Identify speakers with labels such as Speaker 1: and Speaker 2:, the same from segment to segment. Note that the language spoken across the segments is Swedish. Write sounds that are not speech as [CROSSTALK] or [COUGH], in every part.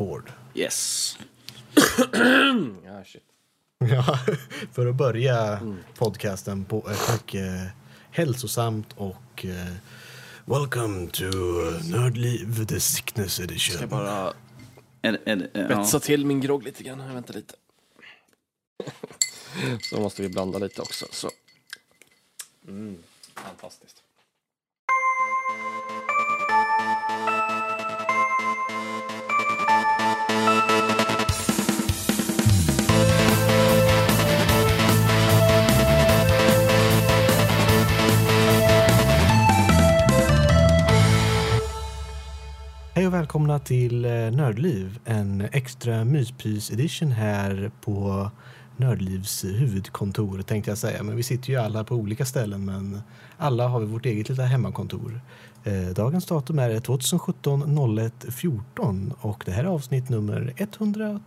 Speaker 1: Gård.
Speaker 2: Yes.
Speaker 3: Ja, [COUGHS] shit.
Speaker 1: Ja, [LAUGHS] för att börja podcasten på ett mycket hälsosamt och eh, Welcome to Nördliv, the sickness edition.
Speaker 3: Jag bara
Speaker 2: är, är,
Speaker 3: betsa
Speaker 2: ja.
Speaker 3: till min grogg lite grann. Jag väntar lite. [LAUGHS] Så måste vi blanda lite också. Så. Mm, fantastiskt.
Speaker 1: Hej och välkomna till eh, Nördliv, en extra myspys edition här på Nördlivs huvudkontor tänkte jag säga. Men vi sitter ju alla på olika ställen men alla har vi vårt eget lilla hemmakontor. Eh, dagens datum är 2017 01 14 och det här är avsnitt nummer 102.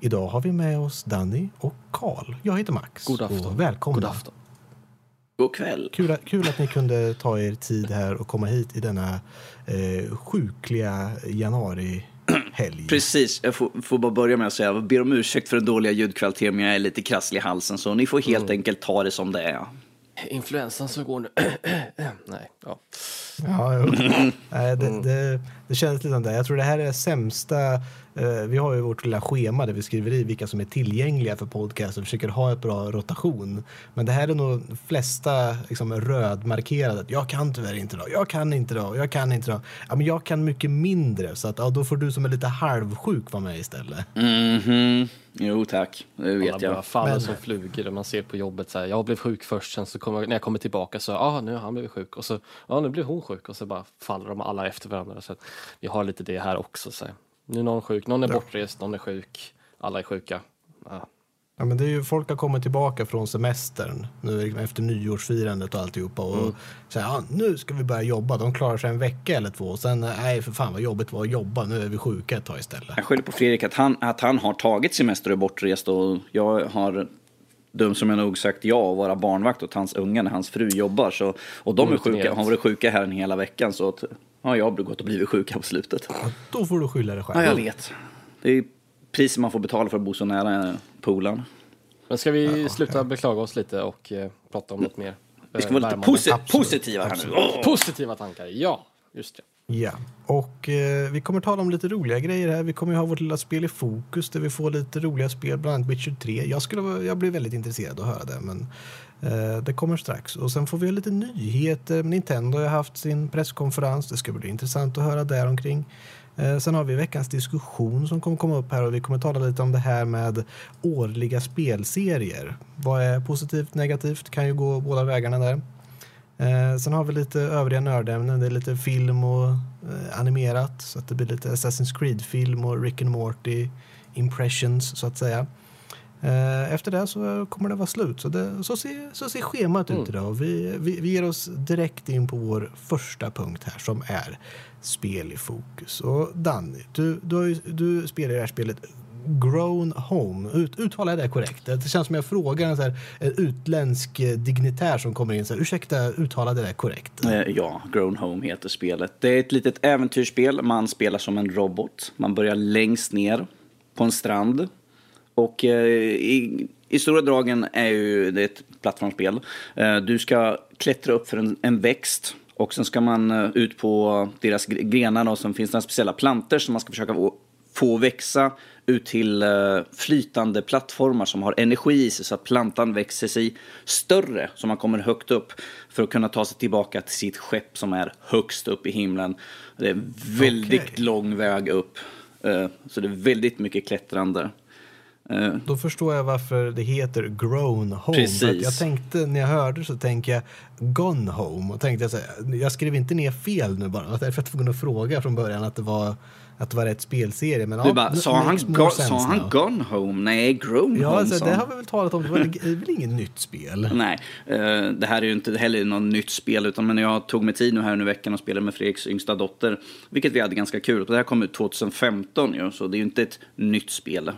Speaker 1: Idag har vi med oss Danny och Karl. Jag heter Max.
Speaker 3: God afton.
Speaker 1: Och välkomna.
Speaker 3: God afton.
Speaker 2: God kväll.
Speaker 1: Kul, kul att ni kunde ta er tid här och komma hit i denna eh, sjukliga januarihelg.
Speaker 2: Precis, jag får, får bara börja med att säga, jag ber om ursäkt för den dåliga ljudkvaliteten, men jag är lite krasslig i halsen, så ni får helt enkelt ta det som det är.
Speaker 3: Influensan som går nu. [CLEARS THROAT] Nej, ja.
Speaker 1: Ja, jo. [LAUGHS] Nej, det, det, det känns lite som det. Jag tror det här är sämsta. Eh, vi har ju vårt lilla schema där vi skriver i vilka som är tillgängliga för podcast och försöker ha ett bra rotation. Men det här är nog de flesta liksom, rödmarkerade. Jag kan tyvärr inte då. Jag kan inte då. Jag kan inte då. Ja, men jag kan mycket mindre så att ja, då får du som är lite halvsjuk vara med istället.
Speaker 2: Mhm, jo tack, det
Speaker 3: Alla
Speaker 2: vet
Speaker 3: bara
Speaker 2: jag.
Speaker 3: faller
Speaker 1: Men-
Speaker 3: som flugor. Man ser på jobbet så här, jag blev sjuk först, sen så kommer, när jag kommer tillbaka så, ja ah, nu har han blivit sjuk. Och så, ja nu blev hon sjuk. Och så bara faller de alla efter varandra. Så vi har lite det här också. Så här. Nu är någon sjuk, någon är bortrest, någon är sjuk. Alla är sjuka. Ja.
Speaker 1: Ja, men det är ju, folk har kommit tillbaka från semestern nu efter nyårsfirandet och alltihopa. Och
Speaker 3: Mm.
Speaker 1: säger, ja, nu ska vi börja jobba. De klarar sig en vecka eller två. Och sen, nej för fan vad jobbigt var att jobba. Nu är vi sjuka ett tag istället.
Speaker 2: Jag skyller på Fredrik att han, att han har tagit semester och bortrest och jag har dum som jag nog sagt ja och vara barnvakt åt hans unga när hans fru jobbar. Så, och de är sjuka, har varit sjuka här en hela veckan så att, ja, jag har gått och blivit sjuk här på slutet.
Speaker 1: Ja, då får du skylla dig själv.
Speaker 2: Ja, jag vet. Det är priset man får betala för att bo så nära poolen.
Speaker 3: Men ska vi sluta beklaga oss lite och eh, prata om något mer?
Speaker 2: Vi ska vara lite
Speaker 3: värmande?
Speaker 2: posi positiva här nu. Åh!
Speaker 3: Positiva tankar, ja. Just det.
Speaker 1: Ja, och eh, vi kommer tala om lite roliga grejer här. Vi kommer ju ha vårt lilla spel i fokus där vi får lite roliga spel, bland annat Witcher 3. Jag, skulle, vara- jag blir väldigt intresserad att höra det, men eh, det kommer strax. Och sen får vi ha lite nyheter. Nintendo har haft sin presskonferens. Det ska bli intressant att höra däromkring. Eh, sen har vi veckans diskussion som kommer komma upp här och vi kommer tala lite om det här med årliga spelserier. Vad är positivt, negativt? Kan ju gå båda vägarna där. Eh, sen har vi lite övriga nördämnen. Det är lite film och eh, animerat. Så att det blir lite Assassin's Creed-film och Rick and Morty impressions så att säga. Eh, efter det så kommer det vara slut. Så, det, så, ser, så ser schemat ut idag. Och vi, vi, vi ger oss direkt in på vår första punkt här som är spel i fokus. Och Danny, du, du, ju, du spelar det här spelet Grown Home. Ut, uttalar jag det korrekt? Det känns som jag frågar en, så här, en utländsk eh, dignitär som kommer in. Så här, Ursäkta, uttalade det korrekt?
Speaker 2: Eh, ja, Grown Home heter spelet. Det är ett litet äventyrsspel. Man spelar som en robot. Man börjar längst ner på en strand. Och eh, i, i stora dragen är ju det ett plattformsspel. Eh, du ska klättra upp för en, en växt. Och sen ska man eh, ut på deras grenar och sen finns det speciella planter som man ska försöka få, få växa ut till eh, flytande plattformar som har energi i sig så att plantan växer sig större så man kommer högt upp för att kunna ta sig tillbaka till sitt skepp som är högst upp i himlen. Det är väldigt
Speaker 1: Okej.
Speaker 2: lång väg upp. eh, Så det är väldigt mycket klättrande. Eh,
Speaker 1: Då förstår jag varför det heter Grown Home.
Speaker 2: Precis.
Speaker 1: Att Jag tänkte, när jag hörde så tänkte jag Gone Home. Och tänkte jag, så här, jag skrev inte ner fel nu bara. [LAUGHS] Därför jag var tvungen att fråga från början att det var, att det var rätt spelserie. Men,
Speaker 2: Du
Speaker 1: ja,
Speaker 2: bara, sa han, go, sa han
Speaker 1: now.
Speaker 2: Gone Home? Nej, Grown
Speaker 1: Ja,
Speaker 2: Home
Speaker 1: alltså, det har vi väl talat om. Det är väl inget nytt spel?
Speaker 2: Nej, eh, det här är ju inte heller något nytt spel, utan men jag tog mig tid nu här nu i veckan och spelade med Fredriks yngsta dotter, vilket vi hade ganska kul. Det här kom ut 2015 ju, så det är ju inte ett nytt spel.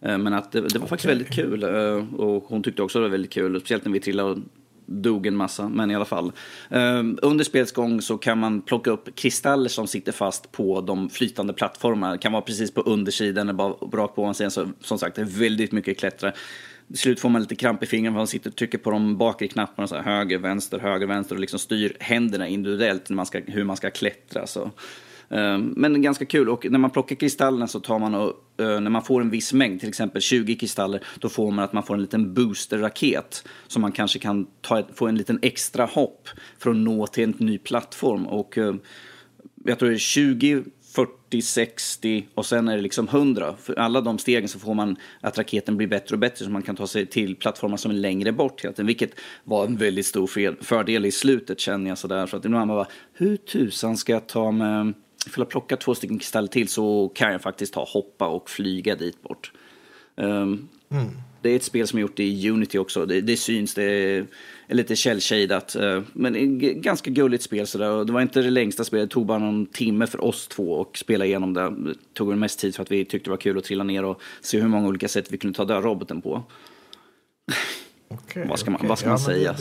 Speaker 2: Eh, Men att det, det var faktiskt väldigt kul eh, och hon tyckte också det var väldigt kul, speciellt när vi trillade dog en massa, men i alla fall. Ehm, under spelets gång så kan man plocka upp kristaller som sitter fast på de flytande plattformarna. Det kan vara precis på undersidan eller bara rakt på ovansidan. Så som sagt, det är väldigt mycket klättra. Till slut får man lite kramp i fingrarna för man sitter och trycker på de bakre knapparna, så här, höger, vänster, höger, vänster och liksom styr händerna individuellt när man ska, hur man ska klättra. Så. Ehm, men ganska kul. Och när man plockar kristallerna så tar man och eh, när man får en viss mängd, till exempel 20 kristaller, då får man att man får en liten boosterraket som man kanske kan ta få en liten extra hopp för att nå till en ny plattform. Och eh, jag tror det är 20 40, 60 och sen är det liksom 100. För alla de stegen så får man att raketen blir bättre och bättre så man kan ta sig till plattformar som är längre bort hela tiden. Vilket var en väldigt stor fördel i slutet känner jag sådär. För att ibland man bara, hur tusan ska jag ta med, för att plocka två stycken kristaller till så kan jag faktiskt ta hoppa och flyga dit bort. Um, mm. Det är ett spel som är gjort i Unity också. Det, det syns, det är lite källshadat. Eh, men ganska gulligt spel sådär. Det var inte det längsta spelet, det tog bara någon timme för oss två att spela igenom det. Det tog mest tid för att vi tyckte det var kul att trilla ner och se hur många olika sätt vi kunde ta död roboten på. Okay, vad ska man, okay. vad ska man ja, säga?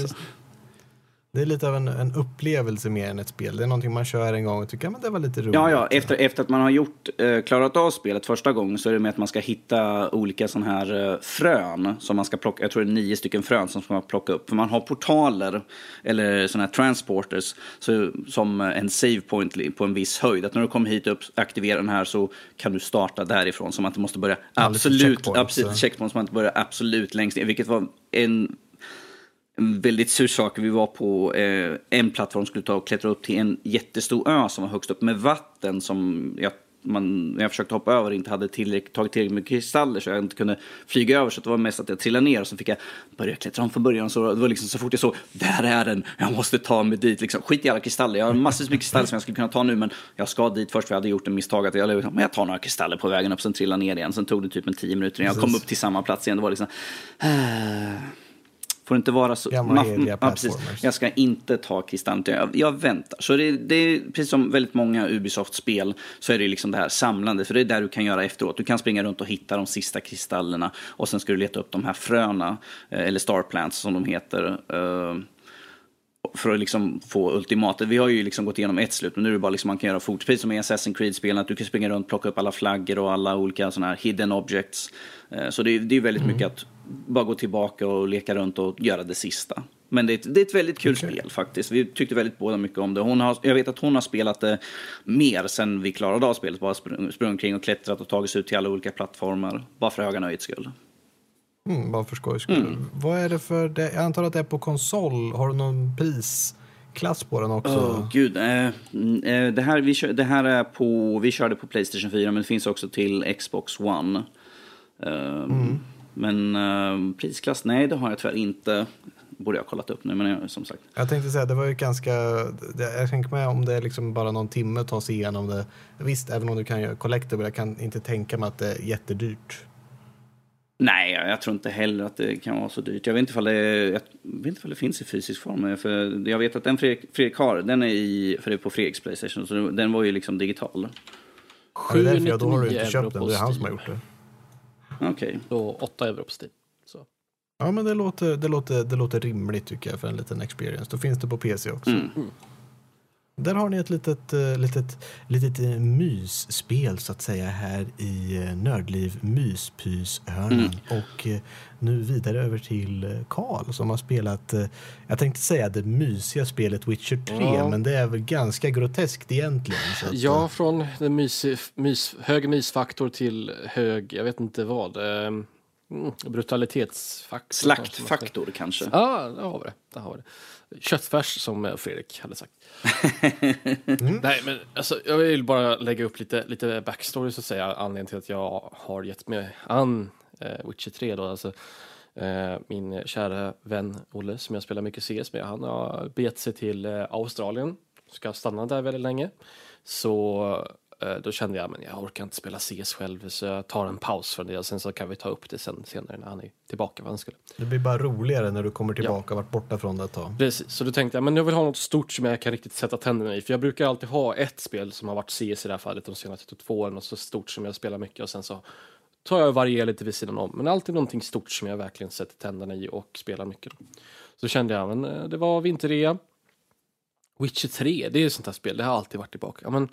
Speaker 2: Det,
Speaker 1: är lite av en, en, upplevelse mer än ett spel. Det är någonting man kör en gång och tycker att det var lite roligt.
Speaker 2: Ja, ja. Efter, efter att man har gjort, eh, klarat av spelet första gången så är det med att man ska hitta olika sådana här eh, frön som man ska plocka. Jag tror det är nio stycken frön som man ska plocka upp. För man har portaler eller sådana här transporters så, som en save point på en viss höjd. Att när du kommer hit och aktiverar den här så kan du starta därifrån. Så man inte måste börja absolut, checkpoint, absolut checkpoint, så man inte börjar absolut längst ner. Vilket var en en väldigt sur sak. Vi var på eh, en plattform skulle ta och klättra upp till en jättestor ö som var högst upp med vatten som jag, man, när jag försökte hoppa över inte hade tillräck, tagit tillräckligt med kristaller så jag inte kunde flyga över så det var mest att jag trillade ner och så fick jag börja klättra om från början. Så det var liksom så fort jag såg, där är den, jag måste ta mig dit. Liksom. Skit i alla kristaller, jag har massor med kristaller som jag skulle kunna ta nu men jag ska dit först för jag hade gjort en misstag att jag, men jag tar några kristaller på vägen upp sen trillar ner igen. Sen tog det typ en tio minuter innan jag kom upp till samma plats igen. Det var liksom, äh Får inte vara så...
Speaker 1: Gamla hederliga ja,
Speaker 2: Jag ska inte ta kristallen, jag, jag väntar. Så det, det, är precis som väldigt många Ubisoft-spel så är det liksom det här samlande. För det är där du kan göra efteråt. Du kan springa runt och hitta de sista kristallerna och sen ska du leta upp de här fröna, eh, eller starplants som de heter. Eh, för att liksom få ultimatet. Vi har ju liksom gått igenom ett slut, men nu är det bara liksom man kan göra fort. Precis som i Assassin's Creed-spelen, att du kan springa runt, plocka upp alla flaggor och alla olika sådana här hidden objects. Eh, så det är, det är väldigt mm. mycket att bara gå tillbaka och leka runt och göra det sista. Men det är ett, det är ett väldigt kul okay. spel faktiskt. Vi tyckte väldigt båda mycket om det. Hon har, jag vet att hon har spelat det mer sen vi klarade av spelet. Bara sprungit omkring och klättrat och tagit sig ut till alla olika plattformar. Bara för höga nöjets skull.
Speaker 1: Mm, bara för skojs skull. Mm. Vad är det för... Det? Jag antar att det är på konsol. Har du någon prisklass på den också?
Speaker 2: Oh, gud. Eh, eh, det, här, vi, det här är på... Vi körde på Playstation 4 men det finns också till Xbox One. Eh, mm. Men uh, prisklass, nej det har jag tyvärr inte. Borde jag ha kollat upp nu, men jag, som sagt.
Speaker 1: Jag tänkte säga, det var ju ganska... Jag tänker mig om det är liksom bara någon timme att ta sig igenom det. Visst, även om du kan göra collectible, jag kan inte tänka mig att det är jättedyrt.
Speaker 2: Nej, jag tror inte heller att det kan vara så dyrt. Jag vet inte ifall det, jag vet inte ifall det finns i fysisk form. För jag vet att den Fredrik, Fredrik har, den är i, för det är på Fredriks Playstation, så den var ju liksom digital.
Speaker 1: 799 ja, då har du inte köpt den, det är han som har gjort det.
Speaker 2: Okej.
Speaker 3: Okay. 8 euro på Steam. Så.
Speaker 1: Ja, men det låter, det, låter, det låter rimligt tycker jag för en liten experience. Då finns det på PC också. Mm. Där har ni ett litet, uh, litet, litet uh, mysspel så att säga här i uh, Nördliv myspyshörnan. Mm. Och nu vidare över till Karl som har spelat, jag tänkte säga det mysiga spelet Witcher 3, ja. men det är väl ganska groteskt egentligen.
Speaker 3: Att, ja, från den mys, mys, hög mysfaktor till hög, jag vet inte vad. Mm, brutalitetsfaktor.
Speaker 2: Slaktfaktor kanske?
Speaker 3: Ja, det har vi det. har vi det köttfärs som Fredrik hade sagt. mm. [LAUGHS] Nej, men alltså, jag vill bara lägga upp lite, lite backstory så att säga. Anledningen till att jag har gett mig an eh, Witcher 3 då. Alltså, eh, min kära vän Olle som jag spelar mycket CS med. Han har begett sig till eh, Australien. Ska stanna där väldigt länge. Så Eh, då kände jag men jag orkar inte spela CS själv så jag tar en paus från det och sen så kan vi ta upp det sen, senare när han är tillbaka vad han skulle.
Speaker 1: Det blir bara roligare när du kommer tillbaka och varit borta från det ett tag.
Speaker 3: Precis, så då tänkte jag men jag vill ha något stort som jag kan riktigt sätta tänderna i för jag brukar alltid ha ett spel som har varit CS i det här fallet de senaste två åren och så stort som jag spelar mycket och sen så tar jag och varierar lite vid sidan om. Men alltid någonting stort som jag verkligen sätter tänderna i och spelar mycket. Så kände jag, men eh, det var vinterrea. Witcher 3, det är ju sånt här spel, det har alltid varit tillbaka. Ja, men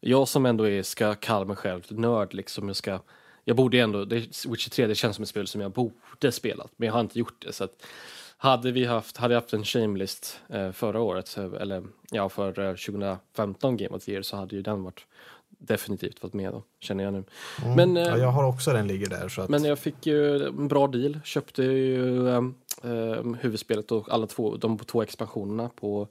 Speaker 3: jag som ändå är, ska kalla mig själv nörd liksom, jag ska jag borde ändå, det, Witcher 3 det känns som ett spel som jag borde spelat, men jag har inte gjort det. Så att, hade vi haft, hade jag haft en shamelist eh, förra året, eller ja för eh, 2015 Game of the Year så hade ju den varit definitivt varit med då, känner jag nu.
Speaker 1: Mm. Men, eh, ja, jag har också den ligger där. Så att...
Speaker 3: Men jag fick ju en bra deal, köpte ju eh, eh huvudspelet och alla två, de två expansionerna på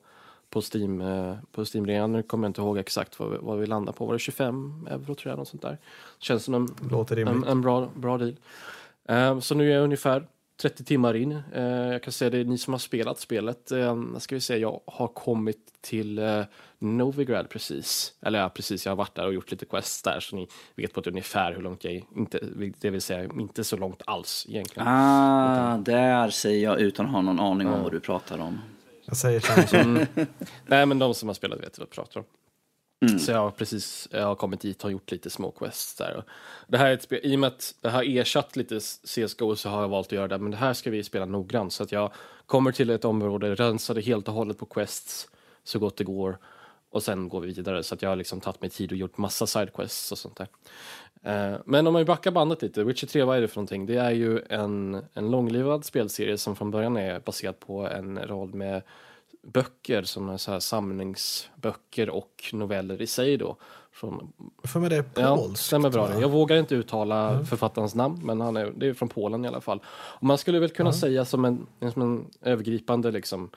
Speaker 3: på Steam, eh, på Steam redan. Nu kommer jag inte ihåg exakt vad, vad vi landar på. Var det 25 euro tror jag? Något sånt där. Känns som en, en, en, bra, bra deal. Uh, så nu är jag ungefär 30 timmar in. Uh, jag kan säga det är ni som har spelat spelet. Uh, ska vi se, jag har kommit till uh, Novigrad precis. Eller ja, precis, jag har varit där och gjort lite quests där så ni vet på ett ungefär hur långt jag är. Inte, det vill säga inte så långt alls egentligen.
Speaker 2: Ah, där säger jag utan att ha någon aning om vad du pratar om.
Speaker 1: Jag säger samma. Mm.
Speaker 3: Nej, men de som har spelat vet vad jag pratar om. Mm. Så jag har precis jag har kommit dit och gjort lite små quests där. Det här är ett spel, I och med att det har ersatt lite CSGO så har jag valt att göra det, men det här ska vi spela noggrant. Så att jag kommer till ett område, rensar det helt och hållet på quests så gott det går och sen går vi vidare. Så att jag har liksom tagit mig tid och gjort massa sidequests och sånt där. Uh, men om man backar bandet lite, Witcher 3, vad är det för någonting? Det är ju en, en långlivad spelserie som från början är baserad på en rad med böcker som är så här samlingsböcker och noveller i sig då.
Speaker 1: Från... För mig det är
Speaker 3: polskt. Ja, stämmer bra. Jag vågar inte uttala mm. författarens namn, men han är, det är från Polen i alla fall. Och man skulle väl kunna mm. säga som en, som en övergripande liksom,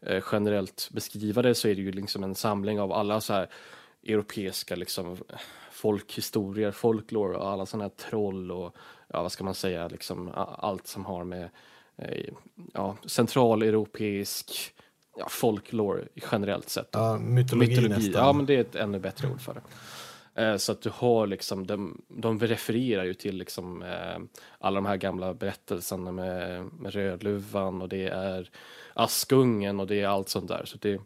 Speaker 3: eh, generellt beskriva det så är det ju liksom en samling av alla så här europeiska liksom, folkhistorier, folklore och alla sådana här troll och ja, vad ska man säga, liksom, allt som har med eh, ja, centraleuropeisk ja, folklore generellt sett.
Speaker 1: Ja, mytologi, mytologi nästan.
Speaker 3: Ja, men det är ett ännu bättre ord för det. Eh, så att du har liksom, de, de refererar ju till liksom eh, alla de här gamla berättelserna med, med Rödluvan och det är Askungen och det är allt sånt där. Så det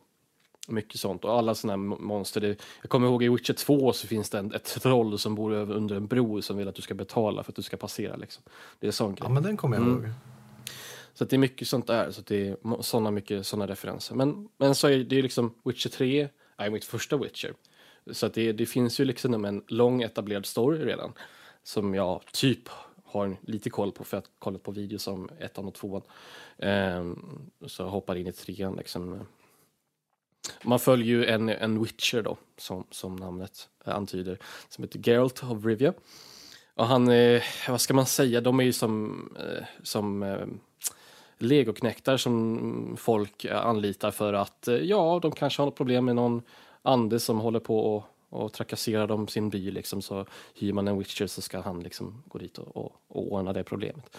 Speaker 3: mycket sånt och alla sådana här monster. Det, jag kommer ihåg i Witcher 2 så finns det en, ett troll som bor över, under en bro som vill att du ska betala för att du ska passera liksom. Det är sån
Speaker 1: grej. Ja, men den kommer jag mm. ihåg.
Speaker 3: Så det är mycket sånt där, så det är såna mycket sådana referenser. Men, men så är det liksom Witcher 3 är mitt första Witcher. Så att det, det finns ju liksom en lång etablerad story redan som jag typ har lite koll på för att kolla på videos om ettan och tvåan. Um, så jag hoppar in i trean liksom. Man följer ju en, en Witcher då, som, som namnet eh, antyder, som heter Geralt of Rivia. Och han, eh, vad ska man säga, de är ju som, eh, som eh, legoknäktar som folk eh, anlitar för att eh, ja, de kanske har något problem med någon ande som håller på och, och trakasserar dem sin by liksom så hyr man en witcher så ska han liksom gå dit och, och, och ordna det problemet.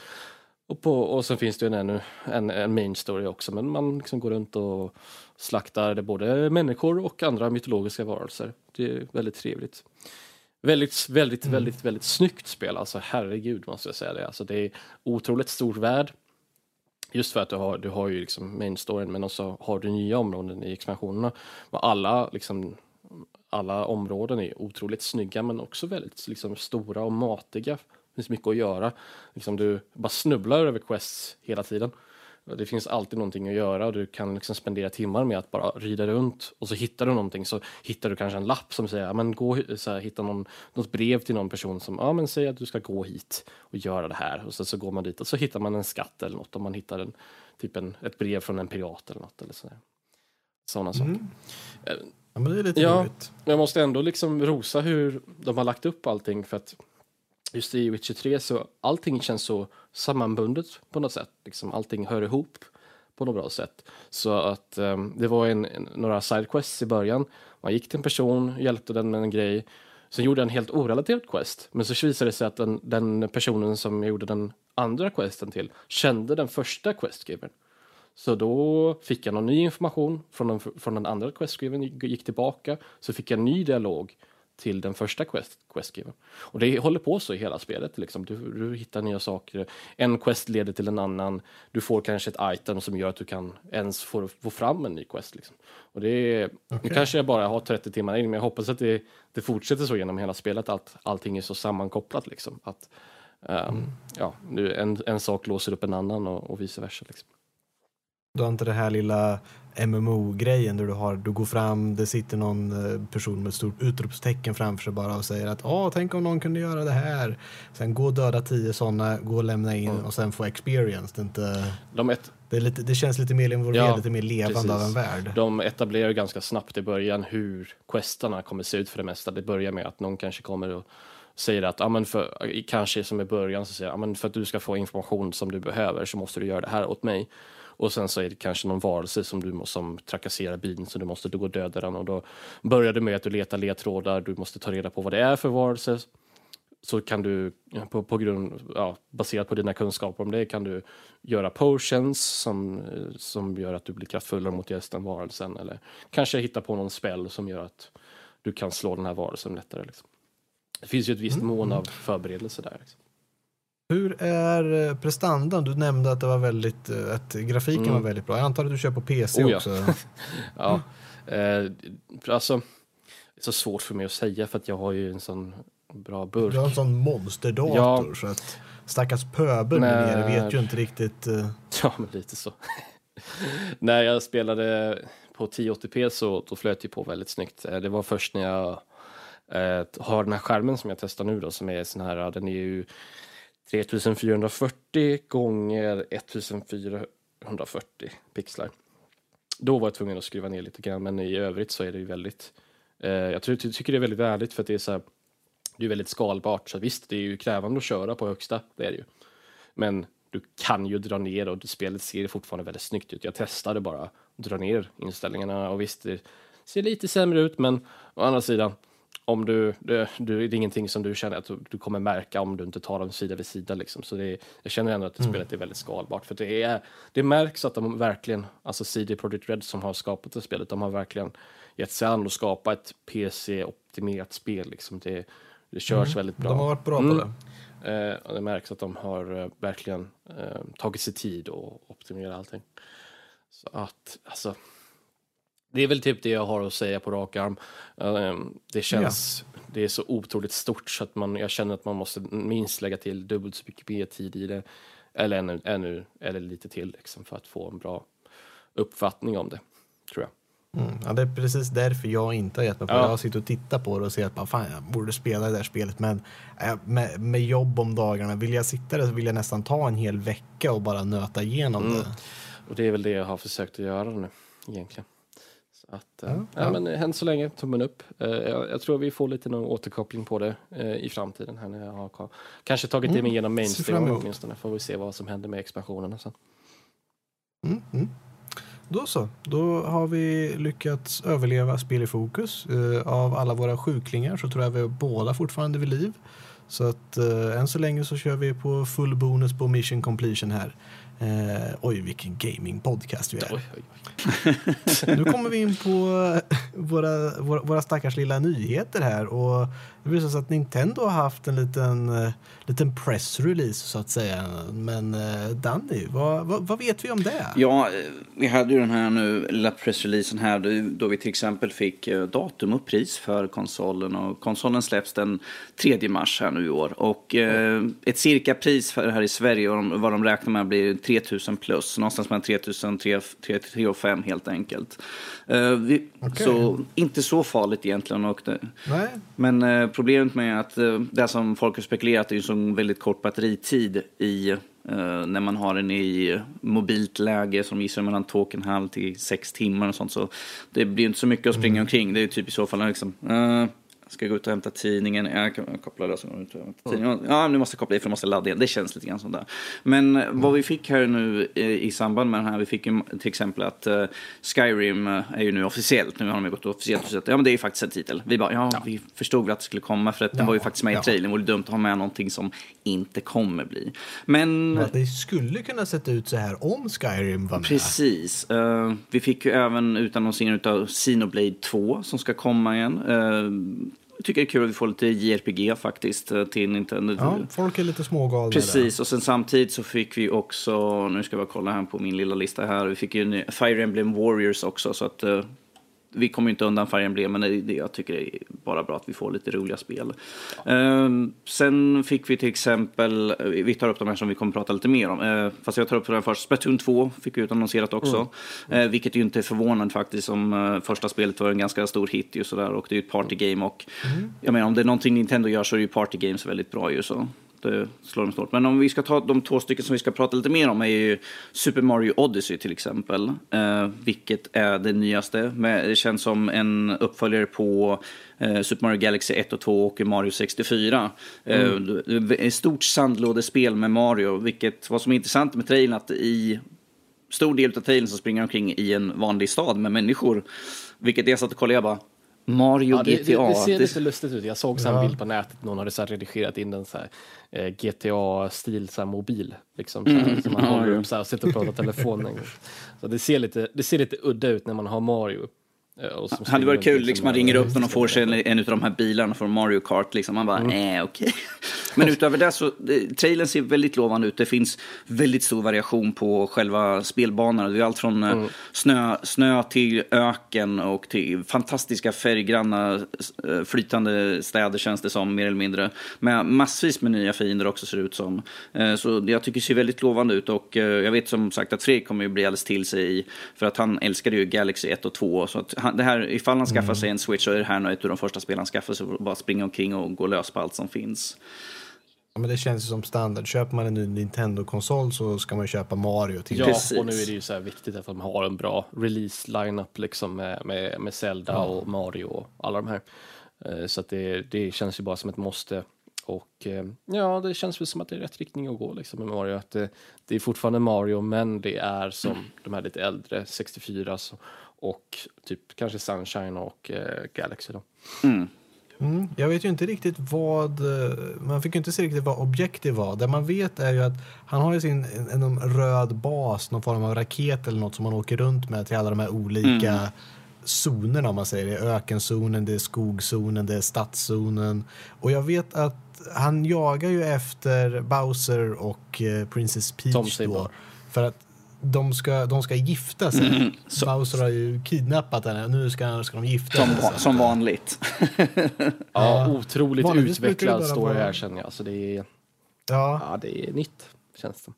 Speaker 3: Och, på, och sen finns det en, en, en, en main story också, men man liksom går runt och slaktar det både människor och andra mytologiska varelser. Det är väldigt trevligt. Väldigt, väldigt, mm. väldigt, väldigt snyggt spel, alltså herregud måste jag säga det. Alltså det är otroligt stor värld. Just för att du har, du har ju liksom main storyn men också har du nya områden i expansionerna. Och alla, liksom, alla områden är otroligt snygga men också väldigt liksom, stora och matiga. Det finns mycket att göra. Liksom, du bara snubblar över quests hela tiden. Det finns alltid någonting att göra och du kan liksom spendera timmar med att bara rida runt och så hittar du någonting så hittar du kanske en lapp som säger, men gå, så här, hitta någon, något brev till någon person som, ja men säg att du ska gå hit och göra det här och så, så går man dit och så hittar man en skatt eller något om man hittar en, typ en, ett brev från en pirat eller något eller sådär. Sådana mm. saker.
Speaker 1: Ja, men det är lite
Speaker 3: ja, roligt. Jag måste ändå liksom rosa hur de har lagt upp allting för att just i Witcher 3 så allting känns så sammanbundet på något sätt. Liksom allting hör ihop på något bra sätt. Så att um, det var en, en, några sidequests i början. Man gick till en person, hjälpte den med en grej. Sen gjorde jag en helt orelaterad quest. Men så visade det sig att den, den personen som jag gjorde den andra questen till kände den första questgivern. Så då fick jag någon ny information från den, från den andra questgivern, gick tillbaka, så fick jag en ny dialog till den första quest, questgivern. Och det håller på så i hela spelet. Liksom. Du, du hittar nya saker. En quest leder till en annan. Du får kanske ett item som gör att du kan ens få, få fram en ny quest. Liksom. Och det är, okay. Nu kanske jag bara har 30 timmar in, men jag hoppas att det, det fortsätter så genom hela spelet. Att allting är så sammankopplat. Liksom. Att, Um, ja, nu en, en sak låser upp en annan och, och vice versa. Liksom.
Speaker 1: Du har inte det här lilla MMO-grejen där du, har, du går fram, det sitter någon eh, person med ett stort utropstecken framför sig bara och säger att åh, tänk om någon kunde göra det här. Sen gå och döda tio sådana, gå och lämna in
Speaker 3: Mm.
Speaker 1: och sen få experience. Det, inte,
Speaker 3: De, ett,
Speaker 1: det, lite, det känns lite mer involverat,
Speaker 3: Ja,
Speaker 1: lite mer levande
Speaker 3: precis.
Speaker 1: av en värld.
Speaker 3: de etablerar ganska snabbt i början hur questarna kommer se ut för det mesta. Det börjar med att någon kanske kommer och säger att, ja, men för, kanske som i början, så säger ja, men för att du ska få information som du behöver så måste du göra det här åt mig. Och sen så är det kanske någon varelse som du som trakasserar bilen så du måste då gå och döda den och då börjar du med att du letar ledtrådar, du måste ta reda på vad det är för varelse. Så kan du, på, på grund, ja, baserat på dina kunskaper om det, kan du göra potions som, eh, som gör att du blir kraftfullare mot just den varelsen. Eller kanske hitta på någon spell som gör att du kan slå den här varelsen lättare. Liksom. Det finns ju ett visst mån av förberedelse där. Liksom.
Speaker 1: Hur är eh, prestandan? Du nämnde att det var väldigt, eh, att grafiken
Speaker 3: Mm.
Speaker 1: var väldigt bra. Jag antar att du kör på PC
Speaker 3: Oh ja.
Speaker 1: också? [LAUGHS]
Speaker 3: Ja, eh, alltså, det är så svårt för mig att säga för att jag har ju en sån bra burk.
Speaker 1: Du har en sån monsterdator
Speaker 3: Ja.
Speaker 1: så att stackars pöbeln där nere vet ju inte riktigt. eh,
Speaker 3: Ja, men lite så. [LAUGHS] när jag spelade på 1080p så då flöt det på väldigt snyggt. Eh, Det var först när jag eh, har den här skärmen som jag testar nu då som är sån här, den är ju 3440 gånger 1440 pixlar. Då var jag tvungen att skruva ner lite grann, men i övrigt så är det ju väldigt, eh, jag ty- tycker det är väldigt värdigt för att det är så här, det är väldigt skalbart. Så visst, det är ju krävande att köra på högsta, det är det ju. Men du kan ju dra ner och spelet ser fortfarande väldigt snyggt ut. Jag testade bara att dra ner inställningarna och visst, det ser lite sämre ut, men å andra sidan, om du, det, det är ingenting som du känner att du, kommer märka om du inte tar dem sida vid sida. Liksom. Så det jag känner ändå att det spelet är väldigt skalbart. För det, är, det märks att de verkligen, alltså CD Projekt Red som har skapat det spelet, de har verkligen gett sig an att skapa ett PC-optimerat spel. Liksom. Det, det körs väldigt bra.
Speaker 1: De har varit bra
Speaker 3: Mm.
Speaker 1: på det.
Speaker 3: Eh, och det märks att de har eh, verkligen eh, tagit sig tid och optimerat allting. Så att, alltså. Det är väl typ det jag har att säga på rak arm. Eh, det känns, det är så otroligt stort så att man, jag känner att man måste minst lägga till dubbelt så mycket mer tid i det. Eller ännu, ännu eller lite till liksom, för att få en bra uppfattning om det, tror jag.
Speaker 1: Mm. Ja, det är precis därför jag inte har gett mig på
Speaker 3: Ja.
Speaker 1: Jag har suttit och tittat på det och sett att bara, fan, jag borde spela det där spelet. Men äh, med, med jobb om dagarna, vill jag sitta där så vill jag nästan ta en hel vecka och bara nöta igenom
Speaker 3: Mm.
Speaker 1: det.
Speaker 3: Och det är väl det jag har försökt att göra nu, egentligen. Att, eh,
Speaker 1: Ja,
Speaker 3: ja, men än så länge, tummen upp. Eh, jag, jag tror vi får lite någon återkoppling på det eh, i framtiden här när jag har ka- kanske tagit det
Speaker 1: Mm,
Speaker 3: mig igenom main
Speaker 1: ser fram
Speaker 3: story
Speaker 1: emot.
Speaker 3: åtminstone. Får vi se vad som händer med expansionerna sen.
Speaker 1: Mm, mm. Då så, då har vi lyckats överleva spel i fokus. Eh, av alla våra sjuklingar så tror jag vi är båda fortfarande vid liv. Så att eh, än så länge så kör vi på full bonus på mission completion här. Eh, oj, vilken gaming-podcast vi är.
Speaker 3: Oj, oj, oj. [LAUGHS]
Speaker 1: Nu kommer vi in på eh, våra, våra, våra stackars lilla nyheter här och det visar sig att Nintendo har haft en liten, eh, liten pressrelease så att säga. Men eh, Danny, vad, vad, vad vet vi om det?
Speaker 2: Ja, vi hade ju den här nu lilla pressreleasen här då- då vi till exempel fick datum och pris för konsolen. Och konsolen släpps den 3 mars här nu i år. Och eh, ett cirka pris för det här i Sverige, vad de räknar med blir 3000 plus. Någonstans mellan 3000 3 3 och 5 helt enkelt. Eh, vi,
Speaker 1: Okej.
Speaker 2: Så inte så farligt egentligen. Och det, men eh, problemet med att eh, det som folk har spekulerat är ju så väldigt kort batteritid i eh, när man har den i mobilt läge som visar mellan två och en halv till sex timmar och sånt. Så det blir inte så mycket att springa omkring. Det är typ i så fall liksom, eh, ska gå ut och hämta tidningen? Jag kan koppla det så tidningen. Ja, nu måste jag koppla i för jag måste ladda igen. Det känns lite grann som det. Men eh, vad vi fick här nu eh, i samband med den här, vi fick ju till exempel att eh, Skyrim är ju nu officiellt. Nu har de ju gått officiellt och sagt ja men det är ju faktiskt en titel. Vi bara, ja, vi förstod väl att det skulle komma för att
Speaker 1: Ja,
Speaker 2: var ju faktiskt med i
Speaker 1: ja.
Speaker 2: trailern. Det vore dumt att ha med någonting som inte kommer bli. Men...
Speaker 1: att det skulle kunna sett ut så här om Skyrim var med.
Speaker 2: Precis. Eh, vi fick ju även utannonsering av Xenoblade 2 som ska komma igen. Uh, tycker det är kul att vi får lite JRPG faktiskt eh, till Nintendo.
Speaker 1: Ja, folk är lite smågalna.
Speaker 2: Precis, och sen samtidigt så fick vi också, nu ska jag bara kolla här på min lilla lista här, vi fick ju Fire Emblem Warriors också så att eh, vi kommer inte undan Fire Emblem, men det, jag tycker det är bara bra att vi får lite roliga spel. Ehm, sen fick vi till exempel, vi tar upp de här som vi kommer prata lite mer om, Ehm, fast jag tar upp den först. Splatoon 2 fick vi utannonserat också, Ehm, vilket ju inte är förvånande faktiskt, som eh, första spelet var en ganska stor hit ju sådär, och det är ju ett partygame och jag menar om det är någonting Nintendo gör så är ju partygames väldigt bra ju så. Det slår dem stort. Men om vi ska ta de två stycken som vi ska prata lite mer om är ju Super Mario Odyssey till exempel. Eh, vilket är det nyaste. Men det känns som en uppföljare på eh, Super Mario Galaxy 1 och 2 och Mario 64. Eh, ett stort sandlådespel med Mario. Vilket, vad som är intressant med trailern att i stor del av trailern så springer omkring i en vanlig stad med människor. Vilket jag satt och kollade jag bara Mario
Speaker 3: Ja, det,
Speaker 2: GTA.
Speaker 3: det, det ser
Speaker 2: det-
Speaker 3: lite lustigt ut. Jag såg så en
Speaker 1: Ja.
Speaker 3: bild på nätet, någon hade så här redigerat in en så här, eh, GTA-stil så här mobil. Liksom, så här, som man håller upp så här och sitter och pratar i telefonen. [LAUGHS] Så det ser, lite, det ser lite udda ut när man har Mario. eh, och som
Speaker 2: hade varit kul, liksom, man
Speaker 3: med-
Speaker 2: ringer upp någon och får sig en, en av de här bilarna från Mario Kart. Liksom. Man bara,
Speaker 3: Mm.
Speaker 2: eh, okej. Men utöver det så, det- trailern ser väldigt lovande ut. Det finns väldigt stor variation på själva spelbanorna. Det är allt från
Speaker 3: Mm.
Speaker 2: eh, snö, snö till öken och till fantastiska färggranna eh, flytande städer känns det som, mer eller mindre. Med massvis med nya fiender också ser det ut som. Eh, Så jag tycker det ser väldigt lovande ut och eh, jag vet som sagt att Fredrik kommer ju bli alldeles till sig i, för att han älskade ju Galaxy 1 och 2. Så att han, det här, ifall han skaffar sig en Switch så är det här nog ett av de första spelen han skaffar sig, bara springa omkring och gå lös på allt som finns.
Speaker 1: Ja, men det känns ju som standard. Köper man en ny Nintendo-konsol så ska man köpa Mario till.
Speaker 3: Ja,
Speaker 2: Precis.
Speaker 3: och nu är det ju så här viktigt att de har en bra release-lineup liksom med, med, med Zelda och Mario och alla de här. Eh, Så att det, det känns ju bara som ett måste. Och eh, ja, det känns väl som att det är rätt riktning att gå liksom med Mario. Att det, det är fortfarande Mario, men det är som [CLEARS THROAT] de här lite äldre 64 så, och typ kanske Sunshine och eh, Galaxy då.
Speaker 2: Mm.
Speaker 1: Mm, jag vet ju inte riktigt vad... eh, Man fick ju inte se riktigt vad Objective var. Det man vet är ju att han har ju sin en, en röd bas, någon form av raket eller något som man åker runt med till alla de här olika zonerna om man säger det. Ökenzonen, det är skogszonen, det är stadszonen. Och jag vet att han jagar ju efter Bowser och eh, Princess
Speaker 3: Tom
Speaker 1: Peach
Speaker 3: säger
Speaker 1: då. För att de ska, de ska gifta sig.
Speaker 2: Mm, så-
Speaker 1: Bowser har ju kidnappat henne och nu ska, ska de gifta
Speaker 2: Som,
Speaker 1: sig.
Speaker 2: som vanligt.
Speaker 3: Ja, [LAUGHS]
Speaker 1: Ja.
Speaker 3: otroligt
Speaker 1: det
Speaker 3: utvecklad story här känner jag. Så det är,
Speaker 1: Ja.
Speaker 3: ja, det är nytt, känns det.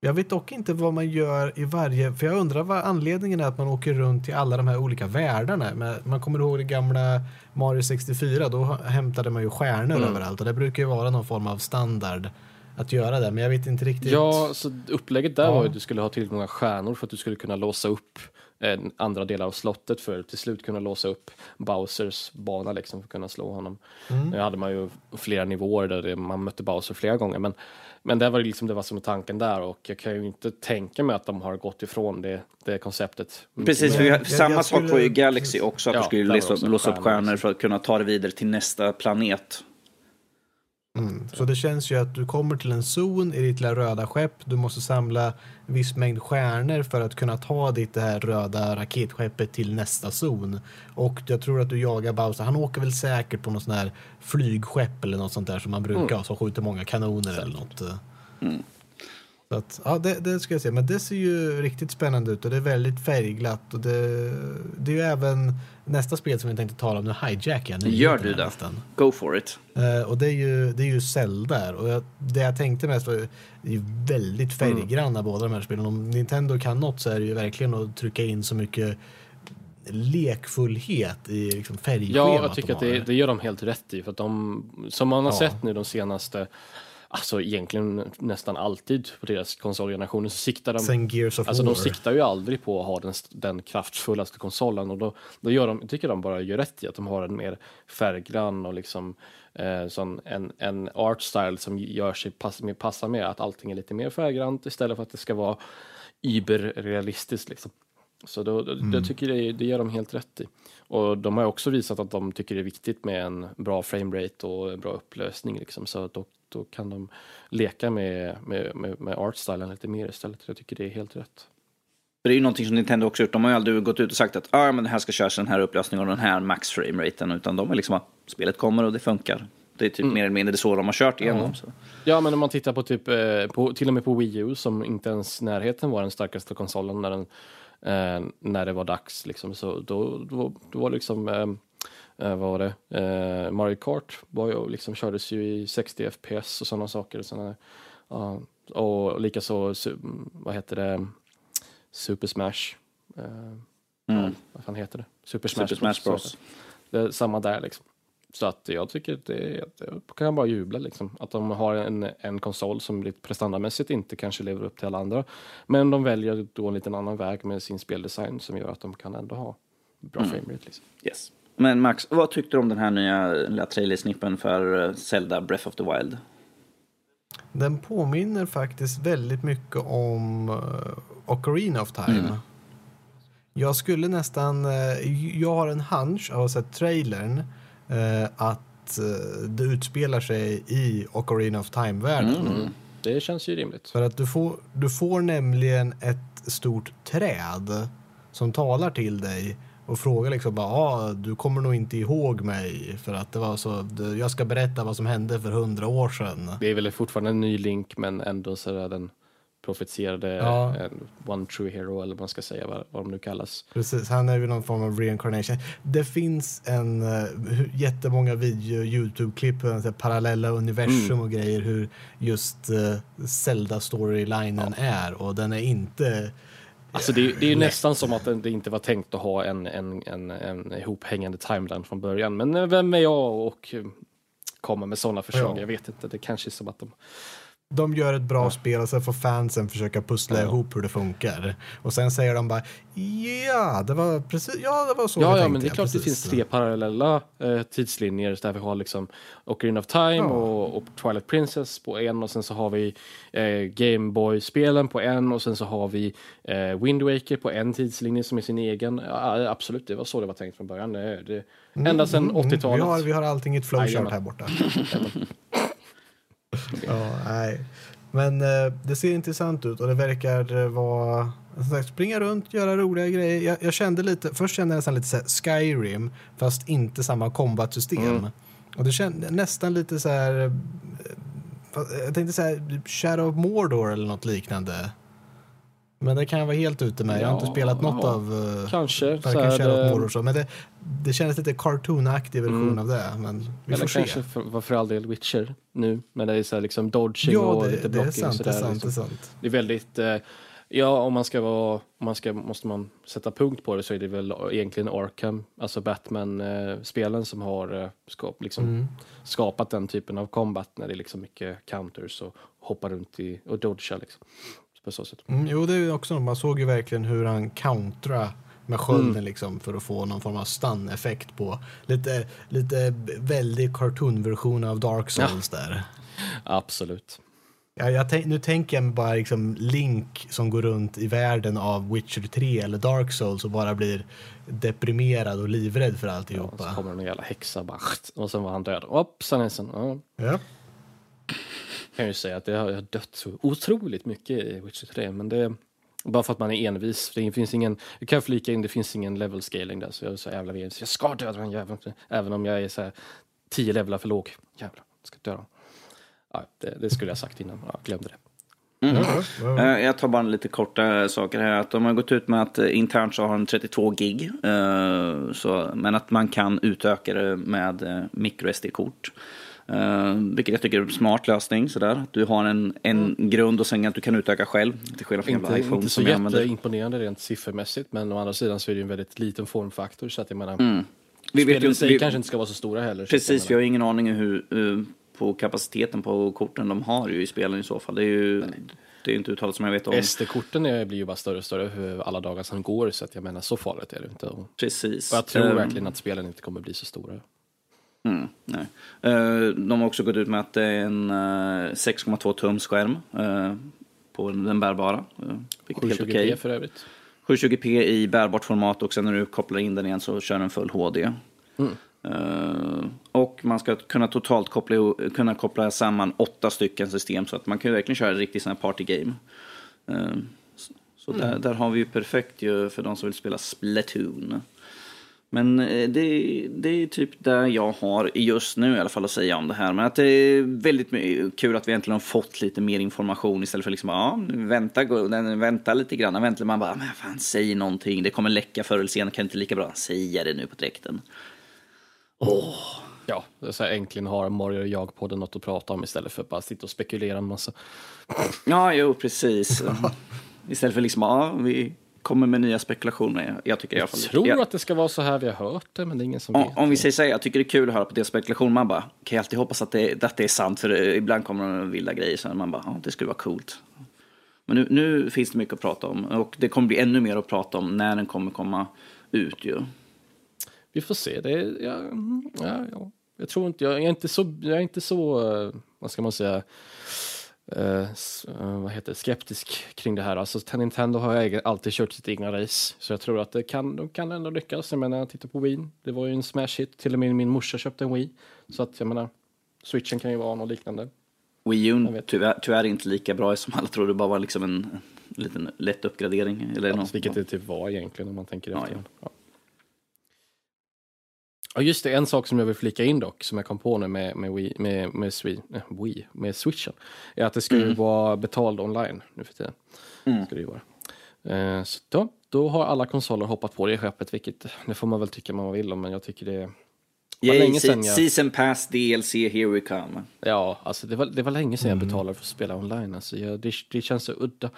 Speaker 1: Jag vet dock inte vad man gör i varje... För jag undrar vad anledningen är att man åker runt till alla de här olika världarna. Men man kommer ihåg det gamla Mario 64, då hämtade man ju stjärnor
Speaker 3: Mm.
Speaker 1: överallt. Och det brukar ju vara någon form av standard att göra det. Men jag vet inte riktigt.
Speaker 3: Ja, så upplägget där
Speaker 1: Ja.
Speaker 3: var ju att du skulle ha tillräckligt många stjärnor för att du skulle kunna låsa upp eh, andra delar av slottet för att till slut kunna låsa upp Bowsers bana liksom för att kunna slå honom.
Speaker 1: Mm.
Speaker 3: Nu hade man ju flera nivåer där det, man mötte Bowser flera gånger men, men det var ju liksom det var som tanken där och jag kan ju inte tänka mig att de har gått ifrån det, det konceptet.
Speaker 2: Precis, för
Speaker 1: jag-
Speaker 2: samma
Speaker 1: jag
Speaker 2: sak var ju Galaxy också, att
Speaker 3: Ja,
Speaker 2: du skulle låsa, upp
Speaker 3: stjärnor,
Speaker 2: för att kunna ta det vidare till nästa planet.
Speaker 1: Mm. Så det känns ju att du kommer till en zon i ditt lilla röda skepp. Du måste samla en viss mängd stjärnor för att kunna ta ditt det här röda raketskeppet till nästa zon. Och jag tror att du jagar Bowser. Han åker väl säkert på något sån här flygskepp eller något sånt där som man brukar ha som skjuter många kanoner eller något. Så att, ja, det, det ska jag säga. Men det ser ju riktigt spännande ut och det är väldigt färgglatt. Och det, det är ju även nästa spel som vi tänkte tala om. Nu hijackar jag
Speaker 2: Gör du det?
Speaker 1: nästan.
Speaker 2: Go for it.
Speaker 1: Eh, och det är ju, det är ju Zelda. Och jag, det jag tänkte mest var ju, det är ju väldigt färggranna båda de här spelen. Om Nintendo kan något så är det ju verkligen att trycka in så mycket lekfullhet i liksom färgschemat.
Speaker 3: Ja, jag tycker
Speaker 1: de
Speaker 3: att det, det gör de helt rätt i. För att de, som man har
Speaker 1: Ja.
Speaker 3: sett nu de senaste, alltså egentligen nästan alltid på deras konsolgenerationer så siktar de
Speaker 1: Sen Gears of
Speaker 3: Alltså
Speaker 1: War.
Speaker 3: de siktar ju aldrig på att ha den, den kraftfullaste konsolen och då, då gör de, tycker de bara gör rätt i att de har en mer färggrann och liksom eh, sån, en, en art style som gör sig pass, passar med att allting är lite mer färggrant istället för att det ska vara überrealistiskt liksom. Så då, då,
Speaker 1: Mm.
Speaker 3: jag tycker det, det gör de helt rätt i. Och de har också visat att de tycker det är viktigt med en bra framerate och en bra upplösning liksom. Så då, då kan de leka med, med, med, med art-stylen lite mer istället. Jag tycker det är helt rätt.
Speaker 2: Det är ju någonting som Nintendo också gjort. De har ju aldrig gått ut och sagt att ah, men det här ska köras i den här upplösningen och den här max frame-raten. Utan de är liksom att spelet kommer och det funkar. Det är typ
Speaker 3: Mm.
Speaker 2: mer eller mindre det så de har kört igenom. Så.
Speaker 3: Ja, men om man tittar på typ, eh, på, till och med på Wii U som inte ens närheten var den starkaste konsolen när den eh, när det var dags. Liksom. Så då, då, då var liksom, eh, eh, vad var det, eh, Mario Kart var ju, liksom, kördes ju i 60 FPS och sådana saker. Såna, ja, och likaså, su- vad heter det, Super Smash. Eh,
Speaker 2: Mm.
Speaker 3: vad fan heter det? Super Smash,
Speaker 2: Super Smash Bros.
Speaker 3: Det är samma där liksom. Så att jag tycker att det, det kan jag bara jubla liksom. Att de har en, en konsol som lite prestandamässigt inte kanske lever upp till alla andra. Men de väljer då en liten annan väg med sin speldesign som gör att de kan ändå ha bra
Speaker 2: Mm.
Speaker 3: framerate liksom.
Speaker 2: Yes. Men Max, vad tyckte du om den här nya lilla trailersnippen för eh, Zelda Breath of the Wild?
Speaker 1: Den påminner faktiskt väldigt mycket om uh, Ocarina of Time.
Speaker 2: Mm.
Speaker 1: Jag skulle nästan... eh, jag har en hunch av att ha sett trailern eh, att eh, det utspelar sig i Ocarina of Time-världen.
Speaker 2: Mm.
Speaker 3: Det känns ju rimligt.
Speaker 1: För att du får, du får nämligen ett stort träd som talar till dig och frågar liksom bara, ah, du kommer nog inte ihåg mig för att det var så, jag ska berätta vad som hände för hundra år sedan.
Speaker 3: Det är väl fortfarande en ny link men ändå så är den profetierade
Speaker 1: Ja.
Speaker 3: en One True Hero eller vad man ska säga vad, vad de nu kallas.
Speaker 1: Precis, han är ju någon form av reincarnation. Det finns en uh, jättemånga video Youtube-klipp parallella universum och grejer hur just uh, Zelda-storylinen är och den är inte
Speaker 3: Alltså det, det är ju nästan som att det inte var tänkt att ha en, en, en, en ihophängande timeline från början. Men vem är jag och komma med sådana förslag?
Speaker 1: Ja.
Speaker 3: Jag vet inte, det kanske är som att de...
Speaker 1: de gör ett bra spel och sen får fansen försöka pussla
Speaker 3: Ja.
Speaker 1: ihop hur det funkar. Och sen säger de bara ja, det var precis, ja, det var så vi
Speaker 3: Ja, ja,
Speaker 1: tänkte,
Speaker 3: men det är klart det
Speaker 1: precis.
Speaker 3: finns tre parallella eh, tidslinjer där vi har liksom Ocarina of Time
Speaker 1: Ja.
Speaker 3: och, och Twilight Princess på en och sen så har vi eh, Game Boy-spelen på en och sen så har vi eh, Wind Waker på en tidslinje som är sin egen. Ja, absolut, det var så det var tänkt från början. Det, det, ända sedan
Speaker 1: Mm,
Speaker 3: 80-talet.
Speaker 1: Vi har, vi har allting i ett flowchart här borta. [LAUGHS] ja, nej. Men eh, det ser intressant ut och det verkar eh, vara som sagt, springa runt, göra roliga grejer. Jag, jag kände lite, först kände jag nästan lite så Skyrim fast inte samma combat-system.
Speaker 3: Mm.
Speaker 1: Och det kände nästan lite så här eh, jag tänkte så här Shadow of Mordor eller något liknande. Men det kan jag vara helt ute med. Jag har inte
Speaker 3: Ja,
Speaker 1: spelat något
Speaker 3: ja.
Speaker 1: av uh,
Speaker 3: Kanske. Så
Speaker 1: varken Shadow of
Speaker 3: eh,
Speaker 1: Mordor så. Men det, det kändes lite cartoonaktig version
Speaker 3: Mm.
Speaker 1: av det. Men vi
Speaker 3: eller
Speaker 1: får se.
Speaker 3: kanske för, var för all del Witcher nu. Men det är så här liksom dodging
Speaker 1: Ja,
Speaker 3: och
Speaker 1: det,
Speaker 3: lite
Speaker 1: det är
Speaker 3: blocking och
Speaker 1: sant. Det är sant, det
Speaker 3: Liksom.
Speaker 1: är sant.
Speaker 3: Det är väldigt, eh, ja om man ska vara, om man ska, måste man sätta punkt på det så är det väl egentligen Arkham, alltså Batman-spelen som har eh, skap, liksom,
Speaker 1: Mm.
Speaker 3: skapat den typen av combat när det är liksom mycket counters och hoppa runt i, och dodga liksom. På så sätt.
Speaker 1: Mm, jo, det är också. Man såg ju verkligen hur han kontra med skölden
Speaker 3: Mm.
Speaker 1: liksom för att få någon form av stun-effekt på lite, lite väldigt cartoon-version av Dark Souls där.
Speaker 3: Absolut.
Speaker 1: Ja, jag tänk, nu tänker jag mig bara liksom Link som går runt i världen av Witcher 3 eller Dark Souls och bara blir deprimerad och livrädd för
Speaker 3: Ja,
Speaker 1: alltihopa.
Speaker 3: så kommer en jävla häxa bara, [LAUGHS] och sen var han död. Hoppsan hejsan. Ja.
Speaker 1: Ja.
Speaker 3: Kan ju säga att det har dött så otroligt mycket i Witcher 3, men det bara för att man är envis. Det finns ingen, jag kan flika in, det finns ingen level scaling där, så jag är så jävla envis. Jag ska döda den jäveln, även om jag är så här tio levlar för låg. Jävlar, jag ska döda. Ja, det, det skulle jag sagt innan, jag glömde det.
Speaker 2: Mm. Eh, Jag tar bara lite korta saker här. Att de har gått ut med att internt så har de 32 gig. eh, Så, men att man kan utöka det med eh, micro SD-kort. Uh, vilket jag tycker är en smart lösning. Sådär. Du har en, en grund och sen att du kan utöka själv. Till skillnad från
Speaker 3: Inte,
Speaker 2: iPhone
Speaker 3: inte så jätteimponerande rent siffermässigt, men å andra sidan så är det en väldigt liten formfaktor, så att jag menar,
Speaker 2: Mm. Vi vet ju
Speaker 3: sig
Speaker 2: vi,
Speaker 3: kanske inte ska vara så stora heller.
Speaker 2: Precis, vi har ingen aning hur, eh, på kapaciteten på korten de har ju i spelen i så fall. Det är ju det är inte uttalat som jag vet om.
Speaker 3: SD-korten blir ju bara större och större alla dagar som går, så att jag menar så farligt är det inte.
Speaker 2: Precis.
Speaker 3: och jag tror
Speaker 2: Eh,
Speaker 3: verkligen att spelen inte kommer bli så stora.
Speaker 2: Mm, nej. Eh, de har också gått ut med att det är en eh, 6,2 tums skärm eh, på den bärbara. Uh, vilket är helt
Speaker 3: 720p
Speaker 2: okej.
Speaker 3: för övrigt.
Speaker 2: 720p i bärbart format och sen när du kopplar in den igen så kör den full HD.
Speaker 3: Mm.
Speaker 2: Eh, och man ska kunna totalt koppla, kunna koppla samman åtta stycken system så att man kan verkligen köra riktigt sån här partygame. Uh, så så
Speaker 3: Mm.
Speaker 2: där, där har vi ju perfekt ju för de som vill spela Splatoon. Men eh, det, det är typ det jag har just nu i alla fall att säga om det här. Men att det är väldigt kul att vi äntligen har fått lite mer information istället för liksom, ja, vänta, vänta lite grann. Vänta, man bara, men fan, säg någonting. Det kommer läcka förr eller senare, kan inte lika bra säga det nu på direkten.
Speaker 3: Ja, det är så här, äntligen har Mario och jag podden något att prata om istället för att bara sitta och spekulera en massa.
Speaker 2: Ja, jo, precis. [LAUGHS] istället för liksom, ja, vi kommer med nya spekulationer. Jag tycker i alla
Speaker 3: Jag
Speaker 2: fall...
Speaker 3: tror
Speaker 2: jag,
Speaker 3: att det ska vara så här, vi har hört det, men det är ingen som
Speaker 2: Om,
Speaker 3: vet.
Speaker 2: om vi säger så här, jag tycker det är kul att höra på det spekulation. Man bara, kan jag alltid hoppas att det, att det är sant, för det, ibland kommer det vilda grejer. Så man bara, ja, det skulle vara coolt. Men nu, nu finns det mycket att prata om. Och det kommer bli ännu mer att prata om när den kommer komma ut ju.
Speaker 3: Vi får se. Det är, ja, mm, ja, ja. Jag tror inte, jag är inte så, jag är inte så, eh, vad ska man säga, eh, eh, vad heter skeptisk kring det här. Alltså Nintendo har jag alltid kört sitt egna race, så jag tror att det kan, de kan ändå lyckas. Jag menar, titta på Wii, det var ju en smash hit. Till och med min morsa köpte en Wii, så att jag menar, switchen kan ju vara något liknande.
Speaker 2: Wii U tyvärr, tyvärr inte lika bra som alla trodde. Bara var liksom en, en liten lätt uppgradering. Eller
Speaker 3: Ja,
Speaker 2: något.
Speaker 3: vilket det typ var egentligen om man tänker efter. Ja, ja. Just det, en sak som jag vill flika in dock, som jag kom på nu med, med, Wii, med, med, Swi, eh, Wii, med switchen, är att det ska ju vara betald online nu för tiden.
Speaker 2: Mm.
Speaker 3: Ska det ju vara. Eh, så då, då har alla konsoler hoppat på det skeppet, vilket det får man väl tycka man vill om, men jag tycker det är...
Speaker 2: Yay,
Speaker 3: länge sedan
Speaker 2: se-
Speaker 3: jag-
Speaker 2: Season pass, DLC, here we come.
Speaker 3: Ja, alltså det var, det var länge sedan
Speaker 2: Mm.
Speaker 3: jag betalade för att spela online. Alltså jag, det, det känns så udda.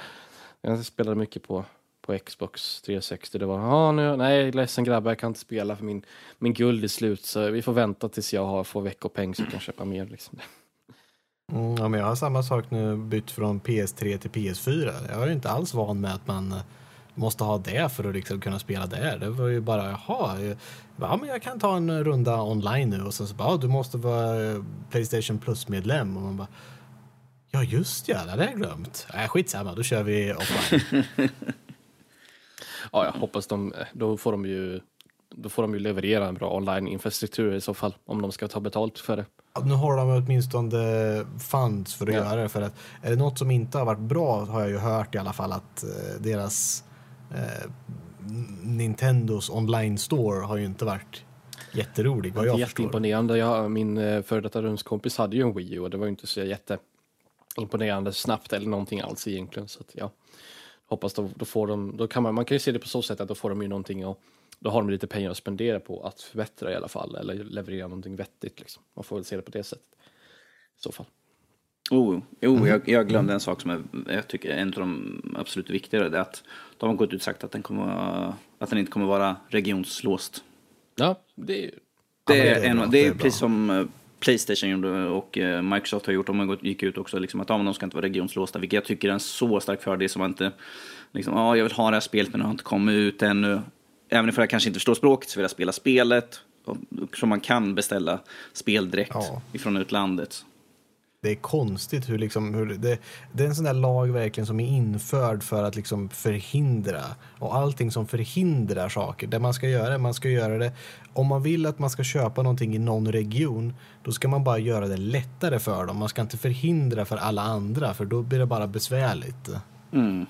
Speaker 3: Jag spelade mycket på, på Xbox 360. Det var, ah, nu, nej, ledsen grabbar, jag kan inte spela för min, min guld är slut. Så vi får vänta tills jag har, får veckopeng så jag kan köpa mer. Liksom.
Speaker 1: Mm, ja, men jag har samma sak nu, bytt från PS3 till PS4. Jag är ju inte alls van med att man eh, måste ha det för att liksom kunna spela där. Det var ju bara, jaha, ja, men jag kan ta en runda online nu och sen så bara, ja, du måste vara eh, Playstation Plus-medlem. Och man bara, ja just ja, det hade jag glömt. Äh, skitsamma, då kör vi offline. [LAUGHS]
Speaker 3: Ja, jag hoppas de, då får de ju då får de ju leverera en bra online-infrastruktur i så fall, om de ska ta betalt för det.
Speaker 1: Ja, nu har de åtminstone funds för att
Speaker 3: Ja.
Speaker 1: göra det. För att är det något som inte har varit bra har jag ju hört i alla fall att eh, deras eh, Nintendos online store har ju inte varit jätterolig vad jag förstår.
Speaker 3: jätteimponerande. Jag, min eh, före detta rumskompis hade ju en Wii U och det var ju inte så jätteimponerande snabbt eller någonting alls egentligen. Så att, ja, hoppas då, då får de, då kan man, man kan ju se det på så sätt att då får de ju någonting och då har de lite pengar att spendera på att förbättra i alla fall eller leverera någonting vettigt liksom. Man får väl se det på det sättet. I så fall.
Speaker 2: Oh, jo,
Speaker 3: Mm.
Speaker 2: jag, jag glömde en sak som är, jag tycker är en av de absolut viktigare. Det är att de har gått ut och sagt att den, kommer att den inte kommer vara regionslåst.
Speaker 3: Ja, det är
Speaker 2: Det
Speaker 1: Ja,
Speaker 2: är,
Speaker 1: det är
Speaker 2: en, det
Speaker 1: det
Speaker 2: är
Speaker 1: är bra.
Speaker 2: precis som eh, Playstation gjorde och eh, Microsoft har gjort. De gick ut också liksom att men de ska inte vara regionslåsta. Vilket jag tycker är en så stark fördel som man inte... Liksom, ja, jag vill ha det här spelet men det har inte kommit ut ännu. Även om jag kanske inte förstår språket så vill jag spela spelet. Så man kan beställa spel direkt
Speaker 1: Ja.
Speaker 2: ifrån utlandet.
Speaker 1: Det är konstigt hur liksom, hur det, det är en sån där lag verkligen som är införd för att liksom förhindra och allting som förhindrar saker. Det man ska göra, man ska göra det om man vill att man ska köpa någonting i någon region, då ska man bara göra det lättare för dem. Man ska inte förhindra för alla andra, för då blir det bara besvärligt.
Speaker 2: Mm.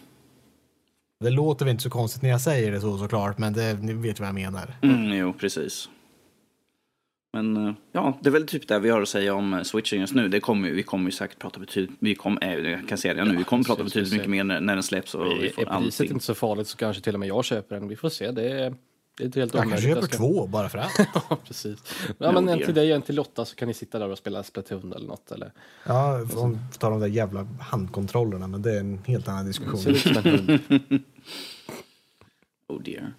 Speaker 1: Det låter väl inte så konstigt när jag säger det så såklart, men det, ni vet vad jag menar.
Speaker 2: Mm, jo, precis. Men eh, ja, det är väl typ det vi har att säga om eh, switchen just nu. Det kommer, vi kommer ju säkert prata betydligt, vi kommer, äh, jag kan säga det nu, vi kommer prata betydligt mycket mer när, när den släpps och vi
Speaker 3: Är
Speaker 2: får
Speaker 3: priset
Speaker 2: allting.
Speaker 3: inte så farligt så kanske till och med jag köper den. Vi får se. Det är, det är inte helt
Speaker 1: Jag kanske köper
Speaker 3: ska-
Speaker 1: två bara för att. [LAUGHS]
Speaker 3: Ja, precis. Ja, men en till dig och en till Lotta så kan ni sitta där och spela Splatoon eller något. Eller?
Speaker 1: Ja, får ta de där jävla handkontrollerna, men det är en helt annan diskussion. [LAUGHS] [LAUGHS]
Speaker 2: Oh dear.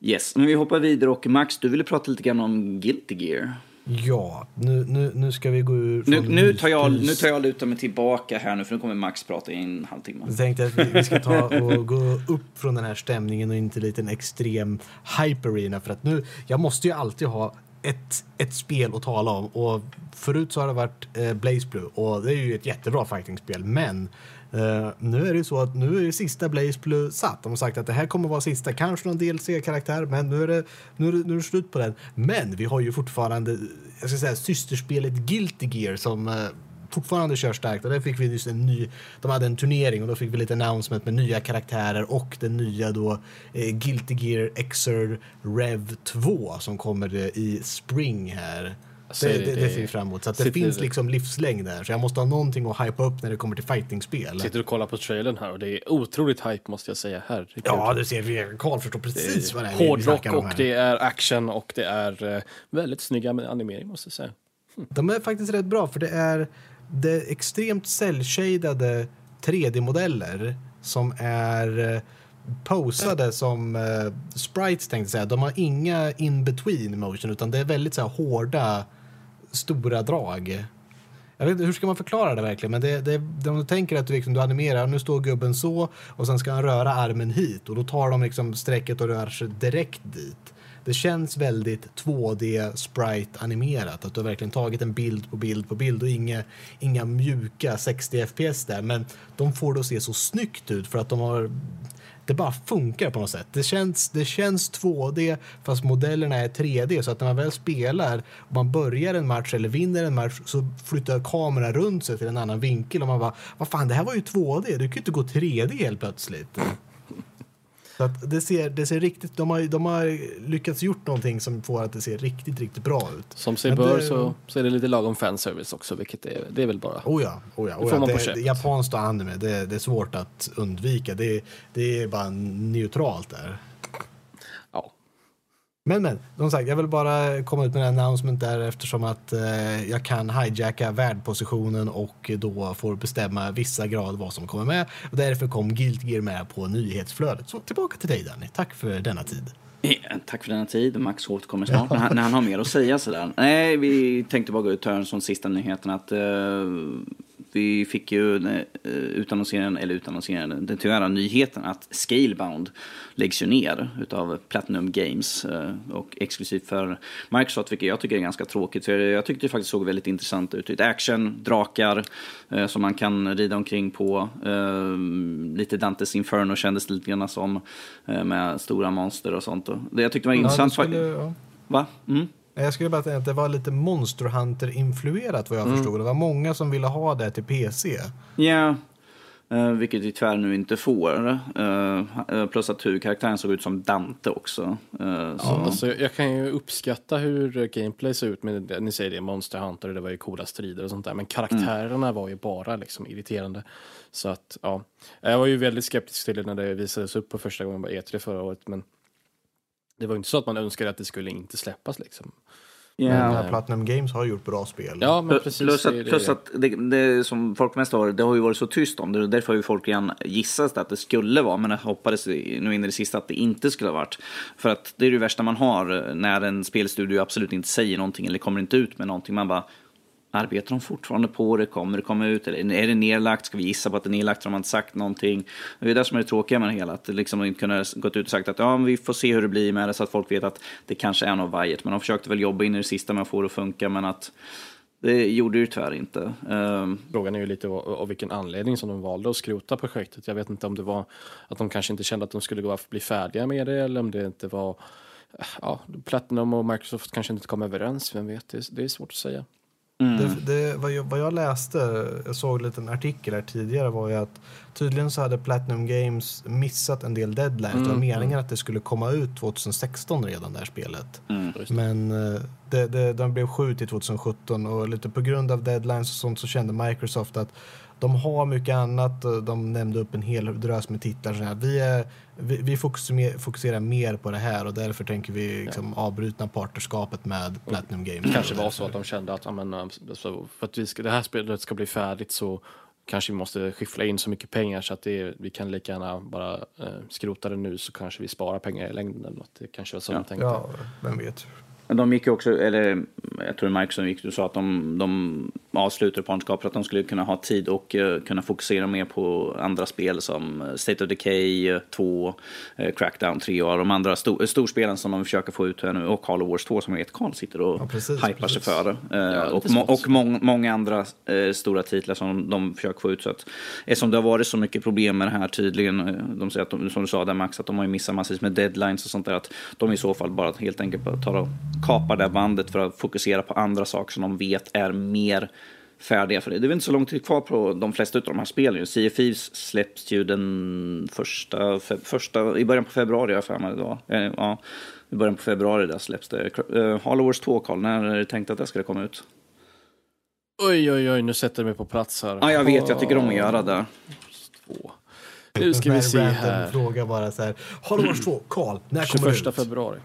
Speaker 2: Yes, men vi hoppar vidare och Max, du ville prata lite grann om Guilty Gear.
Speaker 1: Ja, nu, nu, nu ska vi gå ur
Speaker 2: Nu, nu, tar jag, nu tar jag luta mig tillbaka här nu för nu kommer Max prata i en halvtimme.
Speaker 1: Jag tänkte att vi, vi ska ta och gå upp från den här stämningen och inte lite en extrem hype arena för att nu, jag måste ju alltid ha ett, ett spel att tala om och förut så har det varit eh, Blaze Blue och det är ju ett jättebra fightingspel men Uh, nu är det ju så att nu är det sista Blaze Blue satt. De har sagt att det här kommer vara sista, kanske någon DLC-karaktär men nu är, det, nu, är det, nu är det slut på den. Men vi har ju fortfarande, jag ska säga systerspelet Guilty Gear som uh, fortfarande kör starkt. Och där fick vi just en ny, de hade en turnering och då fick vi lite announcement med nya karaktärer och den nya då eh, Guilty Gear Xrd Rev 2 som kommer eh, i spring här.
Speaker 3: Alltså,
Speaker 1: det,
Speaker 3: det-
Speaker 1: det, det
Speaker 3: det-
Speaker 1: ser vi fram emot. Så det finns liksom livslängd där. Så jag måste ha någonting att hypa upp när det kommer till fightingspel.
Speaker 3: Sitter och kollar på trailern här och det är otroligt hype måste jag säga. Herregud.
Speaker 1: Ja, du ser, Karl förstår precis vad det är vi
Speaker 3: Hårdrock
Speaker 1: snackar om
Speaker 3: och
Speaker 1: här.
Speaker 3: det är action och det är eh, väldigt snygga animering måste jag säga.
Speaker 1: De är faktiskt rätt bra för det är, det är extremt cell-shadade 3D-modeller som är eh, posade som eh, sprites tänkte jag säga. De har inga in-between motion utan det är väldigt så här, hårda, stora drag. Jag vet inte, hur ska man förklara det verkligen? Men det, det, om du tänker att du, liksom, du animerar, nu står gubben så och sen ska han röra armen hit och då tar de liksom strecket och rör sig direkt dit. Det känns väldigt 2D sprite animerat. Att du har verkligen tagit en bild på bild på bild och inga, inga mjuka 60 FPS där. Men de får det att se så snyggt ut för att de har det bara funkar på något sätt. Det känns, det känns 2D fast modellerna är 3D så att när man väl spelar och man börjar en match eller vinner en match så flyttar kameran runt sig till en annan vinkel och man bara vad fan det här var ju 2D, det kan ju inte gå 3D helt plötsligt. Så att det ser, det ser riktigt, de har, de har lyckats gjort någonting som får att det ser riktigt, riktigt bra ut.
Speaker 3: Som sig bör
Speaker 1: det-
Speaker 3: så, så är det lite lagom fanservice också, vilket är, det är väl bara.
Speaker 1: Oh ja, oh ja,
Speaker 3: Det
Speaker 1: oh
Speaker 3: får
Speaker 1: ja.
Speaker 3: man på
Speaker 1: Det,
Speaker 3: köpet.
Speaker 1: det, japanskt och anime, det, det är svårt att undvika. Det, det är bara neutralt där. Men men, som sagt, jag vill bara komma ut med en announcement där eftersom att eh, jag kan hijacka värdpositionen och då får bestämma vissa grad vad som kommer med. Och därför kom Guild Gear med på nyhetsflödet. Så tillbaka till dig Danny, tack för denna tid.
Speaker 2: Tack för denna tid. Max återkommer snart när, han, när han har mer att säga. Sådär. Nej, vi tänkte bara gå ut här som sista nyheten att eh, vi fick ju uh, utannonseringen, eller utannonseringen, den tyvärra nyheten att Scalebound läggs ju ner utav Platinum Games eh, och exklusivt för Microsoft, vilket jag tycker är ganska tråkigt. För jag tyckte det faktiskt såg väldigt intressant ut. Ett action, drakar eh, som man kan rida omkring på. Eh, lite Dantes Inferno kändes det lite grann som eh, med stora monster och sånt. Det jag tyckte var intressant.
Speaker 1: Ja, skulle, ja.
Speaker 2: Va? Mm?
Speaker 1: Jag skulle bara säga att det var lite Monster Hunter-influerat vad jag förstod. Det var många som ville ha det till PC.
Speaker 2: Ja, eh, vilket vi tyvärr nu inte får. Eh, plus att huvudkaraktären såg ut som Dante också. Så.
Speaker 3: Ja, alltså, jag kan ju uppskatta hur gameplay ser ut. Men ni säger det, Monster Hunter, det var ju coola strider och sånt där. Men karaktärerna var ju bara liksom irriterande. Så att, ja. Jag var ju väldigt skeptisk till det när det visades upp på första gången på E3 förra året. Men det var inte så att man önskade att det skulle inte släppas liksom.
Speaker 2: Ja.
Speaker 1: Men eh, Platinum Games har gjort bra spel.
Speaker 3: Ja, men precis.
Speaker 2: Plus att,
Speaker 3: det.
Speaker 2: plus att det, det som folk mest har, det har ju varit så tyst om det. Därför har ju folk redan gissat att det skulle vara, men jag hoppades nu in i det sista att det inte skulle ha varit. För att det är det värsta man har när en spelstudio absolut inte säger någonting eller kommer inte ut med någonting. Man bara, arbetar de fortfarande på det? Kommer det komma ut? Eller är det nedlagt? Ska vi gissa på att det är nedlagt? Har inte sagt någonting? Det är det som är det tråkiga med det hela. Att liksom inte kunna gått ut och sagt att ja, men vi får se hur det blir med det så att folk vet att det kanske är något vajert. Men de försökte väl jobba in i det sista med att få det att funka, men att det gjorde ju tyvärr inte. Ehm.
Speaker 3: Frågan är ju lite av, av vilken anledning som de valde att skrota projektet. Jag vet inte om det var att de kanske inte kände att de skulle gå bli färdiga med det eller om det inte var ja, Platinum och Microsoft kanske inte kom överens. Vem vet, det är, det är svårt att säga
Speaker 2: mm.
Speaker 1: Det, det, vad, jag, vad jag läste, jag såg en liten artikel här tidigare, var ju att tydligen så hade Platinum Games missat en del deadlines. det var
Speaker 3: Mm,
Speaker 1: meningen att det skulle komma ut 2016 redan, det här spelet.
Speaker 2: Mm.
Speaker 1: Men eh, det, det, de blev skjut till 2017 och lite på grund av deadlines och sånt så kände Microsoft att de har mycket annat. De nämnde upp en hel drös med titlar. Så här. Vi, är, vi, vi fokuserar, mer på det här och därför tänker vi liksom avbryta partnerskapet med Platinum Games.
Speaker 3: Det kanske var så att de kände att alltså, för att vi ska, det här spelet ska bli färdigt så kanske vi måste skiffla in så mycket pengar så att det, vi kan lika gärna bara eh, skrota det nu så kanske vi sparar pengar i längden eller något. Det kanske var så
Speaker 2: Ja.
Speaker 3: de tänkte.
Speaker 1: Ja, vem vet.
Speaker 2: Men de gick ju också, eller jag tror Microsoft gick och sa att de, de avslutade partnerskapet för att de skulle kunna ha tid och eh, kunna fokusera mer på andra spel som eh, State of Decay eh, 2, eh, Crackdown 3 och de andra stor, storspelen som de försöker få ut här nu och Call of Wars 2 som jag vet Carl sitter och
Speaker 1: Ja, precis,
Speaker 2: hypar sig för.
Speaker 3: Lite
Speaker 2: och må, och mång, många andra stora titlar som de försöker få ut. Så att, eftersom det har varit så mycket problem med det här tydligen, de säger att de, som du sa där Max, att de har ju missat massvis med deadlines och sånt där, att de i så fall bara helt enkelt tar och kapar det här bandet för att fokusera på andra saker som de vet är mer färdiga för det. Det är väl inte så lång tid kvar på de flesta av de här spelen. Sea Thieves släpps ju den första, fe, första i början på februari, jag för mig var. Eh, ja, i början på februari där släpps det. Halo Wars 2, Carl, när är det tänkt att det ska komma ut?
Speaker 3: Oj, oj, oj, nu sätter du mig på plats här.
Speaker 2: Ja, jag vet, jag tycker om att göra det.
Speaker 3: Två. Nu ska vi se här.
Speaker 1: fråga bara så här. Halo Wars 2, Karl, när kommer det ut?
Speaker 3: 21 februari.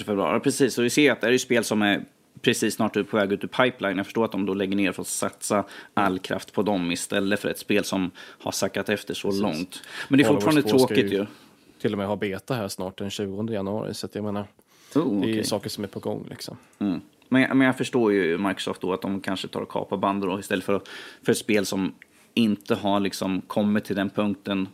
Speaker 2: 1 februari, precis. Och vi ser att det är ju spel som är precis snart på väg ut ur pipeline. Jag förstår att de då lägger ner för att satsa all kraft på dem istället för ett spel som har sackat efter så precis. långt. Men det är fortfarande tråkigt ju.
Speaker 3: Till och med ha beta här snart den 20 januari. Så att jag menar, oh, det är saker som är på gång liksom.
Speaker 2: Mm. Men, jag, men jag förstår ju Microsoft då att de kanske tar och kapar band då istället för, för ett spel som inte har liksom kommit till den punkten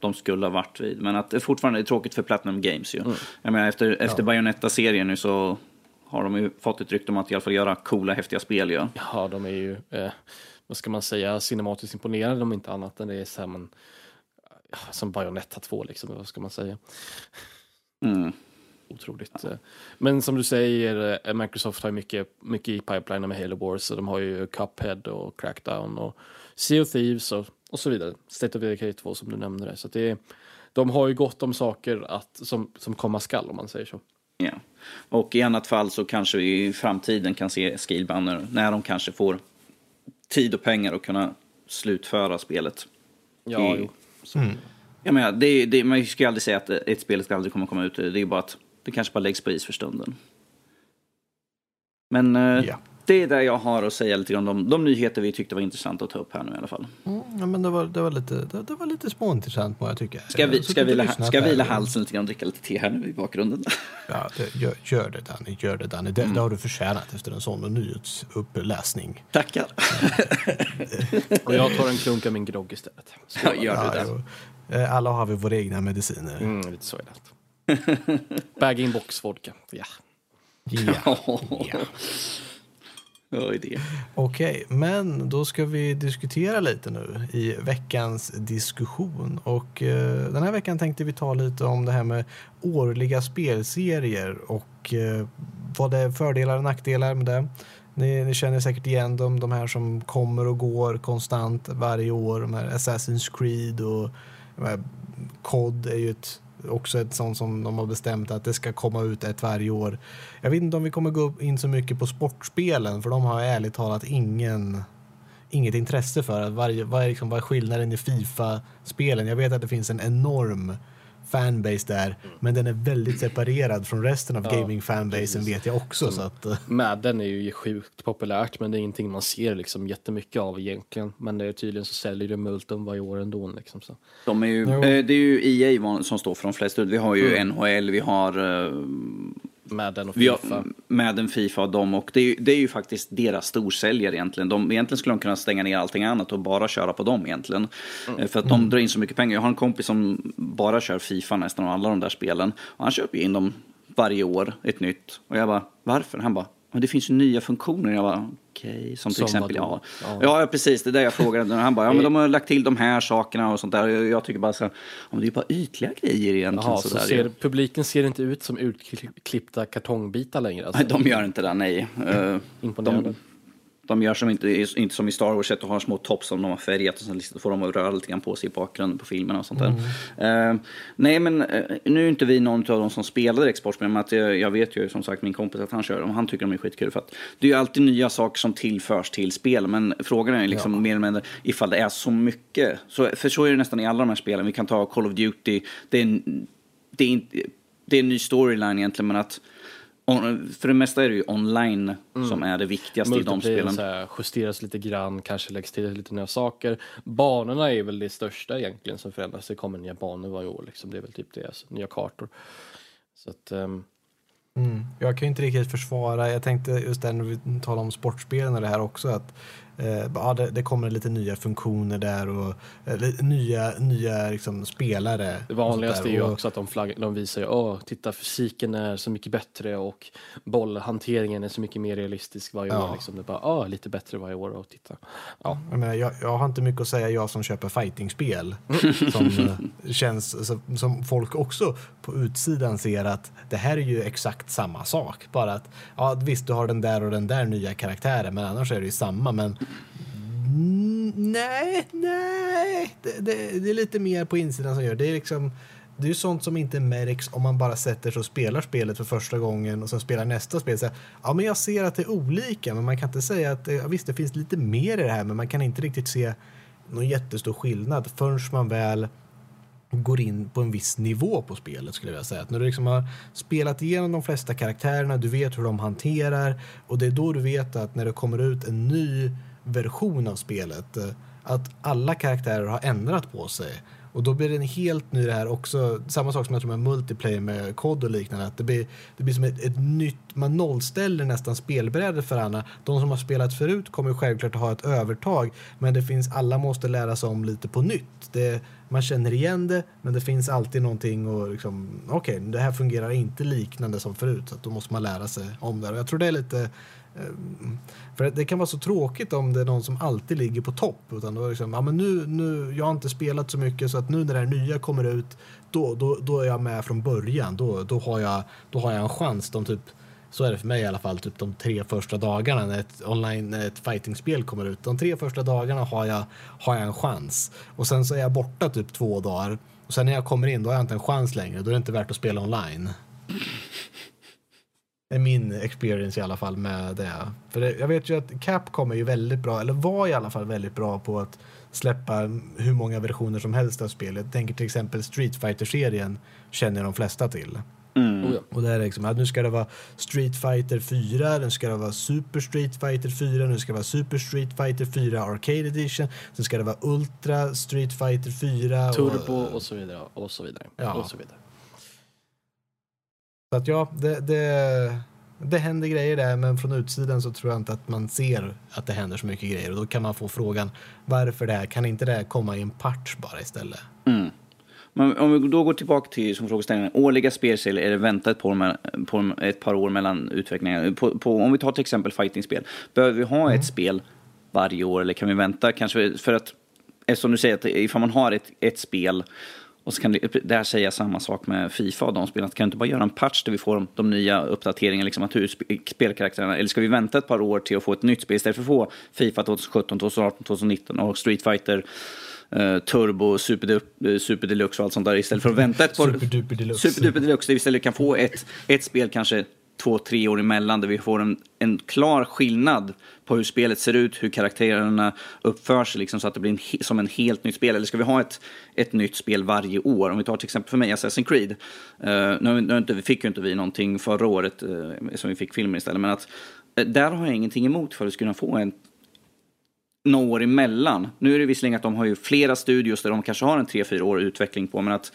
Speaker 2: de skulle ha varit vid. Men att det fortfarande är tråkigt för Platinum Games ju. Mm. Jag menar efter, efter ja. Bayonetta-serien nu så har de ju fått ett rykte om att i alla fall göra coola, häftiga spel ju.
Speaker 3: Ja, de är ju, eh, vad ska man säga, cinematiskt imponerade om inte annat än det är så här, men, som Bayonetta 2 liksom, vad ska man säga.
Speaker 2: Mm.
Speaker 3: Otroligt. Ja. Eh. Men som du säger, eh, Microsoft har mycket, mycket i pipeline med Halo Wars. Så de har ju Cuphead och Crackdown och Sea of Thieves och, och så vidare. State of Decay 2 som du nämnde. Det. Så det är, de har ju gott om saker att, som, som komma skall om man säger så.
Speaker 2: Ja. Och i annat fall så kanske vi i framtiden kan se Scalebanner när de kanske får tid och pengar att kunna slutföra spelet.
Speaker 3: Ja, I, jo.
Speaker 2: Mm. Jag menar, det, det, man ska ju aldrig säga att ett spel ska aldrig kommer komma ut. Det är ju bara att det kanske bara läggs på is för stunden. Men eh, ja det är det jag har att säga lite grann om de, de nyheter vi tyckte var intressanta att ta upp här nu i alla fall.
Speaker 1: Mm, ja, men det var, det var lite, det, det var lite småintressant må jag tycka.
Speaker 2: Ska vi, ska vila, ska vila halsen lite grann och dricka lite te här nu i bakgrunden? [LAUGHS]
Speaker 1: Ja, det, gör, gör, det Danny, gör det Danny. Det, mm. det har du förtjänat efter en sån nyhetsuppläsning.
Speaker 2: Tackar. [LAUGHS]
Speaker 3: och jag tar en klunk av min grogg istället. [LAUGHS]
Speaker 2: Ja, gör du
Speaker 1: det. Eh, alla har vi våra egna mediciner.
Speaker 3: Mm, lite så är det. Bag-in-box vodka, ja.
Speaker 1: Ja.
Speaker 2: Okej,
Speaker 1: okay, men då ska vi diskutera lite nu i veckans diskussion. Och eh, den här veckan tänkte vi ta lite om det här med årliga spelserier och eh, vad det är fördelar och nackdelar med det. Ni, ni, känner säkert igen dem, de här som kommer och går konstant varje år. De här Assassin's Creed och COD är ju ett också ett sånt som de har bestämt att det ska komma ut ett varje år. Jag vet inte om vi kommer gå in så mycket på sportspelen för de har ärligt talat ingen inget intresse för. Vad, är liksom, vad är skillnaden i Fifa-spelen? Jag vet att det finns en enorm fanbase där, mm. men den är väldigt separerad från resten av ja, gaming-fanbasen vet jag också. Så att, eh.
Speaker 3: Madden är ju sjukt populärt, men det är ingenting man ser liksom jättemycket av egentligen. Men det är tydligen så säljer det Multum varje år ändå. Liksom, så.
Speaker 2: De är ju, eh, det är ju EA som står för de flesta. Vi har ju mm. NHL, vi har
Speaker 3: Madden och Fifa.
Speaker 2: Madden, Fifa och dem. Och det är, det är ju faktiskt deras storsäljare egentligen. De, egentligen skulle de kunna stänga ner allting annat och bara köra på dem egentligen. Mm. För att de drar in så mycket pengar. Jag har en kompis som bara kör Fifa nästan och alla de där spelen. Och han köper in dem varje år, ett nytt. Och jag bara, varför? Han bara, men det finns ju nya funktioner. Jag bara. Okay. Som till som exempel, ja. ja. ja. precis. Det är det jag frågade. [LAUGHS] Han bara, ja men de har lagt till de här sakerna och sånt där. Jag, jag tycker bara så här, ja, det är bara ytliga grejer egentligen. Jaha, så, så
Speaker 3: ser, publiken ser inte ut som utklippta kartongbitar längre?
Speaker 2: Alltså. Nej, de gör inte det, nej. Uh, [LAUGHS]
Speaker 3: Imponerande. De,
Speaker 2: de gör som inte, inte som i Star Wars, att de har små tops som de har färgat och sen får de röra lite grann på sig i bakgrunden på filmerna och sånt där. Mm. Uh, nej, men uh, nu är inte vi någon av de som spelar exportspel, men att jag, jag, vet ju som sagt min kompis att han kör dem. Han tycker de är skitkul för att det är ju alltid nya saker som tillförs till spel, men frågan är liksom ja. mer eller mindre ifall det är så mycket. Så, för så är det nästan i alla de här spelen. Vi kan ta Call of Duty, det är en, det är, det är en ny storyline egentligen, men att för det mesta är det ju online mm. som är det viktigaste i de spelen. Så
Speaker 3: här, justeras lite grann, kanske läggs till lite nya saker. Banorna är väl det största egentligen som förändras. Det kommer nya banor varje år, liksom. det är väl typ det, alltså, nya kartor. Så att, um...
Speaker 1: mm. Jag kan inte riktigt försvara, jag tänkte just där när vi talar om sportspelen och det här också, att ja, det, det, kommer lite nya funktioner där och eh, nya, nya liksom, spelare.
Speaker 3: Det vanligaste är ju också att de, flagg, de visar ju, åh, titta fysiken är så mycket bättre och bollhanteringen är så mycket mer realistisk varje ja. år. Liksom. Det är bara, åh, lite bättre varje år och titta. Ja.
Speaker 1: Jag, menar, jag, jag, har inte mycket att säga, jag som köper fightingspel [LAUGHS] som eh, [LAUGHS] känns som, som folk också på utsidan ser att det här är ju exakt samma sak. Bara att, ja visst du har den där och den där nya karaktären men annars är det ju samma. Men Mm, nej, nej. Det, det, det är lite mer på insidan som gör det. är liksom det är sånt som inte märks om man bara sätter sig och spelar spelet för första gången och sen spelar nästa spel. Så här, ja, men jag ser att det är olika, men man kan inte säga att ja, visst, det finns lite mer i det här, men man kan inte riktigt se någon jättestor skillnad förrän man väl går in på en viss nivå på spelet skulle jag säga. Att när du liksom har spelat igenom de flesta karaktärerna, du vet hur de hanterar och det är då du vet att när det kommer ut en ny version av spelet eh, att alla karaktärer har ändrat på sig. Och då blir det en helt ny det här också, samma sak som jag tror med multiplayer med kod och liknande, att det blir, det blir som ett, ett nytt, man nollställer nästan spelbrädet för alla. De som har spelat förut kommer självklart att ha ett övertag, men det finns, alla måste lära sig om lite på nytt. Det, man känner igen det, men det finns alltid någonting och liksom, okej, okay, det här fungerar inte liknande som förut, så då måste man lära sig om det. Och jag tror det är lite eh, för det kan vara så tråkigt om det är någon som alltid ligger på topp. Utan då liksom, ja, men nu, nu, jag har inte spelat så mycket så att nu när det här nya kommer ut då, då, då är jag med från början. Då, då, har jag, då har jag en chans. De typ, så är det för mig i alla fall, typ de tre första dagarna när ett online när ett fightingspel kommer ut. De tre första dagarna har jag, har jag en chans. Och sen så är jag borta typ två dagar. Och sen när jag kommer in då har jag inte en chans längre. Då är det inte värt att spela online är min experience i alla fall med det. För det, jag vet ju att Capcom är ju väldigt bra, eller var i alla fall väldigt bra på att släppa hur många versioner som helst av spelet. Jag tänker till exempel Street fighter serien känner de flesta till.
Speaker 2: Mm.
Speaker 1: Oh och det är liksom, att nu ska det vara Street Fighter 4, nu ska det vara Super Street Fighter 4, nu ska det vara Super Street Fighter 4 Arcade Edition, sen ska det vara Ultra Street Fighter 4.
Speaker 3: Turbo och, och så vidare. Och så vidare.
Speaker 1: Ja.
Speaker 3: Och så vidare.
Speaker 1: Så att ja, det, det, det händer grejer där, men från utsidan så tror jag inte att man ser att det händer så mycket grejer. Och då kan man få frågan varför det här, kan inte det här komma i en patch bara istället?
Speaker 2: Mm. Men om vi då går tillbaka till som frågeställningen, årliga spelserier, är det väntat på, på ett par år mellan utvecklingar? På, på, om vi tar till exempel fightingspel, behöver vi ha mm. ett spel varje år eller kan vi vänta kanske för att Eftersom du säger att ifall man har ett, ett spel och så kan det, där säga samma sak med Fifa och de spelen. Kan du inte bara göra en patch där vi får de nya uppdateringarna, liksom att hur spelkaraktärerna, eller ska vi vänta ett par år till att få ett nytt spel istället för att få Fifa 2017, 2018, 2019 och Street Fighter Uh, Turbo, Super, uh, Super Deluxe och allt sånt där istället för att vänta ett par...
Speaker 1: Superduper Deluxe.
Speaker 2: Superduper Deluxe, där vi istället kan få ett, ett spel kanske två, tre år emellan där vi får en, en klar skillnad på hur spelet ser ut, hur karaktärerna uppför sig, liksom, så att det blir en, som en helt nytt spel. Eller ska vi ha ett, ett nytt spel varje år? Om vi tar till exempel för mig Assassin's Creed. Uh, nu, nu inte, fick ju inte vi någonting förra året uh, som vi fick filmen istället, men att uh, där har jag ingenting emot för att vi kunna få en några år emellan. Nu är det visserligen att de har ju flera studios där de kanske har en tre, fyra år utveckling på, men att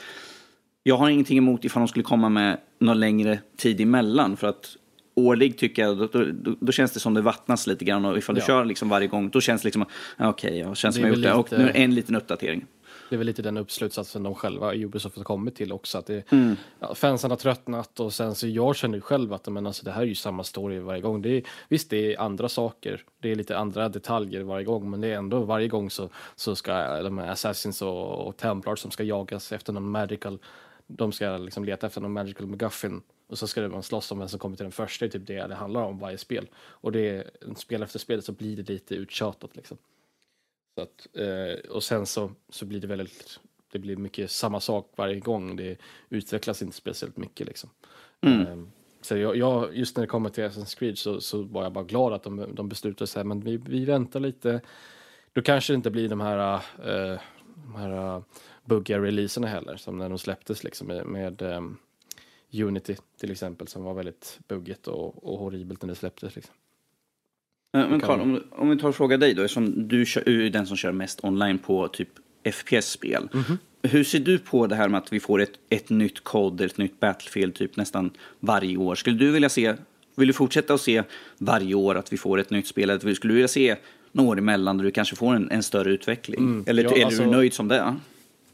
Speaker 2: jag har ingenting emot ifall de skulle komma med någon längre tid emellan. För att årlig tycker jag, då, då, då, känns det som det vattnas lite grann. Och ifall du kör liksom varje gång, då känns det liksom, okej, okay, jag känns som jag gjort det. Och nu en liten uppdatering.
Speaker 3: Det är väl lite den uppslutsatsen de själva, Ubisoft, har kommit till också. Att det, mm. ja, fansen har tröttnat och sen så jag känner ju själv att men alltså, det här är ju samma story varje gång. Det är, visst, det är andra saker, det är lite andra detaljer varje gång, men det är ändå varje gång så, så ska de här Assassins och, och Templars som ska jagas efter någon magical de ska liksom leta efter någon magical McGuffin och så ska man slåss om vem som kommer till den första, det är typ det det handlar om varje spel. Och det är, spel efter spel så blir det lite uttjatat liksom. Så att, eh, och sen så, så blir det väldigt, det blir mycket samma sak varje gång, det utvecklas inte speciellt mycket liksom.
Speaker 2: Mm. Eh,
Speaker 3: så jag, jag, just när det kommer till Assassin's Creed så, så var jag bara glad att de, de beslutade sig, men vi, vi väntar lite. Då kanske det inte blir de här, uh, de här buggiga releaserna heller, som när de släpptes liksom med, med um, Unity till exempel, som var väldigt buggigt och, och horribelt när det släpptes. Liksom.
Speaker 2: Men Carl, om, om vi tar och frågar dig då, eftersom du är den som kör mest online på typ FPS-spel.
Speaker 3: Mm -hmm.
Speaker 2: Hur ser du på det här med att vi får ett, ett nytt kod, ett nytt Battlefield typ nästan varje år? Skulle du vilja se, vill du fortsätta att se varje år att vi får ett nytt spel? Eller skulle du vilja se några år emellan där du kanske får en, en större utveckling? Mm. Eller ja, är alltså, du nöjd som det är?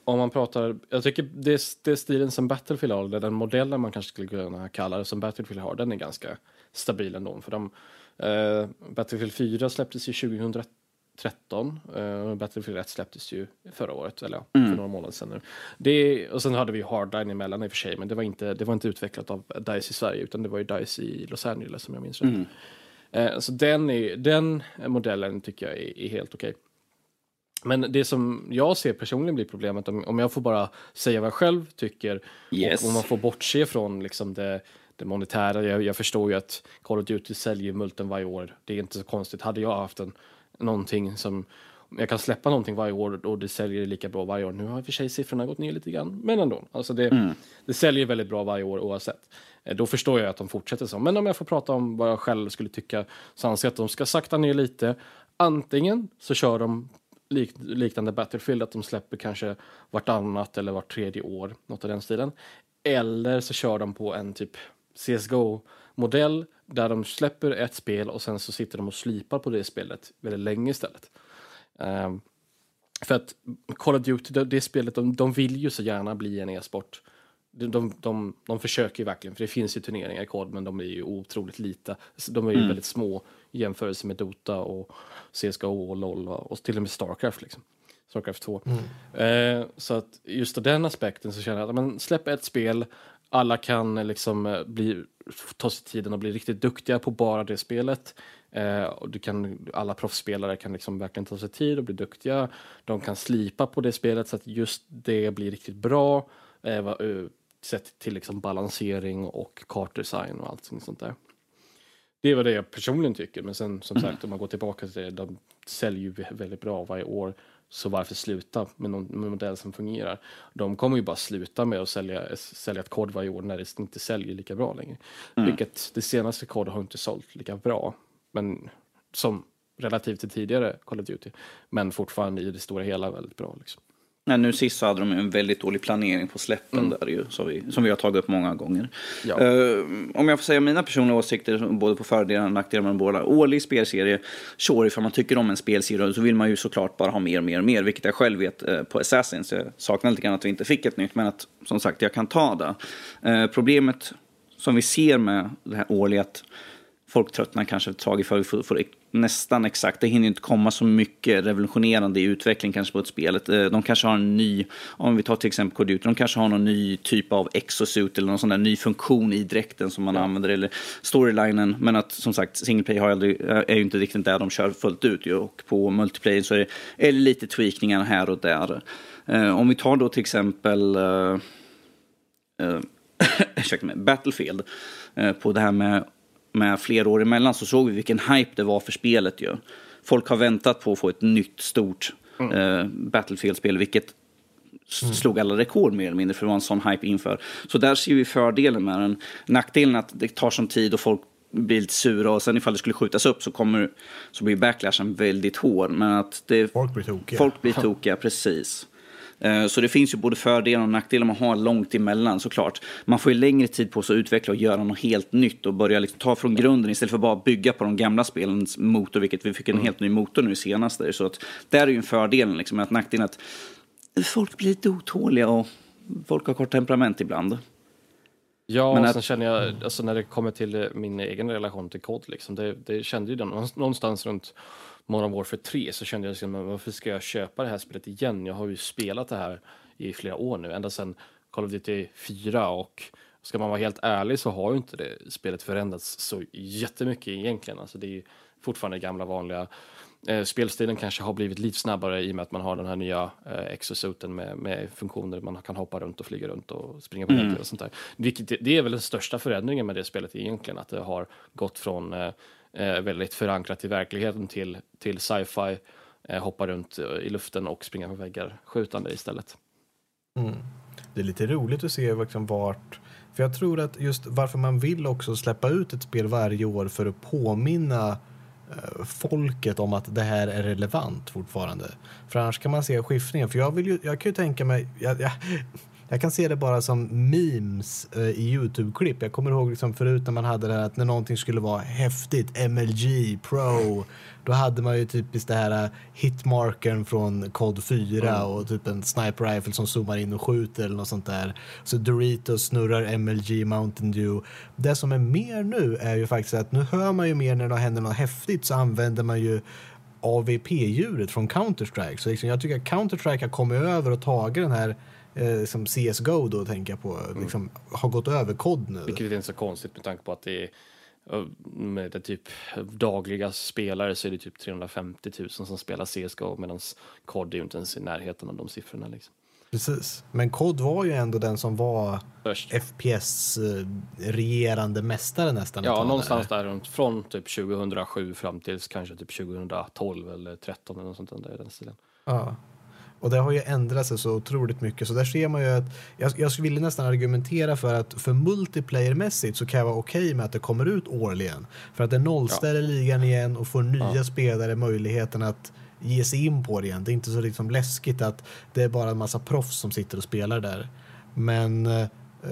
Speaker 3: Om man pratar, jag tycker det, det stilen som Battlefield har, eller den modellen man kanske skulle kunna kalla det som Battlefield har, den är ganska stabil ändå. För de, eh, Battlefield 4 släpptes ju 2013, eh, Battlefield 1 släpptes ju förra året, eller mm. för några månader sedan nu. Det, och sen hade vi Hardline emellan i och för sig, men det var, inte, det var inte utvecklat av DICE i Sverige, utan det var ju DICE i Los Angeles som jag minns rätt.
Speaker 2: Mm.
Speaker 3: Eh, så den, är, den modellen tycker jag är, är helt okej. Okay. Men det som jag ser personligen blir problemet, om, om jag får bara säga vad jag själv tycker,
Speaker 2: Yes.
Speaker 3: och om man får bortse från liksom det, det monetära. Jag, jag förstår ju att Call of Duty säljer multen varje år. Det är inte så konstigt. Hade jag haft en, någonting som jag kan släppa någonting varje år och det säljer lika bra varje år. Nu har i och för sig siffrorna gått ner lite grann, men ändå. Alltså det, det säljer väldigt bra varje år oavsett. Eh, Då förstår jag att de fortsätter så. Men om jag får prata om vad jag själv skulle tycka så anser jag att de ska sakta ner lite. Antingen så kör de lik, liknande Battlefield, att de släpper kanske vartannat eller vart tredje år, något av den stilen. Eller så kör de på en typ CSGO-modell där de släpper ett spel och sen så sitter de och slipar på det spelet väldigt länge istället. Um, för att Call of Duty, det, det spelet, de, de vill ju så gärna bli en e-sport. De, de, de, de försöker ju verkligen, för det finns ju turneringar i kod, men de är ju otroligt lite. De är ju väldigt små i jämförelse med Dota och CSGO och LOL och, till och med Starcraft. Liksom. Starcraft 2. Eh, så att just av den aspekten så känner jag att men, släpp ett spel, alla kan liksom eh, bli, ta sig tiden och bli riktigt duktiga på bara det spelet. Eh, och du kan, alla proffsspelare kan liksom verkligen ta sig tid och bli duktiga. De kan slipa på det spelet så att just det blir riktigt bra. Eh, eh, sett till liksom balansering och kartdesign och allt sånt där. Det var det jag personligen tycker, men sen som sagt om man går tillbaka till det, de säljer ju vä- väldigt bra varje år. Så varför sluta med någon med modell som fungerar? De kommer ju bara sluta med att sälja, sälja ett kod varje år när det inte säljer lika bra längre. Vilket det senaste kod har inte sålt lika bra. Men som relativt till tidigare Call of Duty. Men fortfarande i det stora hela väldigt bra. Liksom.
Speaker 2: Nej, nu sist så hade de en väldigt dålig planering på släppen där ju, som vi, som vi har tagit upp många gånger.
Speaker 3: Ja.
Speaker 2: Eh, om jag får säga mina personliga åsikter, både på fördelar och nackdelar med båda. Årlig spelserie, sure, ifall man tycker om en spelserie så vill man ju såklart bara ha mer mer och mer, vilket jag själv vet eh, på Assassins. Jag saknar lite grann att vi inte fick ett nytt, men att som sagt, jag kan ta det. Eh, problemet som vi ser med det här årliga, att folk tröttnar kanske ett tag ifall vi får, får nästan exakt, det hinner inte komma så mycket revolutionerande i utveckling kanske på ett spel. Eh, De kanske har en ny, om vi tar till exempel Call Duty, de kanske har någon ny typ av exosuit eller någon sån där ny funktion i dräkten som man använder, eller storylinen. Men att som sagt, single play har aldrig, är ju inte riktigt där de kör fullt ut ju. och på multiplayer så är det, är det lite tweakningar här och där. Eh, Om vi tar då till exempel eh, eh, [LAUGHS] ursäkta mig, Battlefield, eh, på det här med, med flera år emellan så såg vi vilken hype det var för spelet ju. Folk har väntat på att få ett nytt stort eh, Battlefield-spel, vilket s- slog alla rekord mer eller mindre för det var en sån hype inför. Så där ser vi fördelen med den. Nackdelen är att det tar sån tid och folk blir lite sura och sen ifall det skulle skjutas upp så, kommer, så blir backlashen väldigt hård. Men att det,
Speaker 1: Folk blir tokiga.
Speaker 2: Folk blir tokiga, precis. Eh, Så det finns ju både fördelar och nackdelar med att ha långt emellan såklart. Man får ju längre tid på sig att utveckla och göra något helt nytt och börja liksom ta från grunden istället för bara bygga på de gamla spelens motor, vilket vi fick en helt ny motor nu senast. där. Så att där är ju en fördel, liksom, att nackdelen att folk blir lite otåliga och folk har kort temperament ibland.
Speaker 3: Ja,
Speaker 2: Men
Speaker 3: och
Speaker 2: att-
Speaker 3: sen känner jag, alltså när det kommer till min egen relation till kod, liksom, det, det kände ju den, någonstans runt Modern Warfare 3 så kände jag liksom, varför ska jag köpa det här spelet igen? Jag har ju spelat det här i flera år nu, ända sedan Call of Duty 4 och ska man vara helt ärlig så har ju inte det spelet förändrats så jättemycket egentligen. Alltså det är fortfarande gamla vanliga Eh, spelstilen kanske har blivit lite snabbare i och med att man har den här nya eh, exosuiten med, med funktioner man kan hoppa runt och flyga runt och springa på väggar och sånt där. Vilket, det- det är väl den största förändringen med det spelet egentligen, att det har gått från eh, Eh, väldigt förankrat i verkligheten till, till sci-fi, eh, hoppa runt eh, i luften och springa på väggar skjutande istället. Mm.
Speaker 1: Det är lite roligt att se liksom vart... För jag tror att just varför man vill också släppa ut ett spel varje år för att påminna eh, folket om att det här är relevant fortfarande. För annars kan man se skiftningen. För jag, vill ju, jag kan ju tänka mig... Jag, jag, jag kan se det bara som memes eh, i Youtube-klipp. Jag kommer ihåg liksom förut när man hade det här att när någonting skulle vara häftigt, MLG, Pro, då hade man ju typiskt det här eh, hitmarkern från COD 4 och typ en sniper rifle som zoomar in och skjuter eller något sånt där. Så Doritos snurrar MLG, Mountain Dew. Det som är mer nu är ju faktiskt att nu hör man ju mer när det händer något häftigt så använder man ju AVP-djuret från Counter-Strike. Så liksom, jag tycker att Counter-Strike har kommit över och tagit den här eh, som CSGO då tänker jag på, liksom, har gått över kod nu.
Speaker 3: Vilket är inte så konstigt med tanke på att det är Och Med det typ dagliga spelare så är det typ 350 000 som spelar CSGO medan COD är ju inte ens i närheten av de siffrorna. Liksom.
Speaker 1: Precis. Men COD var ju ändå den som var
Speaker 3: Först.
Speaker 1: FPS-regerande mästare nästan.
Speaker 3: Ja, någonstans
Speaker 1: där.
Speaker 3: där runt från typ 2007 fram till kanske typ 2012 eller 13 eller något sånt där i den stilen.
Speaker 1: Ja. Och det har ju ändrat sig så otroligt mycket. Så där ser man ju att jag, jag skulle vilja nästan argumentera för att för multiplayer-mässigt så kan jag vara okej med att det kommer ut årligen. För att det nollställer ligan igen och får nya
Speaker 3: Ja.
Speaker 1: spelare möjligheten att ge sig in på det igen. Det är inte så liksom läskigt att det är bara en massa proffs som sitter och spelar där. Men eh,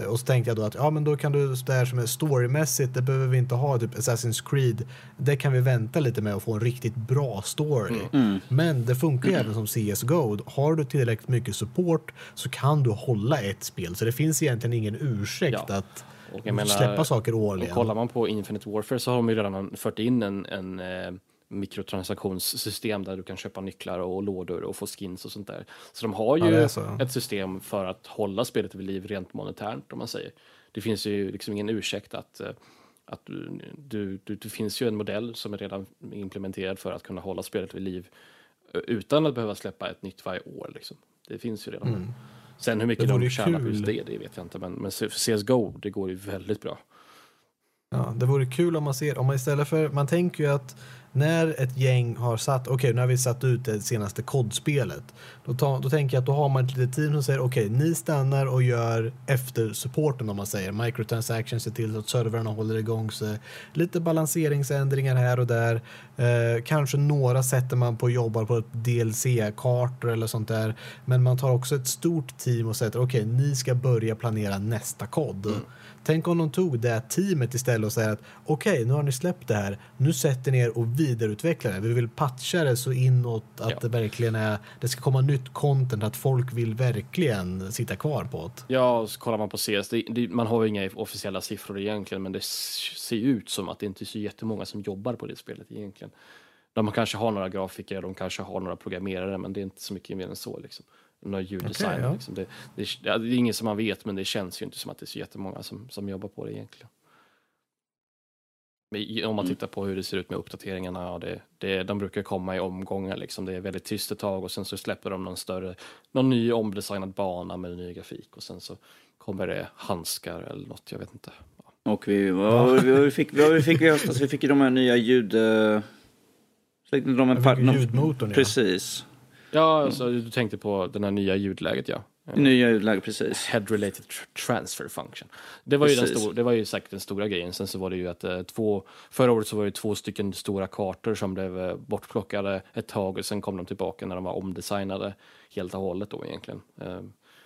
Speaker 1: och så tänkte jag då att ja men då kan du det här som är storymässigt det behöver vi inte ha typ Assassin's Creed. Det kan vi vänta lite med och få en riktigt bra story. Men det funkar ju även som CSGO. Har du tillräckligt mycket support så kan du hålla ett spel. Så det finns egentligen ingen ursäkt
Speaker 3: Ja.
Speaker 1: att
Speaker 3: menar,
Speaker 1: släppa saker
Speaker 3: Och
Speaker 1: årligen.
Speaker 3: kollar man på Infinite Warfare så har de ju redan fört in en, en eh, mikrotransaktionssystem där du kan köpa nycklar och lådor och få skins och sånt där. Så de har
Speaker 1: Ja,
Speaker 3: ju
Speaker 1: så.
Speaker 3: ett system för att hålla spelet vid liv rent monetärt om man säger. Det finns ju liksom ingen ursäkt att, eh, att du, du, du, det finns ju en modell som är redan implementerad för att kunna hålla spelet vid liv eh, utan att behöva släppa ett nytt varje år. Liksom. Det finns ju redan. Sen hur mycket
Speaker 1: Mm.
Speaker 3: De tjänar på just det, det vet jag inte. Men, men för CSGO, det går ju väldigt bra.
Speaker 1: Ja, det vore kul om man ser, om man istället för, man tänker ju att när ett gäng har satt, okej nu har vi satt ut det senaste kodspelet. Då, ta, då tänker jag att då har man ett litet team som säger okej ni stannar och gör efter supporten om man säger. Microtransactions, ser till att servrarna håller igång sig. Lite balanseringsändringar här och där. Eh, kanske några sätter man på och jobbar på ett DLC-kartor eller sånt där. Men man tar också ett stort team och säger okej ni ska börja planera nästa kod. Mm. Tänk om de tog det teamet istället och säger att okej, nu har ni släppt det här. Nu sätter ni er och vidareutvecklar det. Vi vill patcha det så inåt att
Speaker 3: Ja.
Speaker 1: det verkligen är, det ska komma nytt content, att folk vill verkligen sitta kvar på det.
Speaker 3: Ja, och så kollar man på CS, det, det, man har ju inga officiella siffror egentligen, men det ser ut som att det inte är så jättemånga som jobbar på det spelet egentligen. De kanske har några grafiker, de kanske har några programmerare, men det är inte så mycket mer än så. Liksom. Några ljuddesign.
Speaker 1: Okej, ja.
Speaker 3: liksom. det, det, det är ingen som man vet, men det känns ju inte som att det är så jättemånga som, som jobbar på det egentligen. Men om man tittar på hur det ser ut med uppdateringarna, ja, det, det, de brukar komma i omgångar. Liksom. Det är väldigt tyst ett tag och sen så släpper de någon större, någon ny omdesignad bana med ny grafik och sen så kommer det handskar eller något, jag vet inte. Ja.
Speaker 2: Och vi, vad, vad fick, vad fick vi i höstas? Vi fick ju de här nya ljud... eh, fick de en
Speaker 1: Jag
Speaker 2: par-
Speaker 1: fick
Speaker 2: någon-
Speaker 1: ljudmotorn, ja.
Speaker 2: Precis.
Speaker 3: Ja, alltså, du tänkte på den här nya ljudläget, ja.
Speaker 2: Nya ljudläge, precis.
Speaker 3: Head related tr- transfer function. Det var, ju den stor, det var ju säkert den stora grejen. Sen så var det ju att eh, två, förra året så var det två stycken stora kartor som blev eh, bortplockade ett tag och sen kom de tillbaka när de var omdesignade helt och hållet då egentligen. Eh,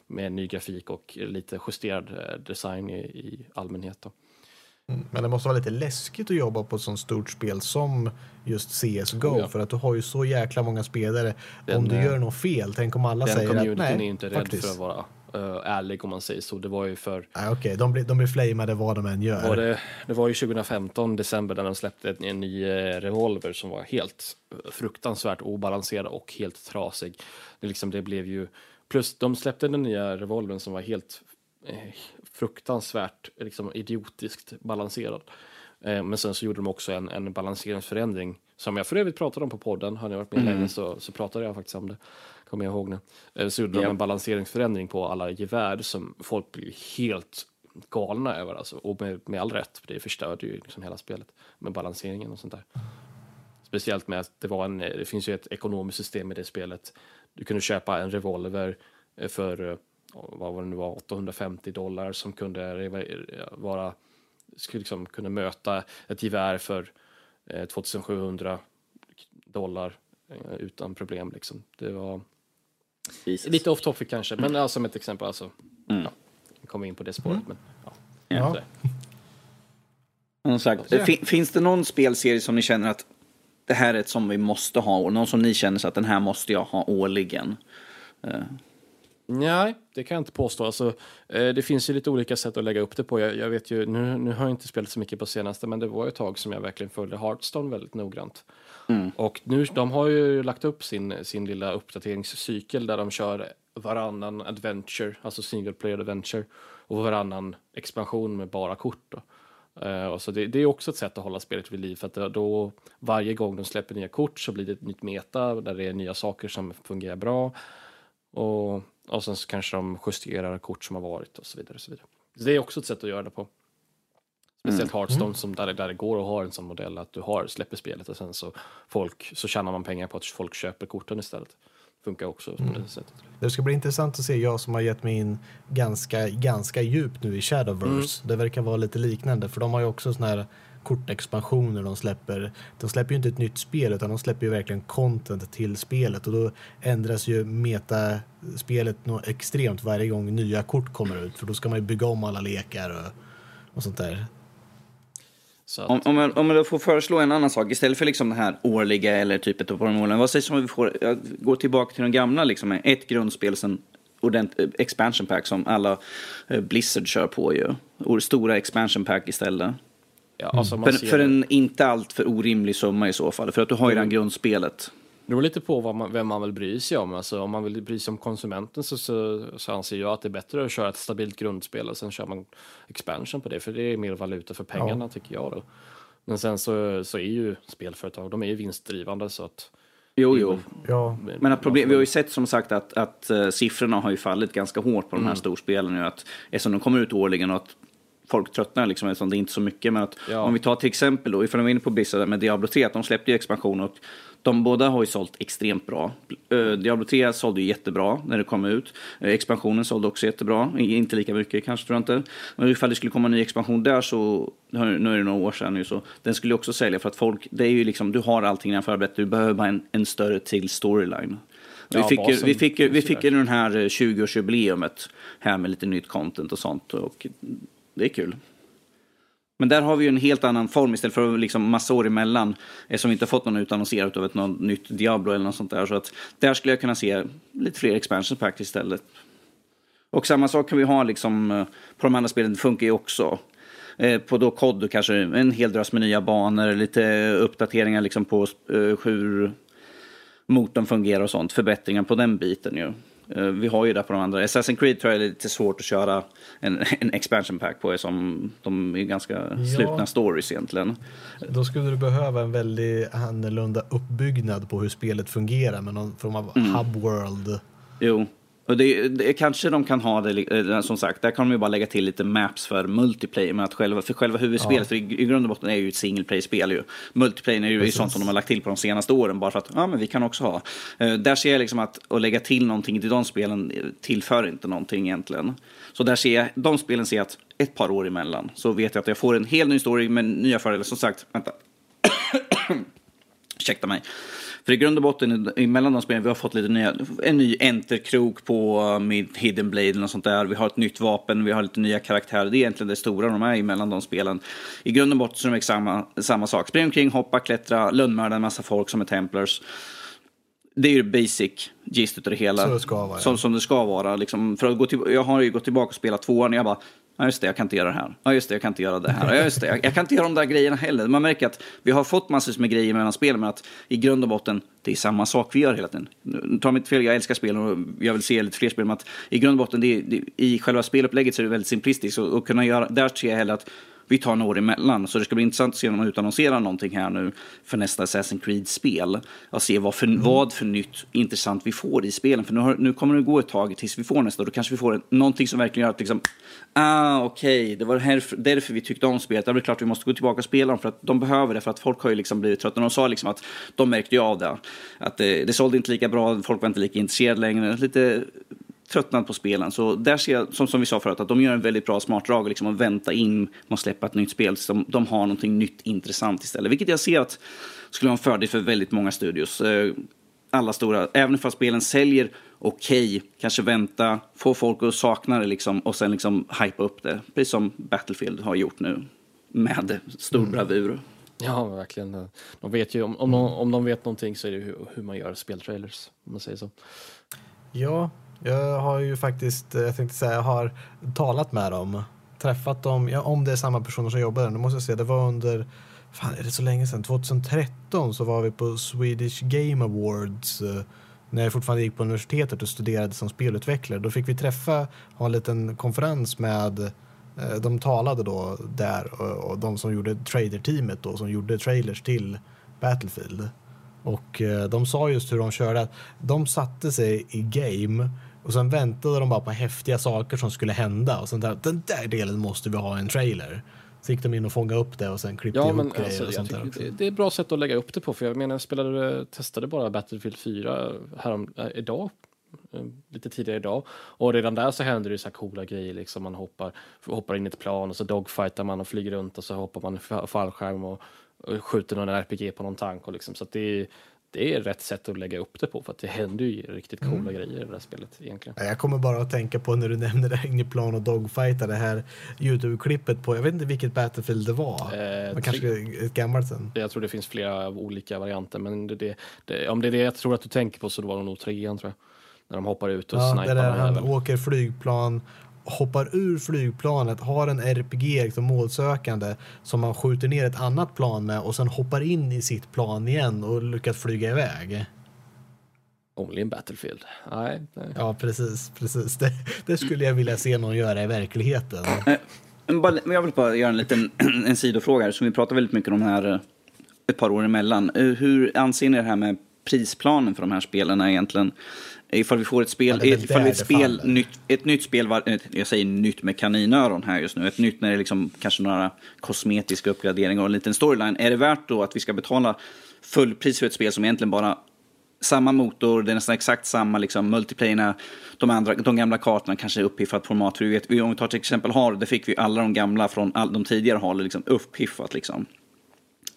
Speaker 3: med ny grafik och lite justerad eh, design i, i allmänhet då.
Speaker 1: Men det måste vara lite läskigt att jobba på ett sånt stort spel som just CSGO.
Speaker 3: Ja.
Speaker 1: För att du har ju så jäkla många spelare.
Speaker 3: Den,
Speaker 1: om du
Speaker 3: eh,
Speaker 1: gör något fel, tänk om alla
Speaker 3: Den
Speaker 1: säger att
Speaker 3: communityn är
Speaker 1: nej,
Speaker 3: ju inte rädd
Speaker 1: faktiskt.
Speaker 3: för att vara eh, ärlig om man säger så. Det var ju för
Speaker 1: Nej, okej, de, blir, de blir flamade vad de än gör.
Speaker 3: var det, det var ju 2015, december, när de släppte en, en ny eh, revolver som var helt fruktansvärt obalanserad och helt trasig. Det, liksom, det blev ju, plus de släppte den nya revolvern som var helt fruktansvärt liksom, idiotiskt balanserad. Eh, men sen så gjorde de också en, en balanseringsförändring som jag för övrigt pratade om på podden. Har ni varit med länge så, så pratade jag faktiskt om det. Kommer jag ihåg nu. Eh, så gjorde de
Speaker 2: Ja.
Speaker 3: en balanseringsförändring på alla gevär som folk blev helt galna över. Alltså. Och med, med all rätt, för det förstörde ju liksom hela spelet med balanseringen och sånt där. Speciellt med att det var en, det finns ju ett ekonomiskt system i det spelet. Du kunde köpa en revolver eh, för, eh, vad var det nu var, 850 dollar som kunde vara, skulle liksom kunna möta ett gevär för eh, 2700 dollar eh, utan problem liksom. Det var
Speaker 2: Jesus.
Speaker 3: lite off topic kanske, men alltså, som ett exempel alltså.
Speaker 2: Mm.
Speaker 3: Ja, vi kommer in på det spåret, men ja.
Speaker 1: Ja.
Speaker 2: Som sagt, eh, fin- finns det någon spelserie som ni känner att det här är ett som vi måste ha? Och någon som ni känner så att den här måste jag ha årligen? Eh,
Speaker 3: Nej, det kan jag inte påstå. Alltså, eh, det finns ju lite olika sätt att lägga upp det på. Jag, jag vet ju, nu, nu har jag inte spelat så mycket på senaste, men det var ett tag som jag verkligen följde Hearthstone väldigt noggrant. Och nu, de har ju lagt upp sin, sin lilla uppdateringscykel där de kör varannan adventure, alltså single player adventure, och varannan expansion med bara kort. Och så det, det är också ett sätt att hålla spelet vid liv för att då varje gång de släpper nya kort så blir det ett nytt meta där det är nya saker som fungerar bra. Och, och sen så kanske de justerar kort som har varit och så vidare. Och så vidare. Så det är också ett sätt att göra det på. Speciellt Hearthstone som där, där det går att ha en sån modell att du har, släpper spelet och sen så, folk, så tjänar man pengar på att folk köper korten istället. Funkar också på det sättet.
Speaker 1: Det ska bli intressant att se, jag som har gett mig in ganska, ganska djupt nu i Shadowverse. Det verkar vara lite liknande, för de har ju också såna här kortexpansioner de släpper. De släpper ju inte ett nytt spel utan de släpper ju verkligen content till spelet och då ändras ju metaspelet något extremt varje gång nya kort kommer ut för då ska man ju bygga om alla lekar och, och sånt där.
Speaker 3: Så att,
Speaker 2: Om, om, jag, om jag får föreslå en annan sak, istället för liksom det här årliga eller typ ett av målen, vad sägs om vi får går tillbaka till de gamla, liksom, ett grundspel, sen ordent, eh, expansion pack som alla eh, Blizzard kör på ju. Och stora expansion pack istället.
Speaker 3: Ja, alltså man
Speaker 2: För,
Speaker 3: ser,
Speaker 2: för en inte allt för orimlig summa i så fall, för att du har ju redan grundspelet.
Speaker 3: Det beror lite på vad man, vem man vill bry sig om. Alltså, om man vill bry sig om konsumenten så, så, så anser jag att det är bättre att köra ett stabilt grundspel och sen kör man expansion på det, för det är mer valuta för pengarna tycker jag. Då. Men sen så, så är ju spelföretag, de är ju vinstdrivande så att...
Speaker 2: Jo, jo.
Speaker 1: Ja,
Speaker 2: Men att problem, vi har ju sett som sagt att, att uh, siffrorna har ju fallit ganska hårt på de här storspelen nu. Att, eftersom de kommer ut årligen och att folk tröttnar liksom eftersom det är inte så mycket. Men att
Speaker 3: Ja.
Speaker 2: om vi tar till exempel då, ifall vi är inne på Blizzard med Diablo 3, att de släppte ju expansion och de båda har ju sålt extremt bra. Uh, Diablo 3 sålde ju jättebra när det kom ut. Uh, expansionen sålde också jättebra. Inte lika mycket kanske tror jag inte. Men ifall det skulle komma en ny expansion där så, nu är det några år sedan nu, så den skulle ju också sälja för att folk, det är ju liksom, du har allting redan förberett, du behöver bara en, en större till storyline. Vi
Speaker 3: Ja,
Speaker 2: fick, ju, vi fick, ju- vi
Speaker 3: finns ju
Speaker 2: fick ju den här eh, 20-årsjubileumet här med lite nytt content och sånt. Och det är kul. Men där har vi ju en helt annan form istället för liksom massa år emellan. Eh, Eftersom vi inte fått någon utannonserad av ett något nytt Diablo eller något sånt där. Så att där skulle jag kunna se lite fler expansion pack istället. Och samma sak kan vi ha liksom eh, på de andra spelen, det funkar ju också. Eh, På då kod kanske en hel drös med nya banor, lite uppdateringar liksom på eh, hur motorn fungerar och sånt. Förbättringar på den biten ju. Eh, Vi har ju det på de andra. Assassin's Creed tror jag är lite svårt att köra en, [LAUGHS] en expansion pack på som de är ganska slutna stories egentligen.
Speaker 1: då skulle du behöva en väldigt annorlunda uppbyggnad på hur spelet fungerar med någon form av hub world.
Speaker 2: Jo. Och det, det, kanske de kan ha det, eh, som sagt, där kan de ju bara lägga till lite maps för multiplayer. Men att själva, för själva huvudspelet, för i, i grund och botten är det ju ett single player-spel ju. Multiplayer är ju
Speaker 1: Precis.
Speaker 2: sånt som de har lagt till på de senaste åren, bara för att, ja men vi kan också ha. Eh, där ser jag liksom att, att lägga till någonting till de spelen tillför inte någonting egentligen. Så där ser jag, de spelen ser jag att ett par år emellan, så vet jag att jag får en helt ny story med nya fördelar. Som sagt, vänta. [COUGHS] Ursäkta mig. För i grund och botten, i- mellan de spelen, vi har fått lite nya, en ny enterkrok på uh, med Hidden Blade och sånt där. Vi har ett nytt vapen, vi har lite nya karaktärer. Det är egentligen det stora de är mellan de spelen. I grund och botten så är de samma, samma sak. Springa omkring, hoppa, klättra, lönnmörda en massa folk som är templars. Det är ju basic gist utav det hela.
Speaker 1: Så det ska vara, ja.
Speaker 2: Som, som det ska vara. Liksom, för att gå till, jag har ju gått tillbaka och spelat tvåan och jag bara, ja just det, jag kan inte göra det här. Ja just det, jag kan inte göra det här. Ja just det, jag, jag kan inte göra de där grejerna heller. Man märker att vi har fått massvis med grejer mellan spelen, men att i grund och botten, det är samma sak vi gör hela tiden. Ta mig inte fel, jag älskar spel och jag vill se lite fler spel, men att i grund och botten, det, är- det, i själva spelupplägget så är det väldigt simplistiskt. Och, och kunna göra, där ser jag hellre att vi tar några år emellan. Så det ska bli intressant att se om de utannonserar någonting här nu för nästa Assassin's Creed-spel. Och se vad för, vad för nytt intressant vi får i spelen. För nu, har, nu kommer det gå ett tag tills vi får nästa. Då kanske vi får en, någonting som verkligen gör att liksom, ah okej, det var här, därför vi tyckte om spelet. Det är klart vi måste gå tillbaka och spela dem för att de behöver det. För att folk har ju liksom blivit trötta. De sa liksom att de märkte ju av det. Att det, det sålde inte lika bra, folk var inte lika intresserade längre. Lite tröttnat på spelen. Så där ser jag, som, som vi sa förut, att de gör en väldigt bra smart drag liksom, att vänta in med att släppa ett nytt spel. Så de, de har någonting nytt intressant istället. Vilket jag ser att skulle vara en fördel för väldigt många studios. Eh, Alla stora, även för spelen säljer okej, kanske vänta, få folk att sakna det liksom, och sen liksom hypa upp det. Precis som Battlefield har gjort nu. Med stor bravur.
Speaker 3: Ja, verkligen. De vet ju, om, om, de, om de vet någonting så är det hur, hur man gör speltrailers, om man säger så.
Speaker 1: Ja, jag har ju faktiskt, eh, jag tänkte säga, jag har talat med dem, träffat dem, ja, om det är samma personer som jobbar där, nu måste jag säga, det var under, fan är det så länge sedan, 2013 så var vi på Swedish Game Awards eh, när jag fortfarande gick på universitetet och studerade som spelutvecklare. Då fick vi träffa, ha en liten konferens med eh, de talade då där och, de som gjorde trader-teamet då som gjorde trailers till Battlefield. Och de sa just hur de körde att de satte sig i game och sen väntade de bara på häftiga saker som skulle hända och sen där, den där delen måste vi ha en trailer. Så gick de in och fångade upp det och sen klippte
Speaker 3: Ja,
Speaker 1: ihop
Speaker 3: men
Speaker 1: grejer
Speaker 3: alltså,
Speaker 1: och sånt där också.
Speaker 3: det, det är ett bra sätt att lägga upp det på. För jag menar, jag spelade, testade bara Battlefield 4 härom, äh, idag. eh, Lite tidigare idag. Och redan där så händer det så här coola grejer. Liksom. Man hoppar, hoppar in i ett plan och så dogfightar man och flyger runt och så hoppar man fallskärm och, och skjuter någon RPG på någon tank. Och liksom. Så det, är- det är rätt sätt att lägga upp det på. För att det händer ju riktigt coola
Speaker 1: Mm.
Speaker 3: grejer i det där spelet egentligen.
Speaker 1: Ja, Jag kommer bara att tänka på när du nämner det [LAUGHS] här plan och dogfighter, det här Youtube-klippet på, jag vet inte vilket Battlefield det var.
Speaker 3: Eh,
Speaker 1: men kanske ett gammalt sen.
Speaker 3: Jag tror det finns flera olika varianter. Men det, det, det, om det är det jag tror att du tänker på så var det nog trean tror jag. När de hoppar ut och
Speaker 1: Ja,
Speaker 3: snipar
Speaker 1: där han åker flygplan, hoppar ur flygplanet, har en RPG som målsökande som man skjuter ner ett annat plan med och sen hoppar in i sitt plan igen och lyckas flyga iväg.
Speaker 3: Only in Battlefield. Nej, nej.
Speaker 1: Ja, precis. precis. Det, det skulle jag vilja se någon göra i verkligheten.
Speaker 2: Jag vill bara göra en liten [CLEARS THROAT] en sidofråga här, som vi pratar väldigt mycket om här eh, ett par år emellan. Eh, Hur anser ni det här med prisplanen för de här spelen egentligen? Ifall vi får ett spel,
Speaker 1: Ja,
Speaker 2: ifall ett, spel
Speaker 1: faller.
Speaker 2: nytt, ett nytt spel, var- eh, jag säger nytt med kaninöron här just nu, ett nytt när det är liksom kanske några kosmetiska uppgraderingar och en liten storyline. Är det värt då att vi ska betala fullpris för ett spel som egentligen bara samma motor, det är nästan exakt samma liksom, multiplayerna, de, andra, de gamla kartorna kanske är uppiffat format. För vi vet, om vi tar till exempel HAL, det fick vi alla de gamla från all, de tidigare HAL liksom uppiffat. Liksom.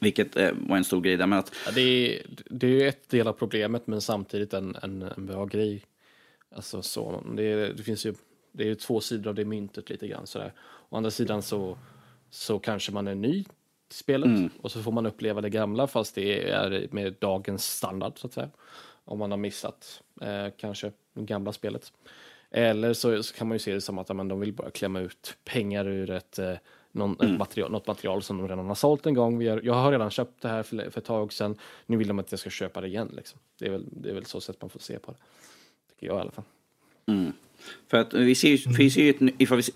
Speaker 2: Vilket eh, var en stor grej där. Men att,
Speaker 3: Ja, det, är, det är ett del av problemet men samtidigt en, en, en bra grej. Alltså så, det, det finns ju det är ju två sidor av det myntet lite grann sådär. Å andra sidan så, så kanske man är ny till spelet
Speaker 2: Mm.
Speaker 3: och så får man uppleva det gamla fast det är med dagens standard så att säga. Om man har missat eh, kanske det gamla spelet. Eller så, så kan man ju se det som att ja, men de vill bara klämma ut pengar ur ett, eh, någon,
Speaker 2: Mm.
Speaker 3: material, något material som de redan har sålt en gång. Jag har redan köpt det här för, för ett tag sedan. Nu vill de att jag ska köpa det igen. Liksom. Det, är väl, det är väl så sätt man får se på det. Tycker jag i alla fall.
Speaker 2: för att vi ser ju, vi ser ju ett, ifall vi ser,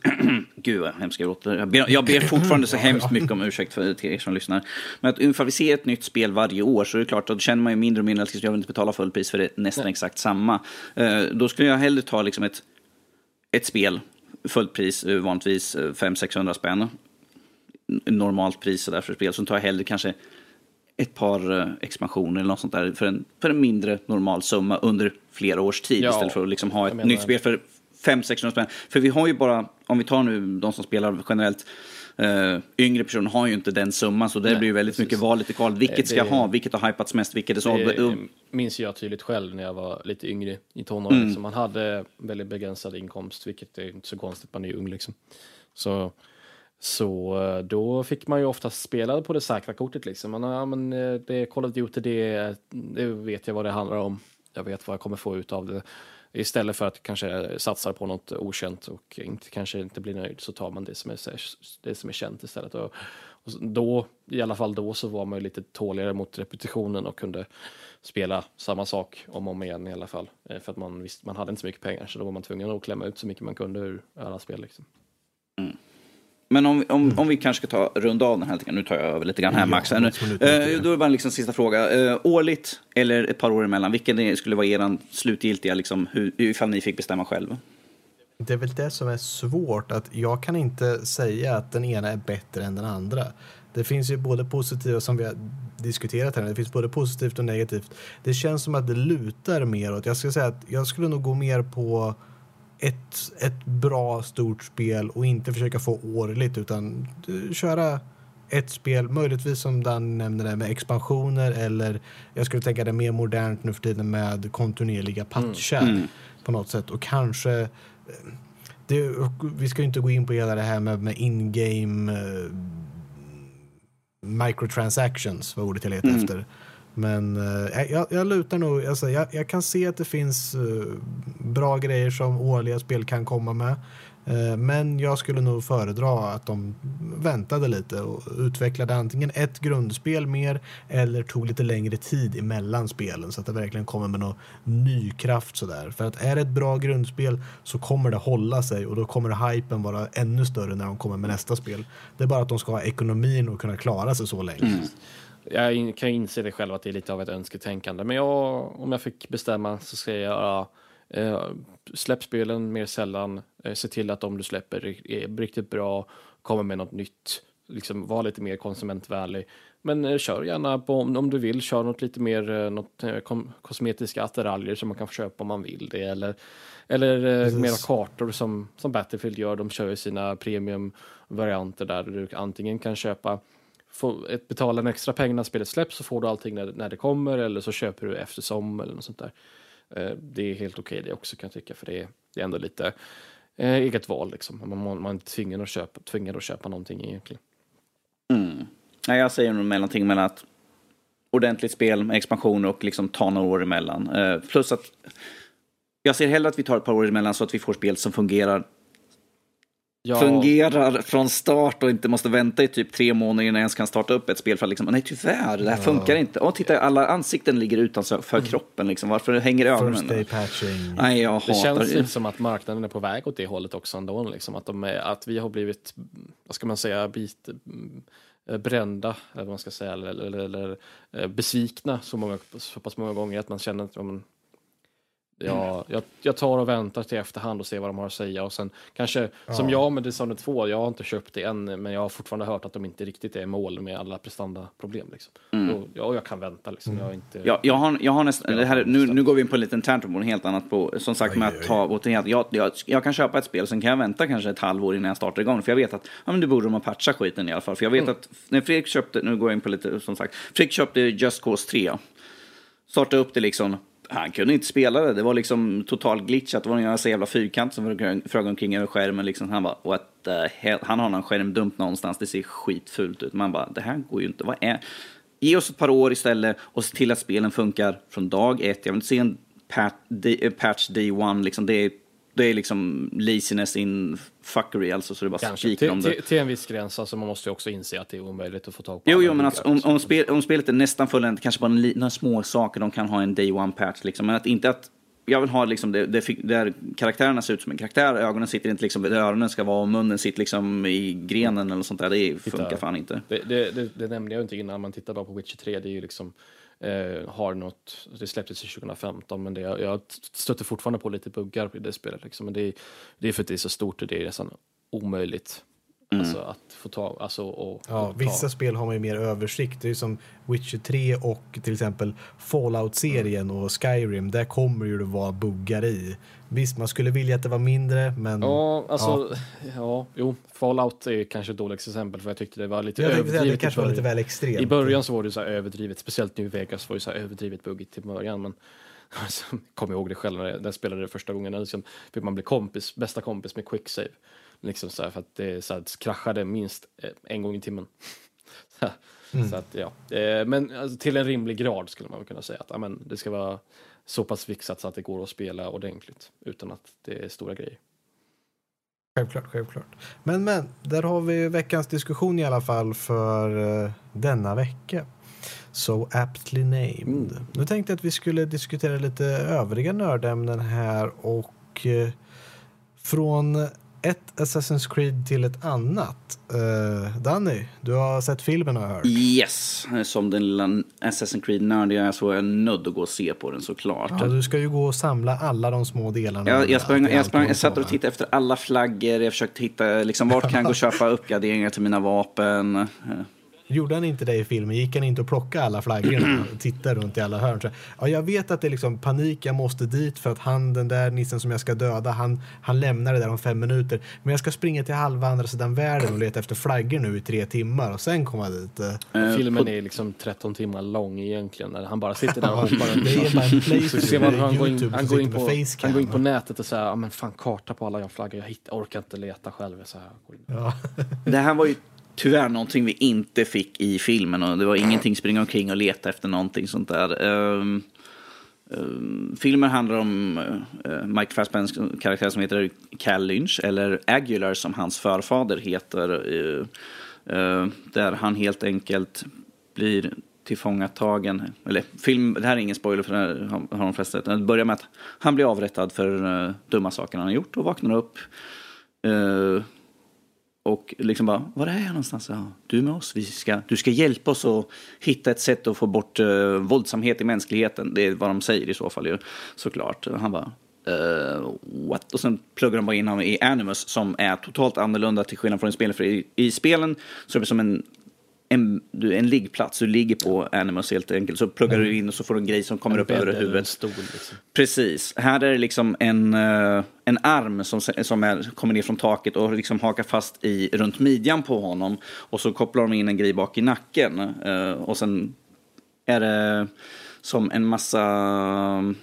Speaker 2: [CLEARS THROAT] Gud vad hemskt jag låter. Jag ber, jag ber [LAUGHS] fortfarande så hemskt mycket om ursäkt för till er som lyssnar. Men att ifall vi ser ett nytt spel varje år så är det klart att då känner man ju mindre och mindre att jag vill inte betala fullpris för det nästan exakt samma. Eh, då skulle jag hellre ta liksom ett, ett spel, fullt pris, eh, vanligtvis 500-600 spänn. Normalt pris så där för spel. Så tar jag hellre kanske ett par eh, expansioner eller något sånt där för en, för en mindre normal summa under flera års tid
Speaker 3: Ja,
Speaker 2: istället för att liksom ha ett nytt spel för 500-600 spänn. För vi har ju bara, om vi tar nu de som spelar generellt, eh, yngre personer har ju inte den summan så det
Speaker 3: Nej,
Speaker 2: blir ju väldigt
Speaker 3: precis.
Speaker 2: mycket val lite kval. Vilket ska jag
Speaker 3: Det-
Speaker 2: ha? Vilket har hypats mest? Vilket är så?
Speaker 3: Det minns jag tydligt själv när jag var lite yngre i tonåren.
Speaker 2: Mm.
Speaker 3: Liksom. Man hade väldigt begränsad inkomst, vilket är inte så konstigt, man är ju ung liksom. Så, så eh, då fick man ju oftast spela på det säkra kortet liksom. Man, ja, men eh, det är Call of Duty, det, det vet jag vad det handlar om. Jag vet vad jag kommer få ut av det. Istället för att kanske satsa på något okänt och inte, kanske inte bli nöjd så tar man det som är, det som är känt istället. Och, och då, i alla fall då, så var man ju lite tåligare mot repetitionen och kunde spela samma sak om och om igen i alla fall. Eh, för att man, visst, man hade inte så mycket pengar så då var man tvungen att klämma ut så mycket man kunde ur alla spel. Liksom.
Speaker 2: Men om, om, om vi kanske ska ta runda av den här lite. Nu tar jag över lite grann här
Speaker 1: Ja,
Speaker 2: Max. Här nu. Eh, då är det bara liksom sista fråga. Eh, årligt eller ett par år emellan, vilken skulle vara er slutgiltiga, liksom, hur, ifall ni fick bestämma själva?
Speaker 1: Det är väl det som är svårt, att jag kan inte säga att den ena är bättre än den andra. Det finns ju både positiva, som vi har diskuterat här, det finns både positivt och negativt. Det känns som att det lutar mer åt, jag skulle säga att jag skulle nog gå mer på ett, ett bra stort spel och inte försöka få årligt utan eh, köra ett spel, möjligtvis som Dan nämnde det med expansioner eller jag skulle tänka det mer modernt nu för tiden med kontinuerliga patchar
Speaker 2: Mm.
Speaker 1: på något sätt och kanske eh, det, vi ska ju inte gå in på hela det här med, med in-game eh, microtransactions, vad ordet jag letar
Speaker 2: Mm.
Speaker 1: efter. Men eh, jag, jag lutar nog, alltså, jag, jag kan se att det finns eh, bra grejer som årliga spel kan komma med. Eh, Men jag skulle nog föredra att de väntade lite och utvecklade antingen ett grundspel mer eller tog lite längre tid emellan spelen så att det verkligen kommer med någon ny kraft sådär. För att är det ett bra grundspel så kommer det hålla sig och då kommer hypen vara ännu större när de kommer med nästa spel. Det är bara att de ska ha ekonomin och kunna klara sig så länge.
Speaker 3: Mm. Jag kan inse det själv att det är lite av ett önsketänkande. Men jag, om jag fick bestämma så ska jag göra eh, släpp spelen mer sällan. Eh, se till att de du släpper är, riktigt bra. Kommer med något nytt. Liksom var lite mer konsumentvänlig. Men eh, kör gärna på, om, om du vill, kör något lite mer eh, något, kom, kosmetiska attiraljer som man kan få köpa om man vill det. Eller, eller eh, mera kartor som, som Battlefield gör. De kör ju sina premium-varianter där du antingen kan köpa få ett, betala en extra peng när spelet släpps så får du allting när, när det kommer eller så köper du eftersom eller något sånt där. Eh, det är helt okej det också kan jag tycka för det är, det är ändå lite eh, eget val liksom. Man, man, man är inte tvingad att köpa, tvingad att köpa någonting egentligen.
Speaker 2: Mm. Nej, jag säger nog mellanting mellan att ordentligt spel med expansioner och liksom ta några år emellan. Eh, plus att jag ser hellre att vi tar ett par år emellan så att vi får spel som fungerar
Speaker 3: Ja,
Speaker 2: fungerar från start och inte måste vänta i typ tre månader innan jag ens kan starta upp ett spel för att liksom, nej tyvärr, det här funkar inte. Åh, titta, alla ansikten ligger utanför kroppen liksom. Varför hänger
Speaker 1: First day
Speaker 2: ögonen?
Speaker 1: patching.
Speaker 2: Nej, jag
Speaker 3: det
Speaker 2: hatar
Speaker 3: känns
Speaker 2: det.
Speaker 3: lite som att marknaden är på väg åt det hållet också ändå. Liksom, att, de är, att vi har blivit, vad ska man säga, bit, eh, brända, eller vad man ska säga, eller, eller, eller eh, besvikna så, många, så pass många gånger att man känner att ja, men, Ja, jag, jag tar och väntar till efterhand och ser vad de har att säga. Och sen kanske som jag med Dishonored 2, jag har inte köpt det än men jag har fortfarande hört att de inte riktigt är i mål med alla prestandaproblem liksom. Och, ja, och jag kan vänta liksom, jag är inte...
Speaker 2: Jag, jag, har, jag har nästan, det här, nu, nu går vi in på en liten tantrum på helt annat på, som sagt med
Speaker 1: Oj,
Speaker 2: att ta jag, jag, jag kan köpa ett spel, sen kan jag vänta kanske ett halvår innan jag startar igång, för jag vet att, ja men du borde de ha patchat skiten i alla fall, för jag vet att när Fredrik köpte, nu går jag in på lite, som sagt, Fredrik köpte Just Cause 3, startade upp det liksom, han kunde inte spela det, det var liksom total glitch att det var en jävla fyrkant som flög omkring över skärmen liksom, han bara, what the hell, han har någon skärmdump någonstans, det ser skitfult ut, man bara, det här går ju inte, vad är Ge oss ett par år istället och se till att spelen funkar från dag ett. Jag vill inte se en D, patch day one. Liksom. Det, är, det är liksom laziness in fuckery, alltså så det bara
Speaker 3: Kanske
Speaker 2: skriker om det.
Speaker 3: till, till en viss gräns, alltså man måste ju också inse att det är omöjligt att få tag på
Speaker 2: Jo, jo, men alltså, om, om, spel, om spelet är nästan fulländat, kanske bara några små saker de kan ha en day one patch, liksom. men att inte att jag vill ha liksom det, det, där karaktärerna ser ut som en karaktär, ögonen sitter inte liksom där öronen ska vara och munnen sitter liksom i grenen eller sånt där. Det funkar fan inte.
Speaker 3: Det, det, det, det nämnde jag inte innan man tittar bara på Witcher 3. Det är ju liksom eh, har något, det släpptes 2015 men det, jag stöter fortfarande på lite buggar i det spelet. Liksom. Men det, är- det är för att det är så stort och det är nästan omöjligt. Alltså att få ta, alltså och,
Speaker 1: Ja,
Speaker 3: och
Speaker 1: vissa
Speaker 3: ta.
Speaker 1: spel har man ju mer översikt. Det är som Witcher 3 och till exempel Fallout-serien och Skyrim. Där kommer ju det vara buggar i. Visst, man skulle vilja att det var mindre, men
Speaker 3: Ja, alltså, ja. jo, Fallout är kanske ett dåligt exempel för jag tyckte det var lite
Speaker 1: jag det
Speaker 3: överdrivet. i
Speaker 1: kanske var lite
Speaker 3: början.
Speaker 1: väl extremt.
Speaker 3: I början så var det så här överdrivet, speciellt New Vegas var ju så här överdrivet buggigt till början. Men [LAUGHS] alltså, kommer ihåg det själv när jag, när jag spelade det första gången. Liksom, fick man bli kompis, bästa kompis med quicksave. Liksom så här, för att det så här, kraschade minst eh, en gång i timmen. [LAUGHS] så,
Speaker 1: Mm.
Speaker 3: så att, ja. Eh, Men alltså, till en rimlig grad skulle man kunna säga att ja, men, det ska vara så pass fixat så att det går att spela ordentligt utan att det är stora grejer.
Speaker 1: Självklart, självklart. Men, men, där har vi veckans diskussion i alla fall för eh, denna vecka. So aptly named. Nu tänkte jag att vi skulle diskutera lite övriga nördämnen här och från ett Assassin's Creed till ett annat. Eh, Danny, du har sett filmen har jag hört.
Speaker 2: Yes, som den lilla Assassin's Creed-nörd jag är så är jag nödd att gå och se på den såklart.
Speaker 1: Ja, du ska ju gå och samla alla de små delarna.
Speaker 2: Jag, jag, sprang, jag, sprang, jag satt och tittade efter alla flaggor, jag försökte hitta liksom, vart kan jag gå och köpa uppgraderingar till mina vapen.
Speaker 1: Gjorde han inte det i filmen? Gick han inte och plockade alla flaggorna [CLEARS THROAT] och tittade runt i alla hörn? Så, ja, jag vet att det är liksom panik, jag måste dit för att han, den där nissen som jag ska döda, han, han lämnar det där om fem minuter. Men jag ska springa till halva andra sidan världen och leta efter flaggor nu i tre timmar och sen komma dit. Eh,
Speaker 2: Eh,
Speaker 3: Filmen
Speaker 2: på-
Speaker 3: är liksom 13 timmar lång egentligen. När han bara sitter där [LAUGHS] och hoppar runt.
Speaker 1: Det är bara en playthrough.
Speaker 3: Man han går in, han går in, på, han går in på nätet och säger ja men fan karta på alla jag flaggor. Jag hittar, orkar inte leta själv. Så här.
Speaker 1: Ja. [LAUGHS]
Speaker 2: Det här var ju tyvärr någonting vi inte fick i filmen och det var ingenting springa omkring och leta efter någonting sånt där. Um, um, filmen handlar om uh, Mike Fassbenders karaktär som heter Cal Lynch, eller Aguilar som hans förfader heter. Uh, där han helt enkelt blir tillfångatagen. Eller film, det här är ingen spoiler för det har de flesta Det börjar med att han blir avrättad för dumma saker han har gjort och vaknar upp. Och liksom bara, var är jag någonstans? Ja, du är med oss, vi ska, du ska hjälpa oss att hitta ett sätt att få bort uh, våldsamhet i mänskligheten. Det är vad de säger i så fall ju, såklart. Han bara, uh, what? Och sen pluggar de bara in honom i Animus som är totalt annorlunda till skillnad från i spelen. För i, i spelen så är det som en en, en liggplats, du ligger på Animus helt enkelt. Så pluggar mm. du in och så får du en grej som kommer en upp över huvudet. Stol, liksom. Precis. Här är det liksom en, uh, en arm som, som är, kommer ner från taket och liksom hakar fast i, runt midjan på honom. Och så kopplar de in en grej bak i nacken. Uh, och sen är det som en massa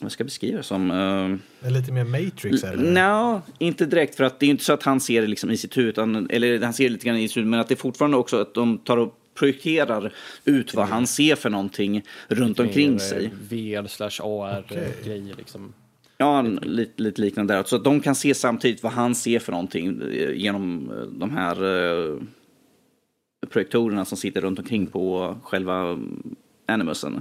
Speaker 2: vad ska jag beskriva det som? Uh,
Speaker 1: lite mer Matrix? Eller?
Speaker 2: No, inte direkt. För att det är inte så att han ser det liksom i sitt huvud. Utan, eller han ser det lite grann i sitt huvud. Men att det är fortfarande också att de tar och projekterar ut vad han ser för någonting runt omkring sig.
Speaker 3: VR slash AR-grejer okay. liksom.
Speaker 2: Ja, lite, lite liknande där. Så att de kan se samtidigt vad han ser för någonting eh, genom eh, de här uh, projektorerna som sitter runt omkring på själva animusen.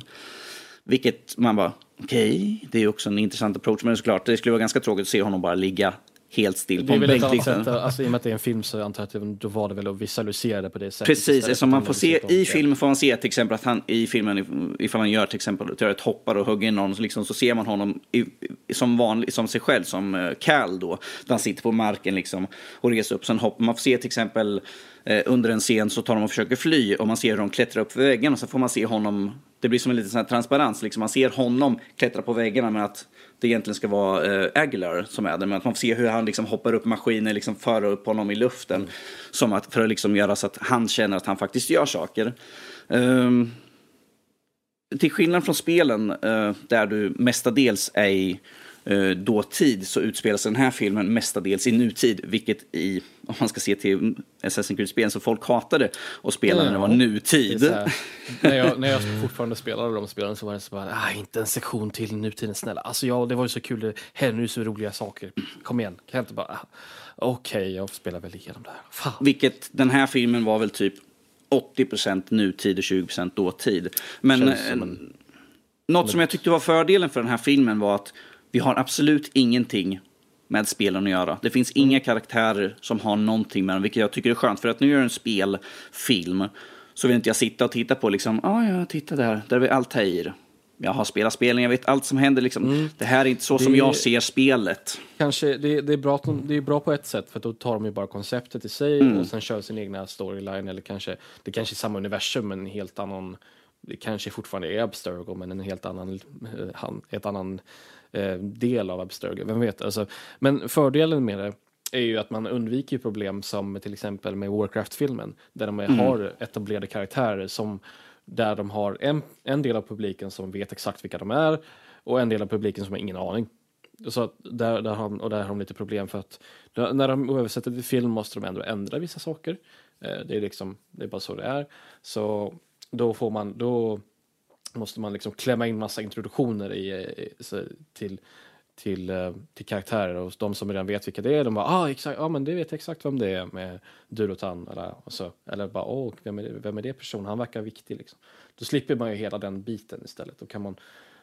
Speaker 2: Vilket man bara, okej, okay, det är också en intressant approach. Men såklart, det skulle vara ganska tråkigt att se honom bara ligga helt still på en bänk.
Speaker 3: Liksom. alltså, I och med att det är en film så antar jag att då var det väl att visualisera det på det sättet.
Speaker 2: Precis, som man får se i filmen får man se till exempel att han i filmen, ifall han gör till exempel ett hoppar och hugger någon, så, liksom, så ser man honom i, som vanlig, som sig själv, som uh, Cal då. Där han sitter på marken liksom och reser upp. Sen hoppar man får se till exempel eh, Eh, under en scen så tar de och försöker fly och man ser hur de klättrar upp för väggen och så får man se honom det blir som en liten sån transparens, liksom man ser honom klättra på väggarna men att det egentligen ska vara eh, Aguilar som är det. Men att man får se hur han liksom hoppar upp maskiner, liksom för upp honom i luften. Mm. Som att, för att liksom göra så att han känner att han faktiskt gör saker. Um, till skillnad från spelen uh, där du mestadels är i dåtid så utspelas den här filmen mestadels i nutid. Vilket i, om man ska se till Assassin's Creed-spelen, så folk hatade att spela när det var nutid.
Speaker 3: Det när, jag, när jag fortfarande spelade de spelen så var det så bara, ah, inte en sektion till nutiden snälla. Alltså ja, det var ju så kul, det händer ju så roliga saker. Kom igen, kan jag inte bara, ah, okej, okay, jag spelar väl igenom det här.
Speaker 2: Fan. Vilket den här filmen var väl typ 80% nutid och 20% dåtid. Men eh, en... något som jag tyckte var fördelen för den här filmen var att vi har absolut ingenting med spelen att göra. Det finns inga karaktärer som har någonting med dem, vilket jag tycker är skönt. För att nu gör en spelfilm så vill inte jag sitta och titta på liksom, ja, ah, ja, titta där, där är Altair. Jag har spelat spelen, jag vet allt som händer. Liksom. Mm. Det här är inte så det, som jag ser spelet.
Speaker 3: Kanske, det, det, är bra, det är bra på ett sätt, för då tar de ju bara konceptet i sig mm. och sen kör sin egna storyline. Eller kanske, det kanske är samma universum, men en helt annan... Det kanske fortfarande är Abstergo, men en helt annan, eh, ett annan del av Abstergo. Vem vet? Alltså, men fördelen med det är ju att man undviker problem som till exempel med Warcraft-filmen där de mm. har etablerade karaktärer som där de har en, en del av publiken som vet exakt vilka de är och en del av publiken som har ingen aning. Så där, där har, och där har de lite problem för att när de översätter till film måste de ändå ändra vissa saker. Eh, det är liksom, det är bara så det är. Så då får man, då måste man liksom klämma in massa introduktioner i, i till till, eh, till karaktärer och de som redan vet vilka det är, de bara ah, exakt, ja ah, men det vet exakt vem det är med Durotan eller, och så, eller bara åh, oh, vem, är det, vem är det person, han verkar viktig liksom. Då slipper man ju hela den biten istället, då kan man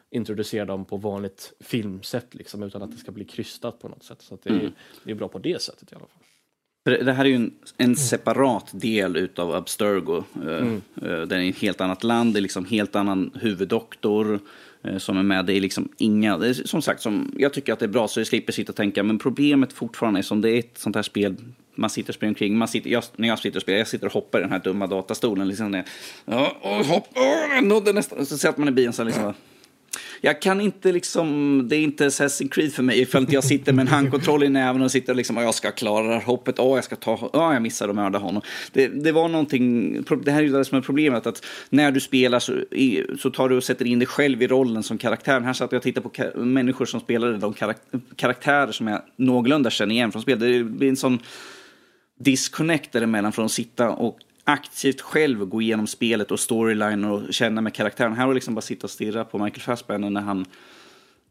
Speaker 3: introducera dem på vanligt filmsätt liksom utan att det ska bli krystat på något sätt. Så det, är, mm. det är bra på det sättet i alla fall.
Speaker 2: Det här är ju en, en separat del utav Abstergo. Mm. Den är i ett helt annat land, det är liksom helt annan huvuddoktor. Eh, som är med. Det är liksom inga, det är, som sagt, som, jag tycker att det är bra så jag slipper sitta och tänka. Men problemet fortfarande är som det är ett sånt här spel man sitter och springer omkring. Man sitter, jag, när jag sitter och spelar, jag sitter och hoppar i den här dumma datastolen. Liksom, ja, och hopp, och, jag nådde nästan. Så sätter man i bilen så liksom, jag kan inte liksom, det är inte Assassin's Creed för mig ifall inte jag sitter med en handkontroll i näven och sitter och liksom, jag ska klara det här hoppet, åh, jag ska ta, åh, jag missade och mörda honom. Det, det var någonting, det här är ju det som är problemet, att när du spelar så, så tar du och sätter in dig själv i rollen som karaktär. Här satt jag och tittade på människor som spelade de karaktärer som jag någorlunda känner igen från spel. Det blir en sån disconnect däremellan från att sitta och aktivt själv gå igenom spelet och storyline och känna med karaktären. Här var liksom bara sitta och stirra på Michael Fassbender när han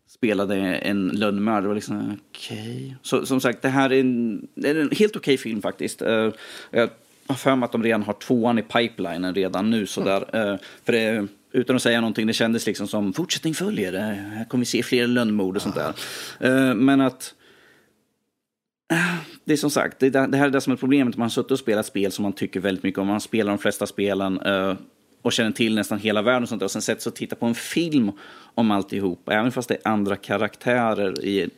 Speaker 2: spelade en lönnmördare. Det var liksom okej. Okay. Så som sagt, det här är en, är en helt okej okay film faktiskt. Uh, jag har för mig att de redan har tvåan i pipelinen redan nu sådär. Mm. Uh, eh, för det, utan att säga någonting, det kändes liksom som fortsättning följer. Här kommer vi se fler lönnmord och sånt där. Eh, men att det är som sagt, det, det här är det som är problemet. Man har suttit och spelat spel som man tycker väldigt mycket om. Man spelar de flesta spelen uh, och känner till nästan hela världen och sånt där. Och sen sätts och tittar på en film om alltihop. Även fast det är andra karaktärer i,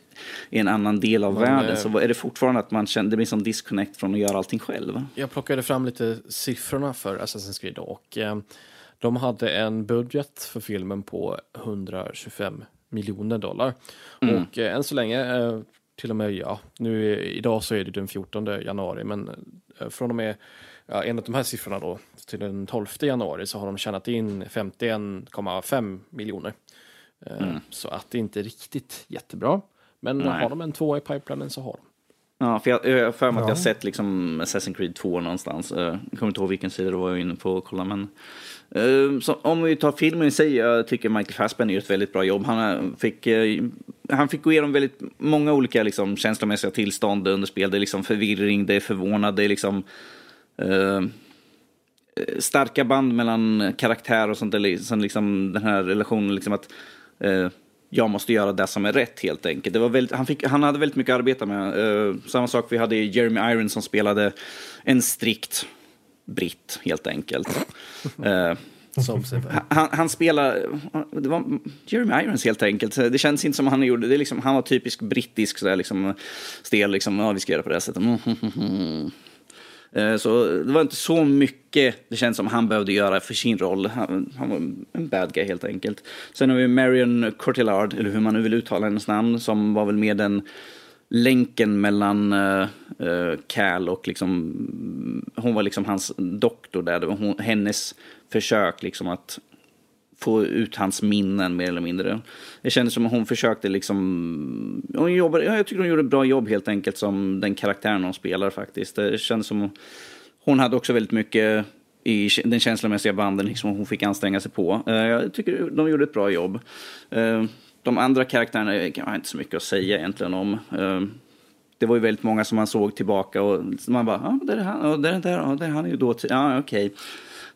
Speaker 2: i en annan del av Men, världen så är det fortfarande att man känner, det blir som disconnect från att göra allting själv.
Speaker 3: Jag plockade fram lite siffrorna för Assassin's Creed och eh, de hade en budget för filmen på 125 miljoner dollar. Mm. Och eh, än så länge eh, till och med, ja, nu idag så är det den 14 januari, men eh, från och med ja, enligt de här siffrorna då till den 12 januari så har de tjänat in 51,5 miljoner. Eh, mm. Så att det inte är riktigt jättebra. Men Nej. har de en tvåa i pipelinen så har de.
Speaker 2: Ja, för jag har för mig att jag har sett liksom Assassin's Creed 2 någonstans. Eh, jag kommer inte ihåg vilken sida det var jag inne på att kolla. Men, Ehm, så om vi tar filmen i sig, jag tycker Michael Fassbender gör ett väldigt bra jobb. Han eh, fick, eh, han fick gå igenom väldigt många olika liksom, känslomässiga tillstånd under spel. Det är liksom förvirring, det är förvånad, det är liksom ehm, eh, starka band mellan karaktär och sånt. Sen liksom den här relationen, liksom att eh, jag måste göra det som är rätt helt enkelt. Det var väldigt, han, fick, han hade väldigt mycket att arbeta med. Eh, samma sak vi hade Jeremy Irons som spelade en strikt britt helt enkelt. [LAUGHS] Uh, han, han spelar, det var Jeremy Irons helt enkelt. Det känns inte som han gjorde, det liksom, han var typisk brittisk så där, liksom, stel, liksom, ja vi ska göra på det här sättet. Eh, så det var inte så mycket det känns som han behövde göra för sin roll. Han, han var en bad guy helt enkelt. Sen har vi Marion Cotillard, eller hur man nu vill uttala hennes namn, som var väl med den länken mellan uh, uh, Cal och liksom, hon var liksom hans doktor där. Det var hon, hennes försök liksom att få ut hans minnen mer eller mindre. Det kändes som att hon försökte liksom... Hon jobbade, ja, jag tycker hon gjorde ett bra jobb helt enkelt som den karaktären hon spelar faktiskt. Det kändes som... Hon hade också väldigt mycket i den känslomässiga banden liksom hon fick anstränga sig på. Eh, jag tycker de gjorde ett bra jobb. De andra karaktärerna har jag inte så mycket att säga egentligen om. Ehm, det var ju väldigt många som man såg tillbaka och man bara, ja, där är han, och där, där, och där, är han är ju då, ja okej. Okay.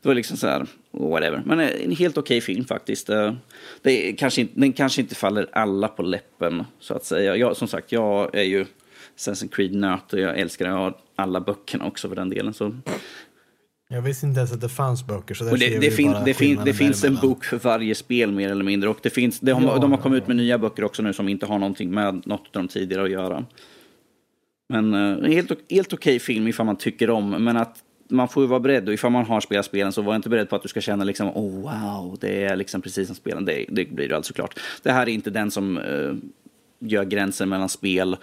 Speaker 2: Det var liksom så här, whatever. Men eh, en helt okej okay film faktiskt. Eh, det kanske inte, den kanske inte faller alla på läppen, så att säga. Jag, som sagt, jag är ju Assassin's Creed-nöt och jag älskar Jag har alla böckerna också för den delen. Så.
Speaker 1: Jag visste inte ens att det fanns böcker. Så
Speaker 2: det, det, fin, det, fin, det finns en bok för varje spel mer eller mindre. Och det finns, det har, ja, de har kommit ut med nya böcker också nu som inte har någonting med något av de tidigare att göra. Men uh, helt, helt okej okay film ifall man tycker om. Men att man får ju vara beredd och ifall man har spelat spelen så var inte beredd på att du ska känna liksom oh wow, det är liksom precis som spelen. Det, det blir det alltså klart. Det här är inte den som uh, gör gränsen mellan spel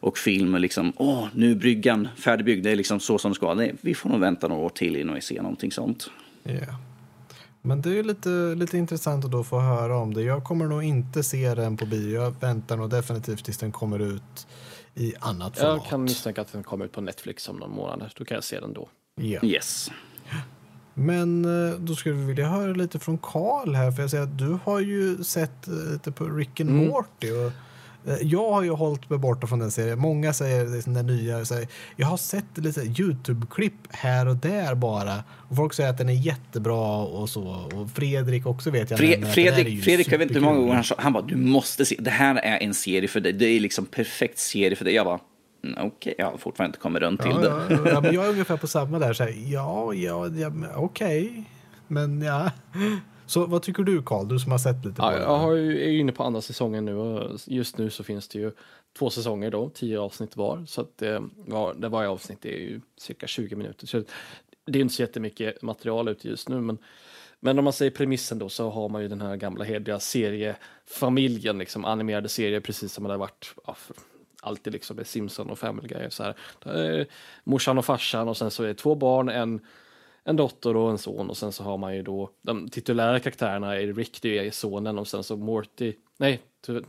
Speaker 2: och film. Liksom, åh, nu är bryggan färdigbyggd, det är liksom så som det ska. Nej, vi får nog vänta några år till innan vi ser någonting sånt.
Speaker 1: Yeah. Men det är lite, lite intressant att då få höra om det. Jag kommer nog inte se den på bio. Jag väntar nog definitivt tills den kommer ut i annat
Speaker 3: format. Jag kan misstänka att den kommer ut på Netflix om någon månad. Då kan jag se den då.
Speaker 2: Yeah. Yes.
Speaker 1: Men eh, då skulle vi vilja höra lite från Karl här. För jag säger att du har ju sett eh, lite på Rick and mm. Morty. Och jag har ju hållit mig borta från den serien. Många säger liksom den nya. Säger, jag har sett lite Youtube-klipp här och där bara. Och folk säger att den är jättebra och så. Och Fredrik också vet jag.
Speaker 2: Fre Fredrik, Fredrik jag vet inte hur många gånger han sa, han bara du måste se. Det här är en serie för dig. Det är liksom perfekt serie för dig. Jag bara Mm, okej, okay, jag har fortfarande inte kommit runt till
Speaker 1: ja,
Speaker 2: det.
Speaker 1: Ja, ja, men jag är [LAUGHS] ungefär på samma där. Så här, ja, ja, ja okej. Okay. Men ja. Så vad tycker du Karl, du som har sett lite
Speaker 3: på ja, Jag har ju, är inne på andra säsongen nu och just nu så finns det ju två säsonger då, tio avsnitt var. Så att det, var, det varje avsnitt är ju cirka 20 minuter. Så det är inte så jättemycket material ute just nu, men men om man säger premissen då så har man ju den här gamla hederliga seriefamiljen, liksom animerade serier precis som det har varit ja, alltid liksom med Simpson och Family Guy. Så här. är morsan och farsan och sen så är det två barn, en, en dotter och en son och sen så har man ju då de titulära karaktärerna är Rick, det är sonen och sen så Morty, nej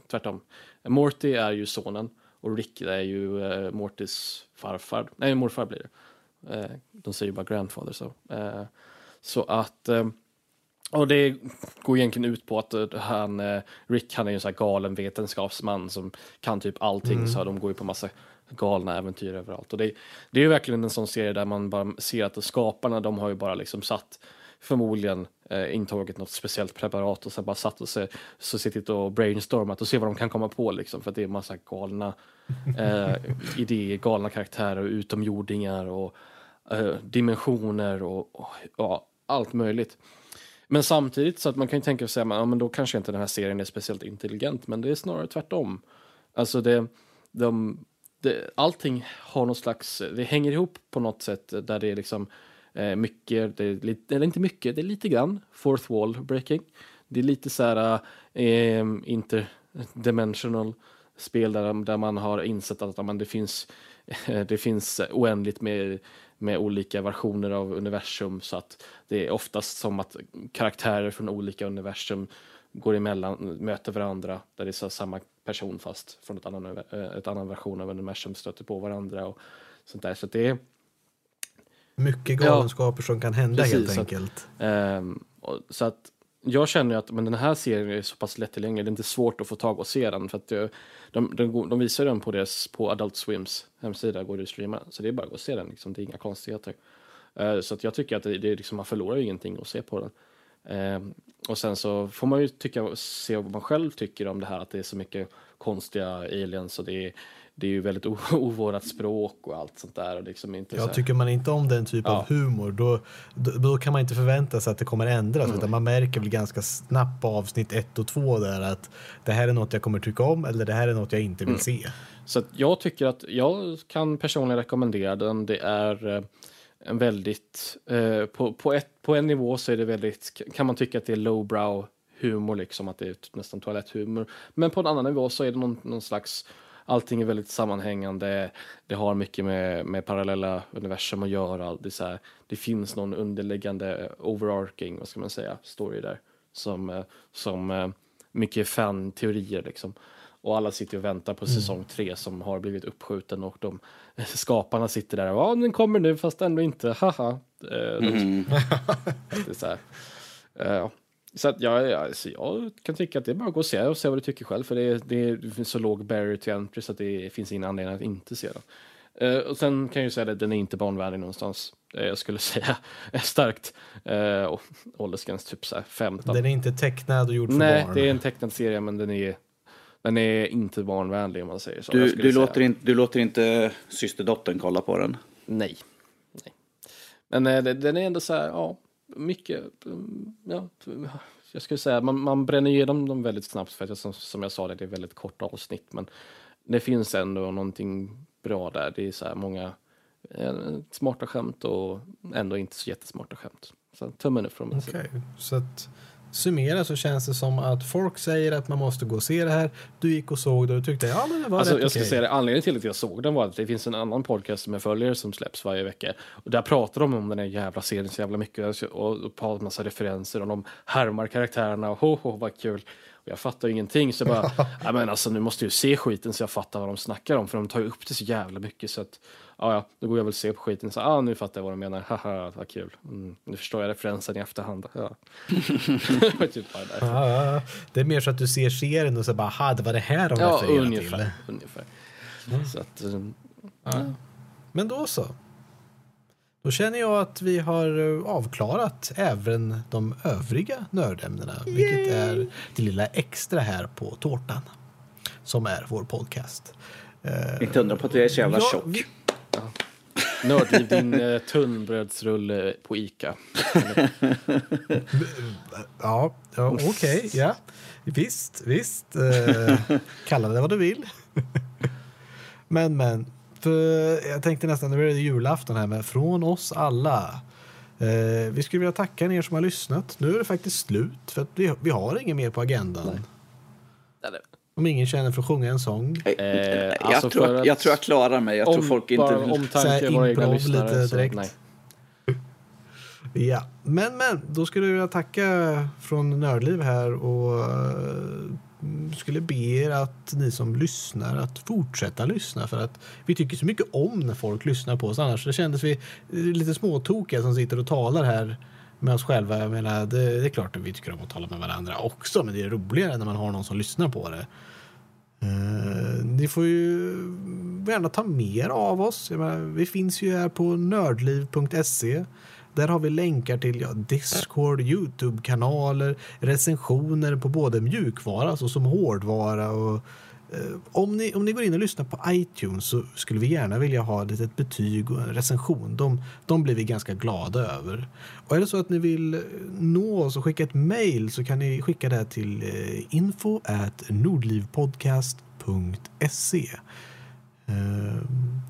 Speaker 3: tvärtom. Morty är ju sonen och Rick är ju uh, Mortys farfar, nej morfar blir det. Eh, de säger bara grandfather så. Eh, så att eh, och det går egentligen ut på att eh, han, eh, Rick han är en sån här galen vetenskapsman som kan typ allting
Speaker 1: Mm.
Speaker 3: så de går ju på massa galna äventyr överallt. Och det, det är ju verkligen en sån serie där man bara ser att skaparna de har ju bara liksom satt förmodligen eh, intagit något speciellt preparat och sen bara satt och se, så suttit och brainstormat och se vad de kan komma på liksom för att det är massa galna eh, idéer, galna karaktärer och utomjordingar och eh, dimensioner och, och ja, allt möjligt. Men samtidigt så att man kan ju tänka sig att ja, men då kanske inte den här serien är speciellt intelligent, men det är snarare tvärtom. Alltså det, de, det, allting har någon slags, det hänger ihop på något sätt där det är liksom eh, mycket, det är lite, eller inte mycket, det är lite grann fourth wall breaking. Det är lite så här eh, interdimensional spel där, där man har insett att amen, det finns [LAUGHS] det finns oändligt med, med olika versioner av universum så att det är oftast som att karaktärer från olika universum går emellan, möter varandra där det är samma person fast från ett annan, ett annan version av universum stöter på varandra och sånt där. Så det är
Speaker 1: Mycket galenskaper som kan hända
Speaker 3: Precis,
Speaker 1: helt
Speaker 3: så att-
Speaker 1: enkelt.
Speaker 3: Ehm, och, så att jag känner att men den här serien är så pass lättillgänglig, det är inte svårt att få tag och se den. För att det, de, de, går- de visar den på, deras, på Adult Swims hemsida, går det att streama. Så det är bara att gå och se den, liksom, det är inga konstigheter. Eh, så att jag tycker att det, det liksom, man förlorar ju ingenting att se på den. Ehm, och sen så får man ju tycka, se vad man själv tycker om det här, att det är så mycket konstiga aliens och det är, det är ju väldigt [LAUGHS] ovårdat språk och allt sånt där. Och liksom inte här-
Speaker 1: tycker man inte om den typ
Speaker 3: Ja.
Speaker 1: av humor då, då, då kan man inte förvänta sig att det kommer ändras
Speaker 3: Mm.
Speaker 1: utan man märker väl ganska snabbt på avsnitt ett och två där att det här är något jag kommer tycka om eller det här är något jag inte vill
Speaker 3: Mm.
Speaker 1: se.
Speaker 3: Så jag tycker att jag kan personligen rekommendera den. Det är eh, en väldigt, eh, på, på, ett, på en nivå så är det väldigt, kan man tycka att det är lowbrow humor liksom, att det är typ nästan toaletthumor. Men på en annan nivå så är det någon, någon slags, allting är väldigt sammanhängande, det har mycket med, med parallella universum att göra. Det, så här, det finns någon underliggande eh, overarching, vad ska man säga, story där. Som, eh, som eh, mycket fan-teorier liksom. Och alla sitter och väntar på säsong tre som har blivit uppskjuten och de [LAUGHS] skaparna sitter där och ja, den kommer nu fast ändå inte, [LAUGHS] haha. Eh, de, [LAUGHS] det är så här. Eh, så att jag, jag, så jag kan tycka att det är bara att gå och se och se vad du tycker själv för det, är, det, är, det finns så låg barrier to entry så att det finns ingen anledning att inte se den. Eh, och sen kan jag ju säga att den är inte barnvänlig någonstans. Eh, jag skulle säga är starkt uh, åldersgräns typ så här 15.
Speaker 1: Den är inte tecknad och gjord för
Speaker 3: Nej,
Speaker 1: barn.
Speaker 3: det är en tecknad serie men den är, den är inte barnvänlig om man säger så.
Speaker 2: Du, du, låter inte, du låter inte systerdottern kolla på den?
Speaker 3: Nej. Nej. Men eh, det- den är ändå så här, ja, mycket, mm, ja, jag skulle säga, man, man bränner igenom dem väldigt snabbt för att jag, som, som jag sa, det, det är väldigt korta avsnitt, men det finns ändå någonting bra där. Det är så här många eh, smarta skämt och ändå inte så jättesmarta skämt. Så tummen upp från min sida.
Speaker 1: Okej, så att summera så känns det som att folk säger att man måste gå och se det här. Du gick och såg det och tyckte ja men det var
Speaker 3: Alltså,
Speaker 1: rätt
Speaker 3: jag ska
Speaker 1: okej.
Speaker 3: säga det, anledningen till att jag såg den var att det finns en annan podcast som jag följer som släpps varje vecka. Och där pratar de om den här jävla serien så jävla mycket och, och på en massa referenser och de härmar karaktärerna och ho, ho vad kul. Och jag fattar ju ingenting så jag bara, [LAUGHS] ja men alltså nu måste jag ju se skiten så jag fattar vad de snackar om för de tar ju upp det så jävla mycket så att ja ja, då går jag väl se på skiten så ah nu fattar jag vad de menar, haha vad kul. Mm, nu förstår jag referensen i efterhand. Ja. [LAUGHS] [LAUGHS] Typ.
Speaker 1: Ja, ja, ja. det är mer så att du ser serien och så bara, aha, det var det här de
Speaker 3: Ja,
Speaker 1: refererade
Speaker 3: ungefär.
Speaker 1: till.
Speaker 3: ungefär. Så att, eh,
Speaker 1: Men då så. Då känner jag att vi har eh, avklarat även de övriga nördämnena, vilket är det lilla extra här på tårtan, som är vår podcast. Eh,
Speaker 2: Inte undra på att jag är så jävla
Speaker 1: ja,
Speaker 2: tjock.
Speaker 1: vi-
Speaker 3: Nördliv, din eh, tunnbrödsrulle på Ica.
Speaker 1: Ja, ja okej, ja. Visst, visst. Eh, kalla det vad du vill. men, men. För jag tänkte nästan, nu är det julafton här, men från oss alla. Eh, vi skulle vilja tacka er som har lyssnat. Nu är det faktiskt slut, för vi, vi har inget mer på agendan.
Speaker 3: Eller,
Speaker 1: Om ingen känner för att sjunga en sång.
Speaker 3: Eh,
Speaker 2: jag,
Speaker 3: alltså
Speaker 2: tror, att, jag tror jag klarar mig. Jag tror folk inte vill...
Speaker 1: Så
Speaker 3: omtanke om våra egna lyssnare.
Speaker 1: lite
Speaker 3: så,
Speaker 1: direkt.
Speaker 3: nej.
Speaker 1: Ja, men men, då skulle jag vilja tacka från Nördliv här och eh, skulle be er att ni som lyssnar att fortsätta lyssna för att vi tycker så mycket om när folk lyssnar på oss. Annars det kändes vi lite småtokiga som sitter och talar här med oss själva. Jag menar, det, det är klart att vi tycker om att tala med varandra också, men det är roligare när man har någon som lyssnar på det. Eh, ni får ju gärna ta mer av oss. Menar, vi finns ju här på nördliv.se. Där har vi länkar till ja, Discord, Youtube-kanaler, recensioner på både mjukvara, alltså som hårdvara och eh, om ni, om ni går in och lyssnar på iTunes så skulle vi gärna vilja ha ett litet betyg och en recension. De, de blir vi ganska glada över. Och är det så att ni vill nå oss och skicka ett mail så kan ni skicka det till eh, info at nordlivpodcast.se.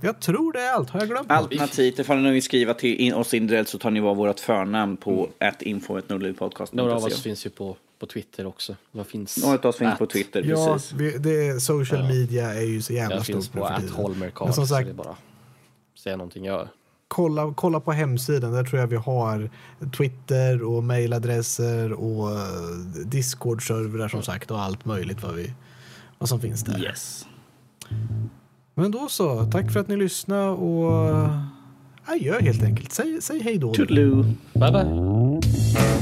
Speaker 1: Jag tror det är allt. Har jag glömt
Speaker 2: Alternativt, ifall ni vill skriva till oss individuellt så tar ni var vårt förnamn på mm. info.nordlivpodcast.
Speaker 3: Några av oss finns ju på, på Twitter också. Vad finns?
Speaker 2: Några av oss finns på Twitter,
Speaker 1: ja,
Speaker 2: precis.
Speaker 1: Vi, det, social ja. media är ju så jävla
Speaker 3: jag
Speaker 1: stort.
Speaker 3: Jag finns på attholmercard, så sagt, det är bara säga någonting jag
Speaker 1: kolla, kolla på hemsidan. Där tror jag vi har Twitter och mailadresser och eh, Discord-servrar som sagt och allt möjligt vad, vi, vad som finns där.
Speaker 2: Yes.
Speaker 1: Men då så. Tack för att ni lyssnade och adjö helt enkelt. Säg, säg hej då.
Speaker 2: Toodaloo.
Speaker 3: Bye bye.